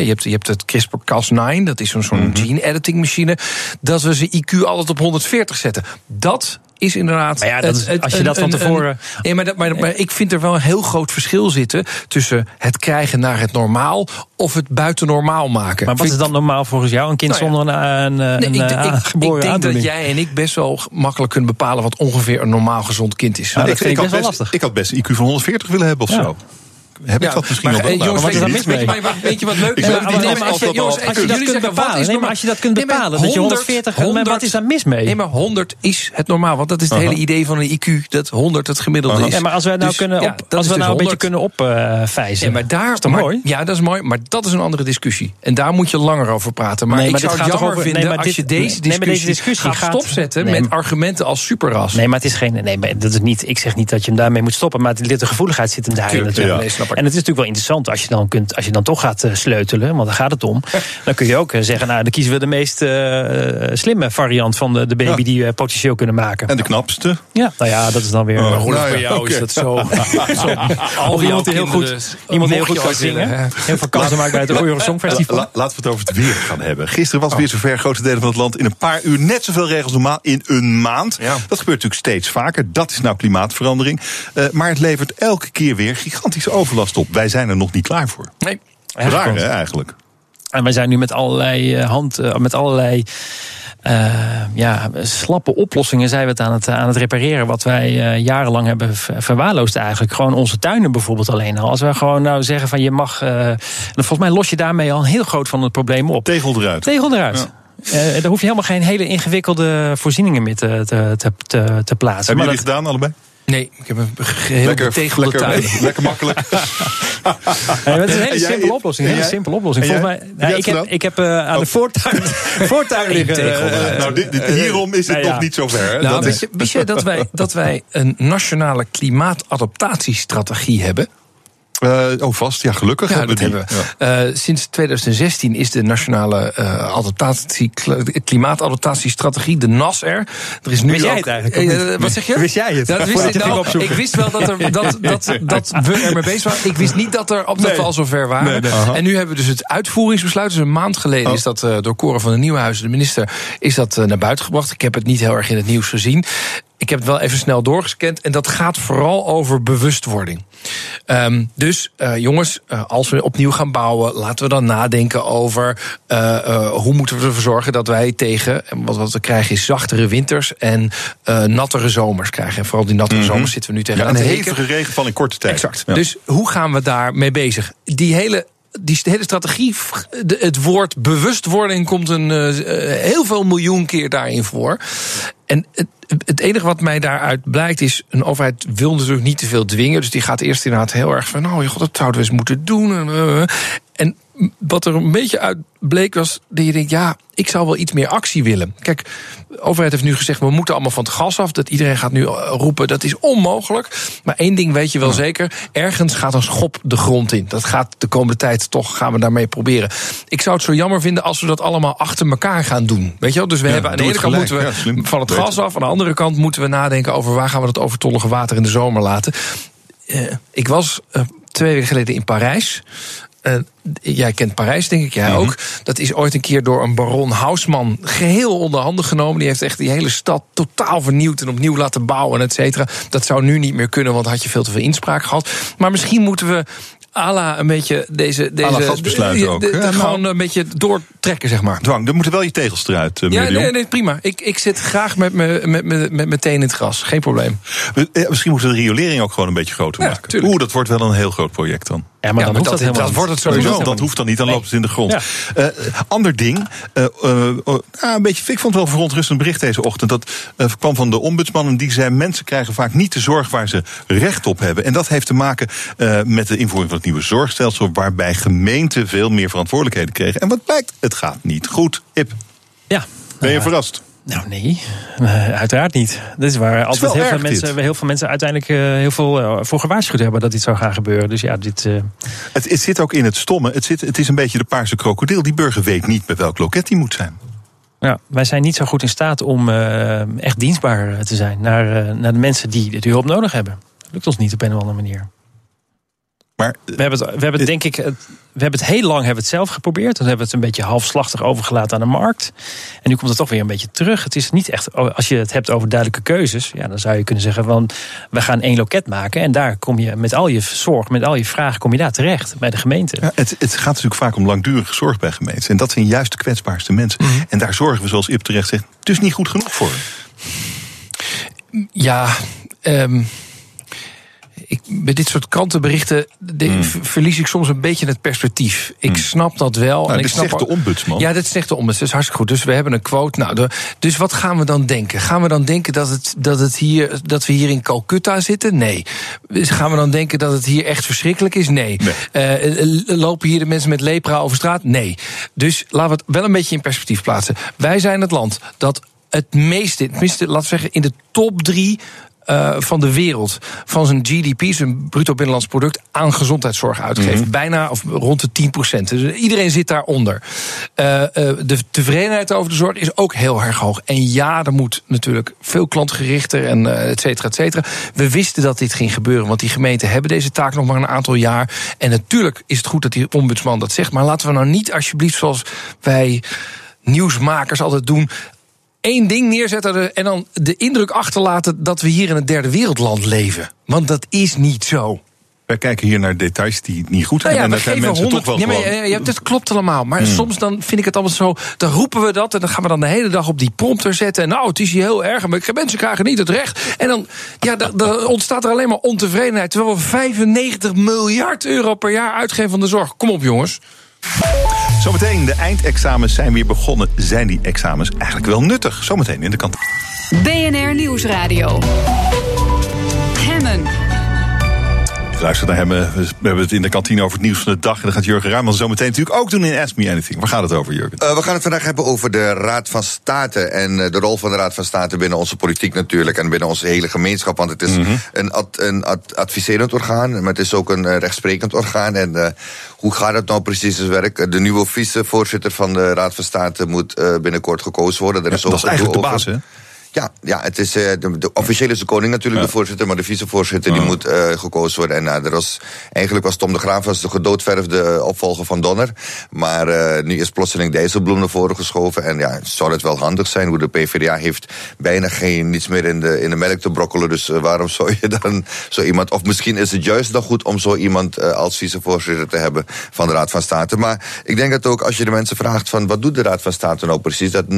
je, hebt, je hebt het CRISPR-Cas9, dat is zo'n zo'n gene editing machine, dat we ze IQ altijd op 140 zetten. Dat is inderdaad. Maar ja, dat is- als je dat van tevoren- nee, maar, dat, maar, maar ik vind er wel een heel groot verschil zitten tussen het krijgen naar het normaal of het buiten normaal maken. Maar wat Vind- is dan normaal volgens jou? Een kind Nou ja. zonder een, een, Nee, een, ik, eh, ik, ik aangeboren denk dat jij en ik best wel makkelijk kunnen bepalen wat ongeveer een normaal gezond kind is. Nou, dat ik, vind ik had best wel lastig. ik had best een IQ van 140 willen hebben of Ja. zo. Heb ik dat misschien maar, nog wel? eh, jongens, weet, wat je, wat- weet je wat leuk is? als- je- dat kunt bepalen, dat je 140, maar wat is daar mis mee? Nee, maar 100 is het normaal. Want dat is het hele idee van een IQ, dat 100 het gemiddelde is. Ja, maar als we nou, Dus, kunnen op, als we dus nou een beetje 100. kunnen opvijzen. Maar daar mooi? Ja, dat is mooi, maar dat is een andere discussie. En daar moet je langer over praten. Maar ik zou het jammer vinden als je deze discussie, gaat stopzetten met argumenten als superras. Nee, maar het is geen. Nee, maar dat is niet. Ik zeg niet dat je hem daarmee moet stoppen. Maar de gevoeligheid zit hem daarin Tuurlijk, natuurlijk. ja, snap ik. En het is natuurlijk wel interessant als je dan, kunt, als je dan toch gaat eh, sleutelen. Want daar gaat het om. [laughs] dan kun je ook eh, zeggen. Nou, dan kiezen we de meest eh, slimme variant van de, de baby Ja. die we potentieel kunnen maken. En de knapste. Ja, nou ja, dat is dan weer. Oh, eh, nou ja, bij jou is dat zo. [laughs] zo al iemand die heel goed, iemand die heel goed kan zingen. Heel veel kansen maakt bij het Euro Songfestival. La- laten we het over het weer gaan hebben. Gisteren was het weer zover. Grote delen van het land in een paar uur net zoveel regels normaal in een maand. Ja. Dat gebeurt natuurlijk steeds vaker. Dat is nou klimaatverandering. Eh, maar het levert elke keer weer gigantische overlast op. Wij zijn er nog niet klaar voor. Nee. Raar hè, eigenlijk. En wij zijn nu met allerlei eh, hand, eh, met allerlei eh, ja, slappe oplossingen zijn we het aan het, aan het repareren. Wat wij jarenlang hebben ver- verwaarloosd eigenlijk. Gewoon onze tuinen bijvoorbeeld alleen al. Als we gewoon nou zeggen van je mag. dan volgens mij los je daarmee al een heel groot van het probleem op. Tegel eruit. Tegel eruit. Daar hoef je helemaal geen hele ingewikkelde voorzieningen meer te, te, te, te, plaatsen. Hebben jullie gedaan allebei? Nee, ik heb een geheel betegelde tuin. [laughs] lekker makkelijk. [laughs] Nee, het is een hele simpele oplossing. Een en hele simpele oplossing. En Volgens mij, Heb nou, ik, heb, ik heb eh, aan de voortuin, [laughs] voortuin liggen. tegel eh, eruit. nou, dit, dit- hierom is het Nou ja. nog niet zover. Hè? Nou, Dat je, wist jij dat wij, dat wij een nationale klimaatadaptatiestrategie hebben? Eh, oh, vast. Ja, gelukkig Ja, hebben dat we die. hebben we. Eh, sinds 2016 is de nationale eh, adaptatie, klimaatadaptatiestrategie, de NAS er. Er is nu Wist jij het eigenlijk, wat zeg je? Wist jij het? Ja, dat wist ik, nou, ik wist wel dat, er, dat, [laughs] dat, dat we er mee bezig waren. Ik wist niet dat, er, op, dat we al zover waren. Nee, nee. Aha. En nu hebben we dus het uitvoeringsbesluit. Dus een maand geleden Oh. is dat eh, door Koren van de Nieuwenhuizen, de minister, is dat naar buiten gebracht. Ik heb het niet heel erg in het nieuws gezien. Ik heb het wel even snel doorgescand. En dat gaat vooral over bewustwording. Ehm, dus eh, jongens, eh, als we opnieuw gaan bouwen, laten we dan nadenken over eh, hoe moeten we ervoor zorgen dat wij tegen, en wat, wat we krijgen is zachtere winters en nattere zomers krijgen. En vooral die nattere zomers zitten we nu tegen Ja, een hevige regenval in korte tijd. Exact. Ja. Dus hoe gaan we daarmee bezig? Die hele. Die hele strategie, het woord bewustwording komt een, heel veel miljoen keer daarin voor. En het, enige wat mij daaruit blijkt is... een overheid wil natuurlijk niet te veel dwingen. Dus die gaat eerst inderdaad heel erg van... nou, god, dat zouden we eens moeten doen. En, eh, En wat er een beetje uit bleek was... dat je denkt, ja, ik zou wel iets meer actie willen. Kijk, de overheid heeft nu gezegd... we moeten allemaal van het gas af. Dat iedereen gaat nu eh, roepen, dat is onmogelijk. Maar één ding weet je wel zeker... ergens gaat een schop de grond in. Dat gaat de komende tijd toch, gaan we daarmee proberen. Ik zou het zo jammer vinden als we dat allemaal achter elkaar gaan doen. Weet je wel? Dus we Ja, hebben aan de ene kant gelijk. moeten we Ja, slim. van het Beter. gas af. Aan de andere kant moeten we nadenken over waar gaan we dat overtollige water in de zomer laten. Eh, ik was eh, twee weken geleden in Parijs. Eh, jij kent Parijs, denk ik, jij Mhm. ook. Dat is ooit een keer door een baron Hausman geheel onder handen genomen. Die heeft echt die hele stad totaal vernieuwd en opnieuw laten bouwen, et cetera. Dat zou nu niet meer kunnen, want had je veel te veel inspraak gehad. Maar misschien moeten we à la een beetje deze... deze de- ook. de- de- Ja, nou. Gewoon een beetje doortrekken, zeg maar. Dwang, er moeten wel je tegels eruit, eh, Ja, nee, nee, prima. Ik, ik zit graag met mijn met, met, met mijn teen in het gras. Geen probleem. Eh, Misschien moeten we de riolering ook gewoon een beetje groter Ja, maken. Oeh, dat wordt wel een heel groot project dan. Ja, maar dan hoeft dat, helemaal dat niet. wordt het Dat sowieso. hoeft dat hoeft dan niet, dan loopt het in de grond. Ja. Eh, ander ding, eh, eh, oh, nou, een beetje, ik vond het wel een verontrustend bericht deze ochtend. Dat eh, kwam van de ombudsman en die zei... mensen krijgen vaak niet de zorg waar ze recht op hebben. En dat heeft te maken eh, met de invoering van het nieuwe zorgstelsel... waarbij gemeenten veel meer verantwoordelijkheden kregen. En wat blijkt, het gaat niet goed. Hip, Ja. ben je verrast? Nou, nee, Eh, uiteraard niet. Dat is waar altijd heel veel, dit. mensen, heel veel mensen uiteindelijk eh, heel veel eh, voor gewaarschuwd hebben dat dit zou gaan gebeuren. Dus ja, dit. Het, het zit ook in het stomme. Het, zit, het is een beetje de paarse krokodil. Die burger weet niet bij welk loket die moet zijn. ja, wij zijn niet zo goed in staat om echt dienstbaar te zijn naar, naar de mensen die de hulp nodig hebben. Dat lukt ons niet op een of andere manier. Maar We hebben het, we hebben het denk ik, het- we hebben het heel lang hebben het zelf geprobeerd. Dan hebben we het een beetje halfslachtig overgelaten aan de markt. En nu komt het toch weer een beetje terug. Het is niet echt, als je het hebt over duidelijke keuzes, ja, dan zou je kunnen zeggen van we gaan één loket maken en daar kom je met al je zorg, met al je vragen, kom je daar terecht bij de gemeente. Ja, het, het gaat natuurlijk vaak om langdurige zorg bij gemeenten. En dat zijn juist de kwetsbaarste mensen. Mhm. En daar zorgen we, zoals Ip terecht zegt, dus niet goed genoeg voor. Ja, ehm, ik, bij dit soort krantenberichten de- v- verlies ik soms een beetje het perspectief. Ik snap dat wel. Hmm. Nou, en ik snap zegt de ombudsman. Ja, dit zegt de ombudsman. Dat is hartstikke goed. Dus we hebben een quote. Nou, de- dus wat gaan we dan denken? Gaan we dan denken dat, het, dat, het hier, dat we hier in Calcutta zitten? Nee. Dus gaan we dan denken dat het hier echt verschrikkelijk is? Nee. Eh, eh, lopen hier de mensen met lepra over straat? Nee. Dus laten we het wel een beetje in perspectief plaatsen. Wij zijn het land dat het meeste, tenminste, laten we zeggen, in de top drie eh, van de wereld van zijn GDP, zijn bruto binnenlands product, aan gezondheidszorg uitgeeft. Bijna of rond de 10 procent. Dus iedereen zit daaronder. Eh, eh, de tevredenheid over de zorg is ook heel erg hoog. En ja, er moet natuurlijk veel klantgerichter en et cetera, et cetera. We wisten dat dit ging gebeuren, want die gemeenten hebben deze taak nog maar een aantal jaar. En natuurlijk is het goed dat die ombudsman dat zegt. Maar laten we nou niet alsjeblieft, zoals wij nieuwsmakers altijd doen één ding neerzetten en dan de indruk achterlaten dat we hier in een derde wereldland leven. Want dat is niet zo. Wij kijken hier naar details die niet goed zijn. Nou ja, en daar zijn mensen 100. toch wel ja, maar, ja, dat klopt allemaal. Maar Hmm. soms dan vind ik het allemaal zo. Dan roepen we dat en dan gaan we dan de hele dag op die prompter zetten. En nou, het is hier heel erg. Maar mensen krijgen niet het recht. En dan ja, dan ontstaat er alleen maar ontevredenheid. Terwijl we 95 miljard euro per jaar uitgeven van de zorg. Kom op, jongens. Zometeen, de eindexamens zijn weer begonnen. Zijn die examens eigenlijk wel nuttig? Zometeen in de kant. BNR Nieuwsradio. Naar hem. eh, We hebben het in de kantine over het nieuws van de dag. En dat gaat Jurgen Ruijman zometeen natuurlijk ook doen in Ask Me Anything. Waar gaat het over, Jurgen? Uh, we gaan het vandaag hebben over de Raad van State. En uh, de rol van de Raad van State binnen onze politiek natuurlijk. En binnen onze hele gemeenschap. Want het is Mhm. een, ad, een ad, adviserend orgaan. Maar het is ook een uh, rechtsprekend orgaan. En uh, hoe gaat het nou precies het werk? De nieuwe vicevoorzitter van de Raad van State moet uh, binnenkort gekozen worden. Er Ja, is dat is eigenlijk de baas, hè? Ja, ja het is, uh, de, de officieel is de koning natuurlijk de voorzitter, maar de vicevoorzitter die moet uh, gekozen worden. En uh, er was, eigenlijk was Tom de Graaf was de gedoodverfde opvolger van Donner. Maar nu is plotseling Dijsselbloem naar voren geschoven. En ja, zou het wel handig zijn, hoe de PvdA heeft bijna geen, niets meer in de, in de melk te brokkelen. Dus waarom zou je [laughs] dan zo iemand, of misschien is het juist nog goed om zo iemand als vicevoorzitter te hebben van de Raad van State. Maar ik denk dat ook als je de mensen vraagt van wat doet de Raad van State nou precies, dat 99%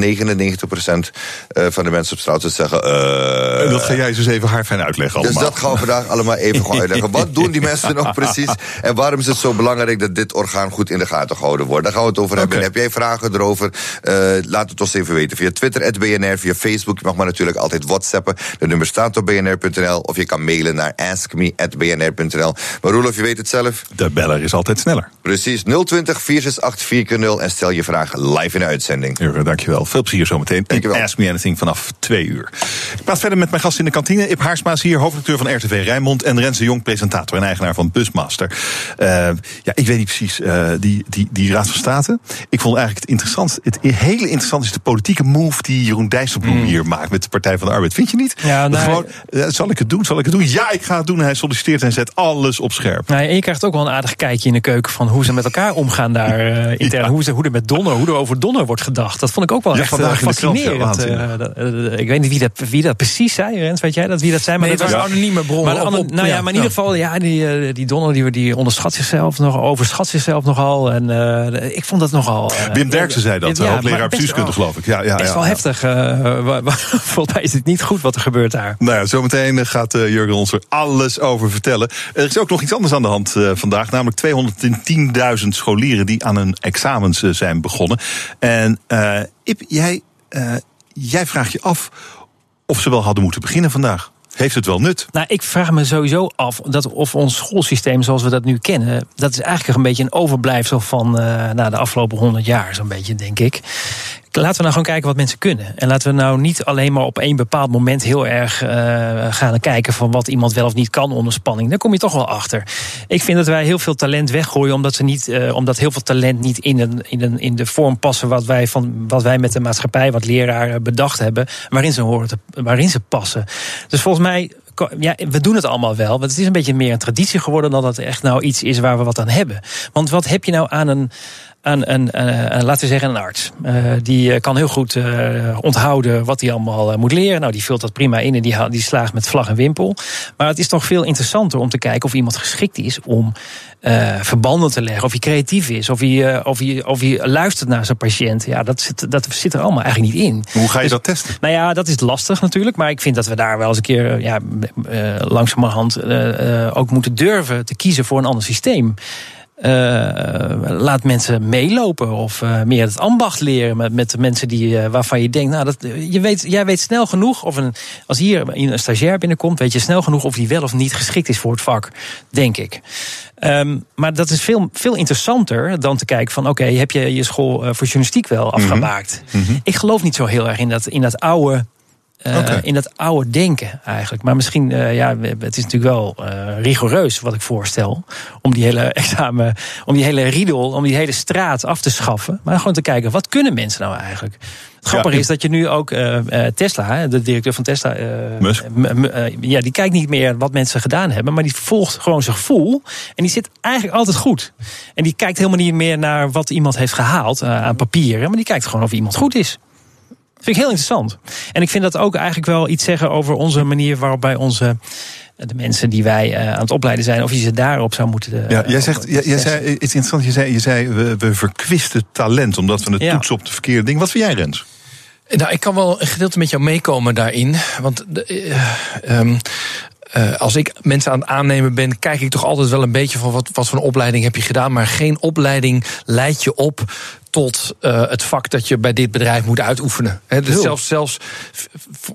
van de mensen op straat zou zeggen. Uh, en dat ga jij eens even haar fijn uitleggen. Dus allemaal. dat gaan we vandaag allemaal even gewoon uitleggen. Wat doen die [laughs] mensen nou precies? En waarom is het zo belangrijk dat dit orgaan goed in de gaten gehouden wordt? Daar gaan we het over hebben. En heb jij vragen erover? Uh, laat het ons even weten. Via Twitter, BNR, via Facebook. Je mag maar natuurlijk altijd whatsappen. De nummer staat op bnr.nl. Of je kan mailen naar askme.bnr.nl. Maar Roelof, je weet het zelf. De beller is altijd sneller. Precies. 020 468 4x0 en stel je vraag live in de uitzending. Dankjewel. Veel plezier zometeen. Dankjewel. Ask Me Anything vanaf twee uur. Ik praat verder met mijn gast in de kantine. Ip Haarsma is hier, hoofdredacteur van RTV Rijnmond. En Renze Jong, presentator en eigenaar van Busmaster. Uh, ja, ik weet niet precies, uh, die, die, die Raad van State. Ik vond eigenlijk het interessant. Het hele interessant is de politieke move die Jeroen Dijsselbloem mm. hier maakt met de Partij van de Arbeid. Vind je niet? Ja, nou, Gewoon, uh, zal ik het doen? Zal ik het doen? Ja, ik ga het doen. En hij solliciteert en zet alles op scherp. Nou, en je krijgt ook wel een aardig kijkje in de keuken van hoe ze met elkaar omgaan daar [laughs] intern. Ja. Hoe, ze, hoe er met Donner, hoe er over Donner wordt gedacht. Dat vond ik ook wel ja, echt fascinerend. Ik weet niet wie dat, wie dat precies zei, Rens, weet jij dat? Wie dat zei? Maar dat was anonieme bronnen. Maar, op- nou ja, ja, maar in ieder geval, ja, die, eh, die Donner die, die onderschat zichzelf nog, overschat zichzelf nogal. En eh, ik vond dat nogal. eh, Wim Derksen zei dat, ja, bestuurskunde, wel- geloof ik. Ja, ja, Best ja, wel heftig. eh, [laughs] volgens mij is het niet goed wat er gebeurt daar. Nou ja, zometeen gaat Jurgen ons er alles over vertellen. Er is ook nog iets anders aan de hand eh, vandaag. Namelijk 210.000 scholieren die aan hun examens zijn begonnen. En eh Ip, jij, eh, jij vraagt je af of ze wel hadden moeten beginnen vandaag. Heeft het wel nut? Nou, ik vraag me sowieso af dat of ons schoolsysteem zoals we dat nu kennen, dat is eigenlijk een beetje een overblijfsel van eh, nou, de afgelopen honderd jaar, zo'n beetje, denk ik. Laten we nou gewoon kijken wat mensen kunnen. En laten we nou niet alleen maar op één bepaald moment heel erg eh, gaan kijken van wat iemand wel of niet kan onder spanning. Daar kom je toch wel achter. Ik vind dat wij heel veel talent weggooien, omdat, ze niet, eh, omdat heel veel talent niet in, een, in, een, in de vorm passen wat wij, van, wat wij met de maatschappij, wat leraren bedacht hebben, waarin ze horen te, waarin ze passen. Dus volgens mij ja, we doen het allemaal wel. Want het is een beetje meer een traditie geworden dan dat het echt nou iets is waar we wat aan hebben. Want wat heb je nou aan een. Aan een, eh, laten we zeggen, een arts. Eh, die eh, kan heel goed onthouden wat hij allemaal moet leren. Nou, die vult dat prima in en die, die slaagt met vlag en wimpel. Maar het is toch veel interessanter om te kijken of iemand geschikt is om verbanden te leggen. Of hij creatief is, of hij, of, hij, of hij luistert naar zijn patiënt. Ja, dat zit, dat zit er allemaal eigenlijk niet in. Hoe ga je Dus- dat testen? nou ja, dat is lastig natuurlijk. Maar ik vind dat we daar wel eens een keer ja, langzamerhand ook moeten durven te kiezen voor een ander systeem. Eh, laat mensen meelopen of eh, meer het ambacht leren met, met de mensen die, eh, waarvan je denkt, nou, dat, je weet, jij weet snel genoeg of een, als hier een stagiair binnenkomt, weet je snel genoeg of die wel of niet geschikt is voor het vak, denk ik. Ehm, maar dat is veel, veel interessanter dan te kijken van... oké, heb je je school voor journalistiek wel afgemaakt? Ik geloof niet zo heel erg in dat, in dat oude... eh. In dat oude denken eigenlijk. Maar misschien, eh, ja, het is natuurlijk wel eh, rigoureus wat ik voorstel. Om die hele [laughs] examen, om die hele riedel, om die hele straat af te schaffen. Maar gewoon te kijken, wat kunnen mensen nou eigenlijk? Het grappige Ja, is dat je nu ook Tesla, de directeur van Tesla, Musk. ja, die kijkt niet meer wat mensen gedaan hebben, maar die volgt gewoon zijn gevoel. En die zit eigenlijk altijd goed. En die kijkt helemaal niet meer naar wat iemand heeft gehaald eh, aan papieren, maar die kijkt gewoon of iemand goed is. Dat vind ik heel interessant. En ik vind dat ook eigenlijk wel iets zeggen over onze manier waarop wij onze. De mensen die wij eh, aan het opleiden zijn, of je ze daarop zou moeten. eh, Ja, jij zegt, jij, jij zei iets interessants. Je zei, je zei we, we verkwisten talent omdat we het Ja. toetsen op de verkeerde ding. Wat vind jij, Rens? Nou, ik kan wel een gedeelte met jou meekomen daarin. Want de, eh, ehm, eh, als ik mensen aan het aannemen ben, kijk ik toch altijd wel een beetje van wat, wat voor een opleiding heb je gedaan. Maar geen opleiding leidt je op tot eh, het vak dat je bij dit bedrijf moet uitoefenen. He, dus zelfs, zelfs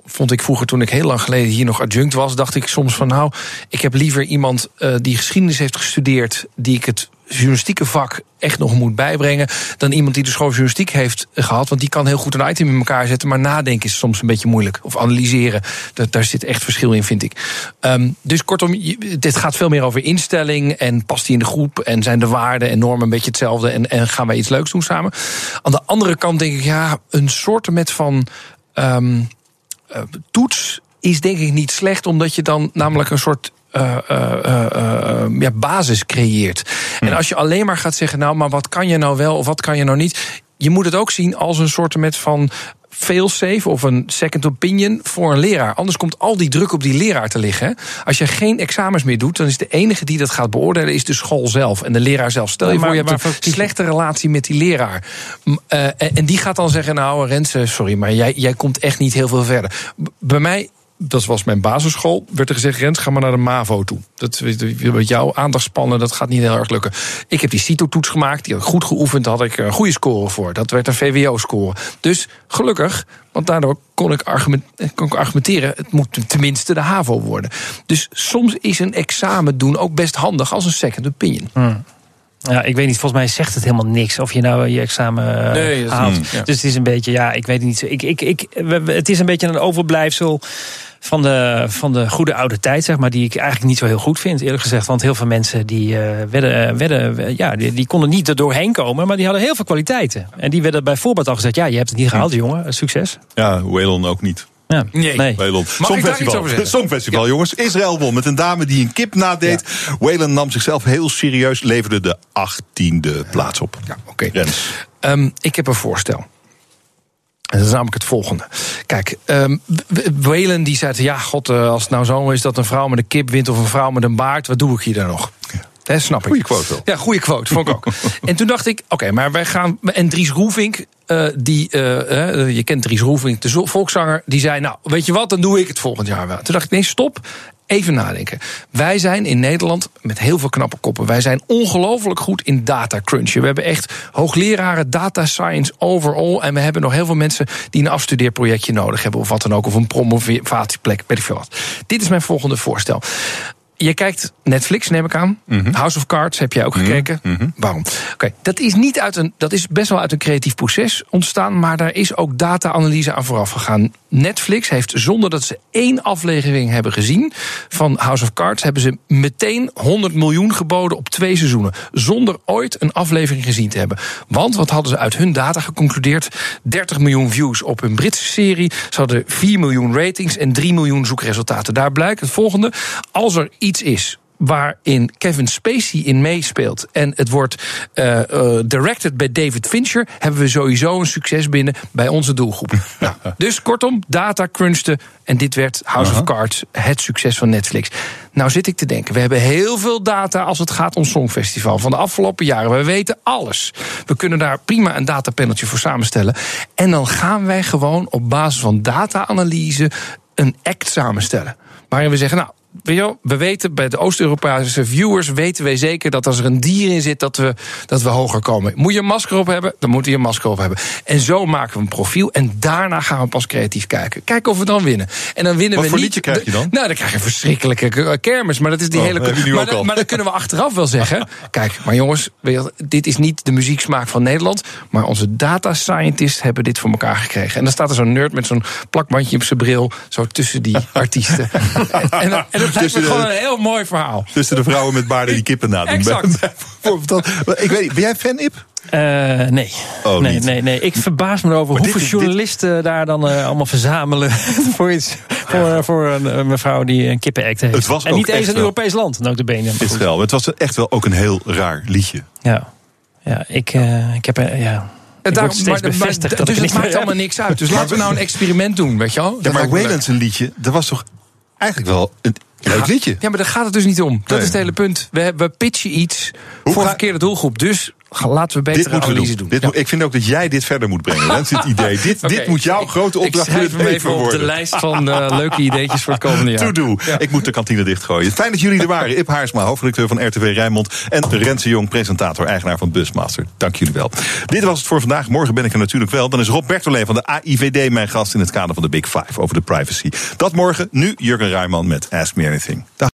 vond ik vroeger, toen ik heel lang geleden hier nog adjunct was, dacht ik soms van nou, ik heb liever iemand eh, die geschiedenis heeft gestudeerd, die ik het journalistieke vak echt nog moet bijbrengen. dan iemand die de school journalistiek heeft gehad. Want die kan heel goed een item in elkaar zetten. Maar nadenken is soms een beetje moeilijk. Of analyseren. Daar zit echt verschil in, vind ik. Ehm, dus kortom, dit gaat veel meer over instelling. En past die in de groep? En zijn de waarden en normen een beetje hetzelfde? En, en gaan wij iets leuks doen samen? Aan de andere kant denk ik, ja, een soort met van. ehm, eh, toets is denk ik niet slecht, omdat je dan namelijk een soort. Eh, eh, eh, ja, basis creëert. En als je alleen maar gaat zeggen, nou, maar wat kan je nou wel of wat kan je nou niet? Je moet het ook zien als een soort met van failsafe of een second opinion voor een leraar. Anders komt al die druk op die leraar te liggen. Als je geen examens meer doet, dan is de enige die dat gaat beoordelen is de school zelf en de leraar zelf. Stel je Ja, maar voor, je hebt een slechte relatie met die leraar. En, en die gaat dan zeggen, nou Renze, sorry, maar jij, jij komt echt niet heel veel verder. B- bij mij dat was mijn basisschool, werd er gezegd: Rens, ga maar naar de MAVO toe. Dat met jouw aandachtspannen, dat gaat niet heel erg lukken. Ik heb die CITO-toets gemaakt, die had ik goed geoefend, daar had ik een goede score voor. Dat werd een VWO-score. Dus gelukkig, want daardoor kon ik, argument, kon ik argumenteren: het moet tenminste de HAVO worden. Dus soms is een examen doen ook best handig als een second opinion. Ja, ik weet niet, volgens mij zegt het helemaal niks of je nou je examen eh, Nee, dat is- haalt. ja. Dus het is een beetje, ja, ik weet het niet. Ik, ik, ik, het is een beetje een overblijfsel van de, van de goede oude tijd, zeg maar, die ik eigenlijk niet zo heel goed vind, eerlijk gezegd. Want heel veel mensen die eh, werden, eh, werden ja, die, die konden niet er doorheen komen, maar die hadden heel veel kwaliteiten. En die werden bij voorbaat al gezegd, ja, je hebt het niet gehaald, jongen, succes. Ja, Waylon ook niet. Ja, Nee. nee. Songfestival. Songfestival, jongens. Israël won met een dame die een kip nadeed. Waylon nam zichzelf heel serieus, leverde de achttiende plaats op. Ja, oké. Ehm, ik heb een voorstel. En dat is namelijk het volgende. Kijk, um, Whalen die zei: Ja, god, eh, als het nou zo is dat een vrouw met een kip wint of een vrouw met een baard, wat doe ik hier dan nog? Ja. Snap ik. Goeie quote wel. Ja, goede quote, vond ik ook. [laughs] en toen dacht ik, oké, maar wij gaan. En Dries Roelvink, uh, die, uh, je kent Dries Roelvink, de volkszanger, die zei: Nou, weet je wat, dan doe ik het volgend jaar wel. Toen dacht ik: Nee, stop. Even nadenken. Wij zijn in Nederland met heel veel knappe koppen. Wij zijn ongelooflijk goed in data crunchen. We hebben echt hoogleraren data science overall. En we hebben nog heel veel mensen die een afstudeerprojectje nodig hebben. Of wat dan ook. Of een promovatieplek. Weet ik veel wat. Dit is mijn volgende voorstel. Je kijkt Netflix, neem ik aan. Mhm. House of Cards heb jij ook gekeken. Waarom? Oké, dat is niet uit een. Dat is best wel uit een creatief proces ontstaan. Maar daar is ook data-analyse aan vooraf gegaan. Netflix heeft zonder dat ze één aflevering hebben gezien van House of Cards, hebben ze meteen 100 miljoen geboden op twee seizoenen. Zonder ooit een aflevering gezien te hebben. Want wat hadden ze uit hun data geconcludeerd? 30 miljoen views op hun Britse serie. Ze hadden 4 miljoen ratings en 3 miljoen zoekresultaten. Daar blijkt het volgende. Als er iets is waarin Kevin Spacey in meespeelt en het wordt uh, uh, directed bij David Fincher, hebben we sowieso een succes binnen bij onze doelgroep. [laughs] nou, dus kortom, data crunchte en dit werd House uh -huh. of Cards het succes van Netflix. Nou zit ik te denken, we hebben heel veel data als het gaat om Songfestival van de afgelopen jaren. We weten alles. We kunnen daar prima een datapaneltje voor samenstellen. En dan gaan wij gewoon op basis van data-analyse een act samenstellen. Waarin we zeggen, nou, we weten bij de Oost-Europese viewers weten wij zeker dat als er een dier in zit, dat we, dat we hoger komen. Moet je een masker op hebben, dan moet je een masker op hebben. En zo maken we een profiel en daarna gaan we pas creatief kijken. Kijken of we dan winnen. En dan winnen Wat we voor niet. liedje krijg je dan? Nou, dan krijg je verschrikkelijke kermis. Maar dat is die Oh, hele. maar, al. maar dan kunnen we achteraf wel zeggen. [laughs] Kijk, maar jongens, dit is niet de muzieksmaak van Nederland. Maar onze data scientists hebben dit voor elkaar gekregen. En dan staat er zo'n nerd met zo'n plakbandje op zijn bril. Zo tussen die [laughs] artiesten. [laughs] en, en dat Tussen de- gewoon een heel mooi verhaal. Tussen de vrouwen met baarden die kippen nadoen. Exact. [laughs] Bijvoorbeeld dat. Ik weet niet, ben jij fan, Ip? Eh, nee. Oh, nee, niet. nee, nee. Ik verbaas me erover Maar hoeveel is- dit- journalisten daar dan eh, allemaal verzamelen [laughs] voor iets. Voor, voor een, een mevrouw die een kippenact heeft. Het was en ook niet eens een wel. Europees land, notabene. Is wel. Het was echt wel ook een heel raar liedje. Ja, ja ik, eh, ik heb... eh, ja. Daarom- maar- maar- bevestigd dat dus het niet maakt allemaal niks uit. Dus laten we nou een experiment doen, weet je wel? Ja, Dat maar een liedje, dat was toch eigenlijk wel een leuk liedje? Ja, maar daar gaat het dus niet om. Dat Nee. is het hele punt. We, we pitchen iets Hoe voor een verkeerde doelgroep. Dus laten we beter Dit moeten we analyse doen. doen. Dit moet- ik vind ook dat jij dit verder moet brengen. Dat is het idee. Dit, dit moet jouw ik- grote ik opdracht schrijf het hem leven even op worden. de lijst van eh, [laughs] leuke ideetjes voor het komende jaar. To-do. Ik moet de kantine dichtgooien. Fijn dat jullie er waren. [laughs] Ip Haarsma, hoofdredacteur van RTV Rijnmond. En Renze Jong, presentator, eigenaar van Busmaster. Dank jullie wel. Dit was het voor vandaag. Morgen ben ik er natuurlijk wel. Dan is Rob Bertolet van de AIVD mijn gast in het kader van de Big Five over de privacy. Dat morgen. Nu Jurgen Rijman met Ask Me Anything. Dag.